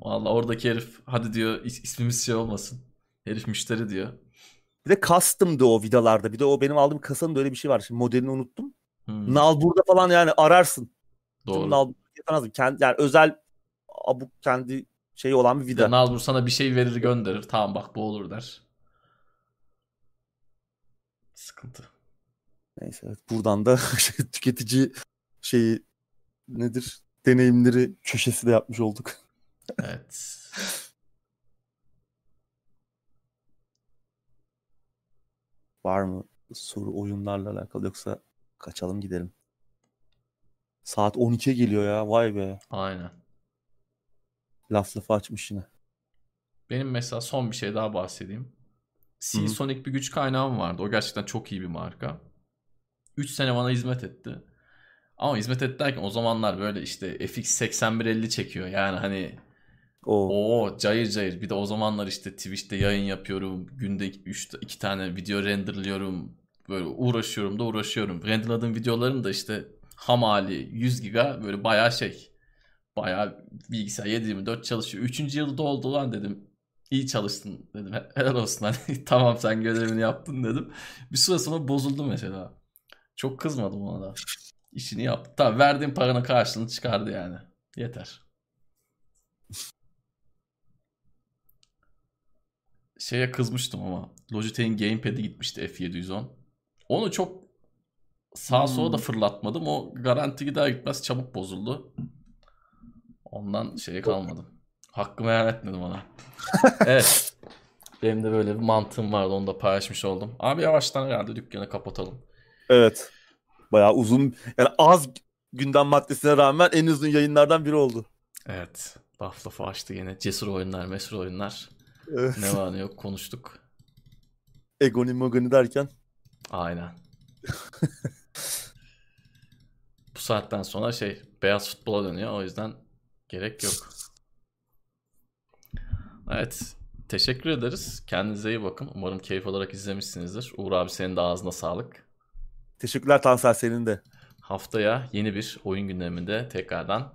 Vallahi oradaki herif hadi diyor is- ismimiz şey olmasın. Herif müşteri diyor. Bir de custom'dı o vidalarda. Bir de o benim aldığım kasanın da öyle bir şey var. Şimdi modelini unuttum. Hmm. Nalbur'da falan yani ararsın. Doğru. Nalbur yapamazdım. Kendi, yani özel abuk kendi şeyi olan bir vida. Nalbur sana bir şey verir gönderir. Tamam bak bu olur der. Sıkıntı. Neyse evet, buradan da tüketici şeyi nedir? Deneyimleri köşesi de yapmış olduk. Evet. Var mı soru oyunlarla alakalı yoksa kaçalım gidelim. Saat 12'ye geliyor ya. Vay be. Aynen. Laf lafı açmış yine. Benim mesela son bir şey daha bahsedeyim. Seasonic bir güç kaynağım vardı. O gerçekten çok iyi bir marka. 3 sene bana hizmet etti. Ama hizmet etti derken o zamanlar böyle işte FX 8150 çekiyor. Yani hani O o cayır cayır. Bir de o zamanlar işte Twitch'te yayın yapıyorum. Günde 3 2 tane video renderlıyorum. Böyle uğraşıyorum da uğraşıyorum. Renderladığım videoların da işte ham hali 100 giga böyle bayağı şey. Bayağı bilgisayar 7/24 çalışıyor. Üçüncü yılı doldu lan dedim. İyi çalıştın dedim. Helal olsun hani tamam sen görevini yaptın dedim. Bir süre sonra bozuldu mesela. Çok kızmadım ona da. İşini yaptı. Tamam verdiğim paranın karşılığını çıkardı yani. Yeter. Şeye kızmıştım ama. Logitech'in gamepad'i gitmişti F710. Onu çok sağa sola da Hmm. fırlatmadım. O garanti gider gitmez çabuk bozuldu. Ondan şeye kalmadım. Hakkımı helal etmedim ona. evet. Benim de böyle bir mantığım vardı. Onu da paylaşmış oldum. Abi yavaştan herhalde dükkanı kapatalım. evet. Bayağı uzun yani az gündem maddesine rağmen en uzun yayınlardan biri oldu. Evet. Laf lafı açtı yine. Cesur oyunlar, mesur oyunlar. Evet. Ne var ne yok konuştuk. Egoni mogoni derken Aynen. Bu saatten sonra şey beyaz futbola dönüyor. O yüzden gerek yok. Evet. Teşekkür ederiz. Kendinize iyi bakın. Umarım keyif alarak izlemişsinizdir. Uğur abi senin de ağzına sağlık. teşekkürler Tansel senin de. Haftaya yeni bir oyun gündeminde tekrardan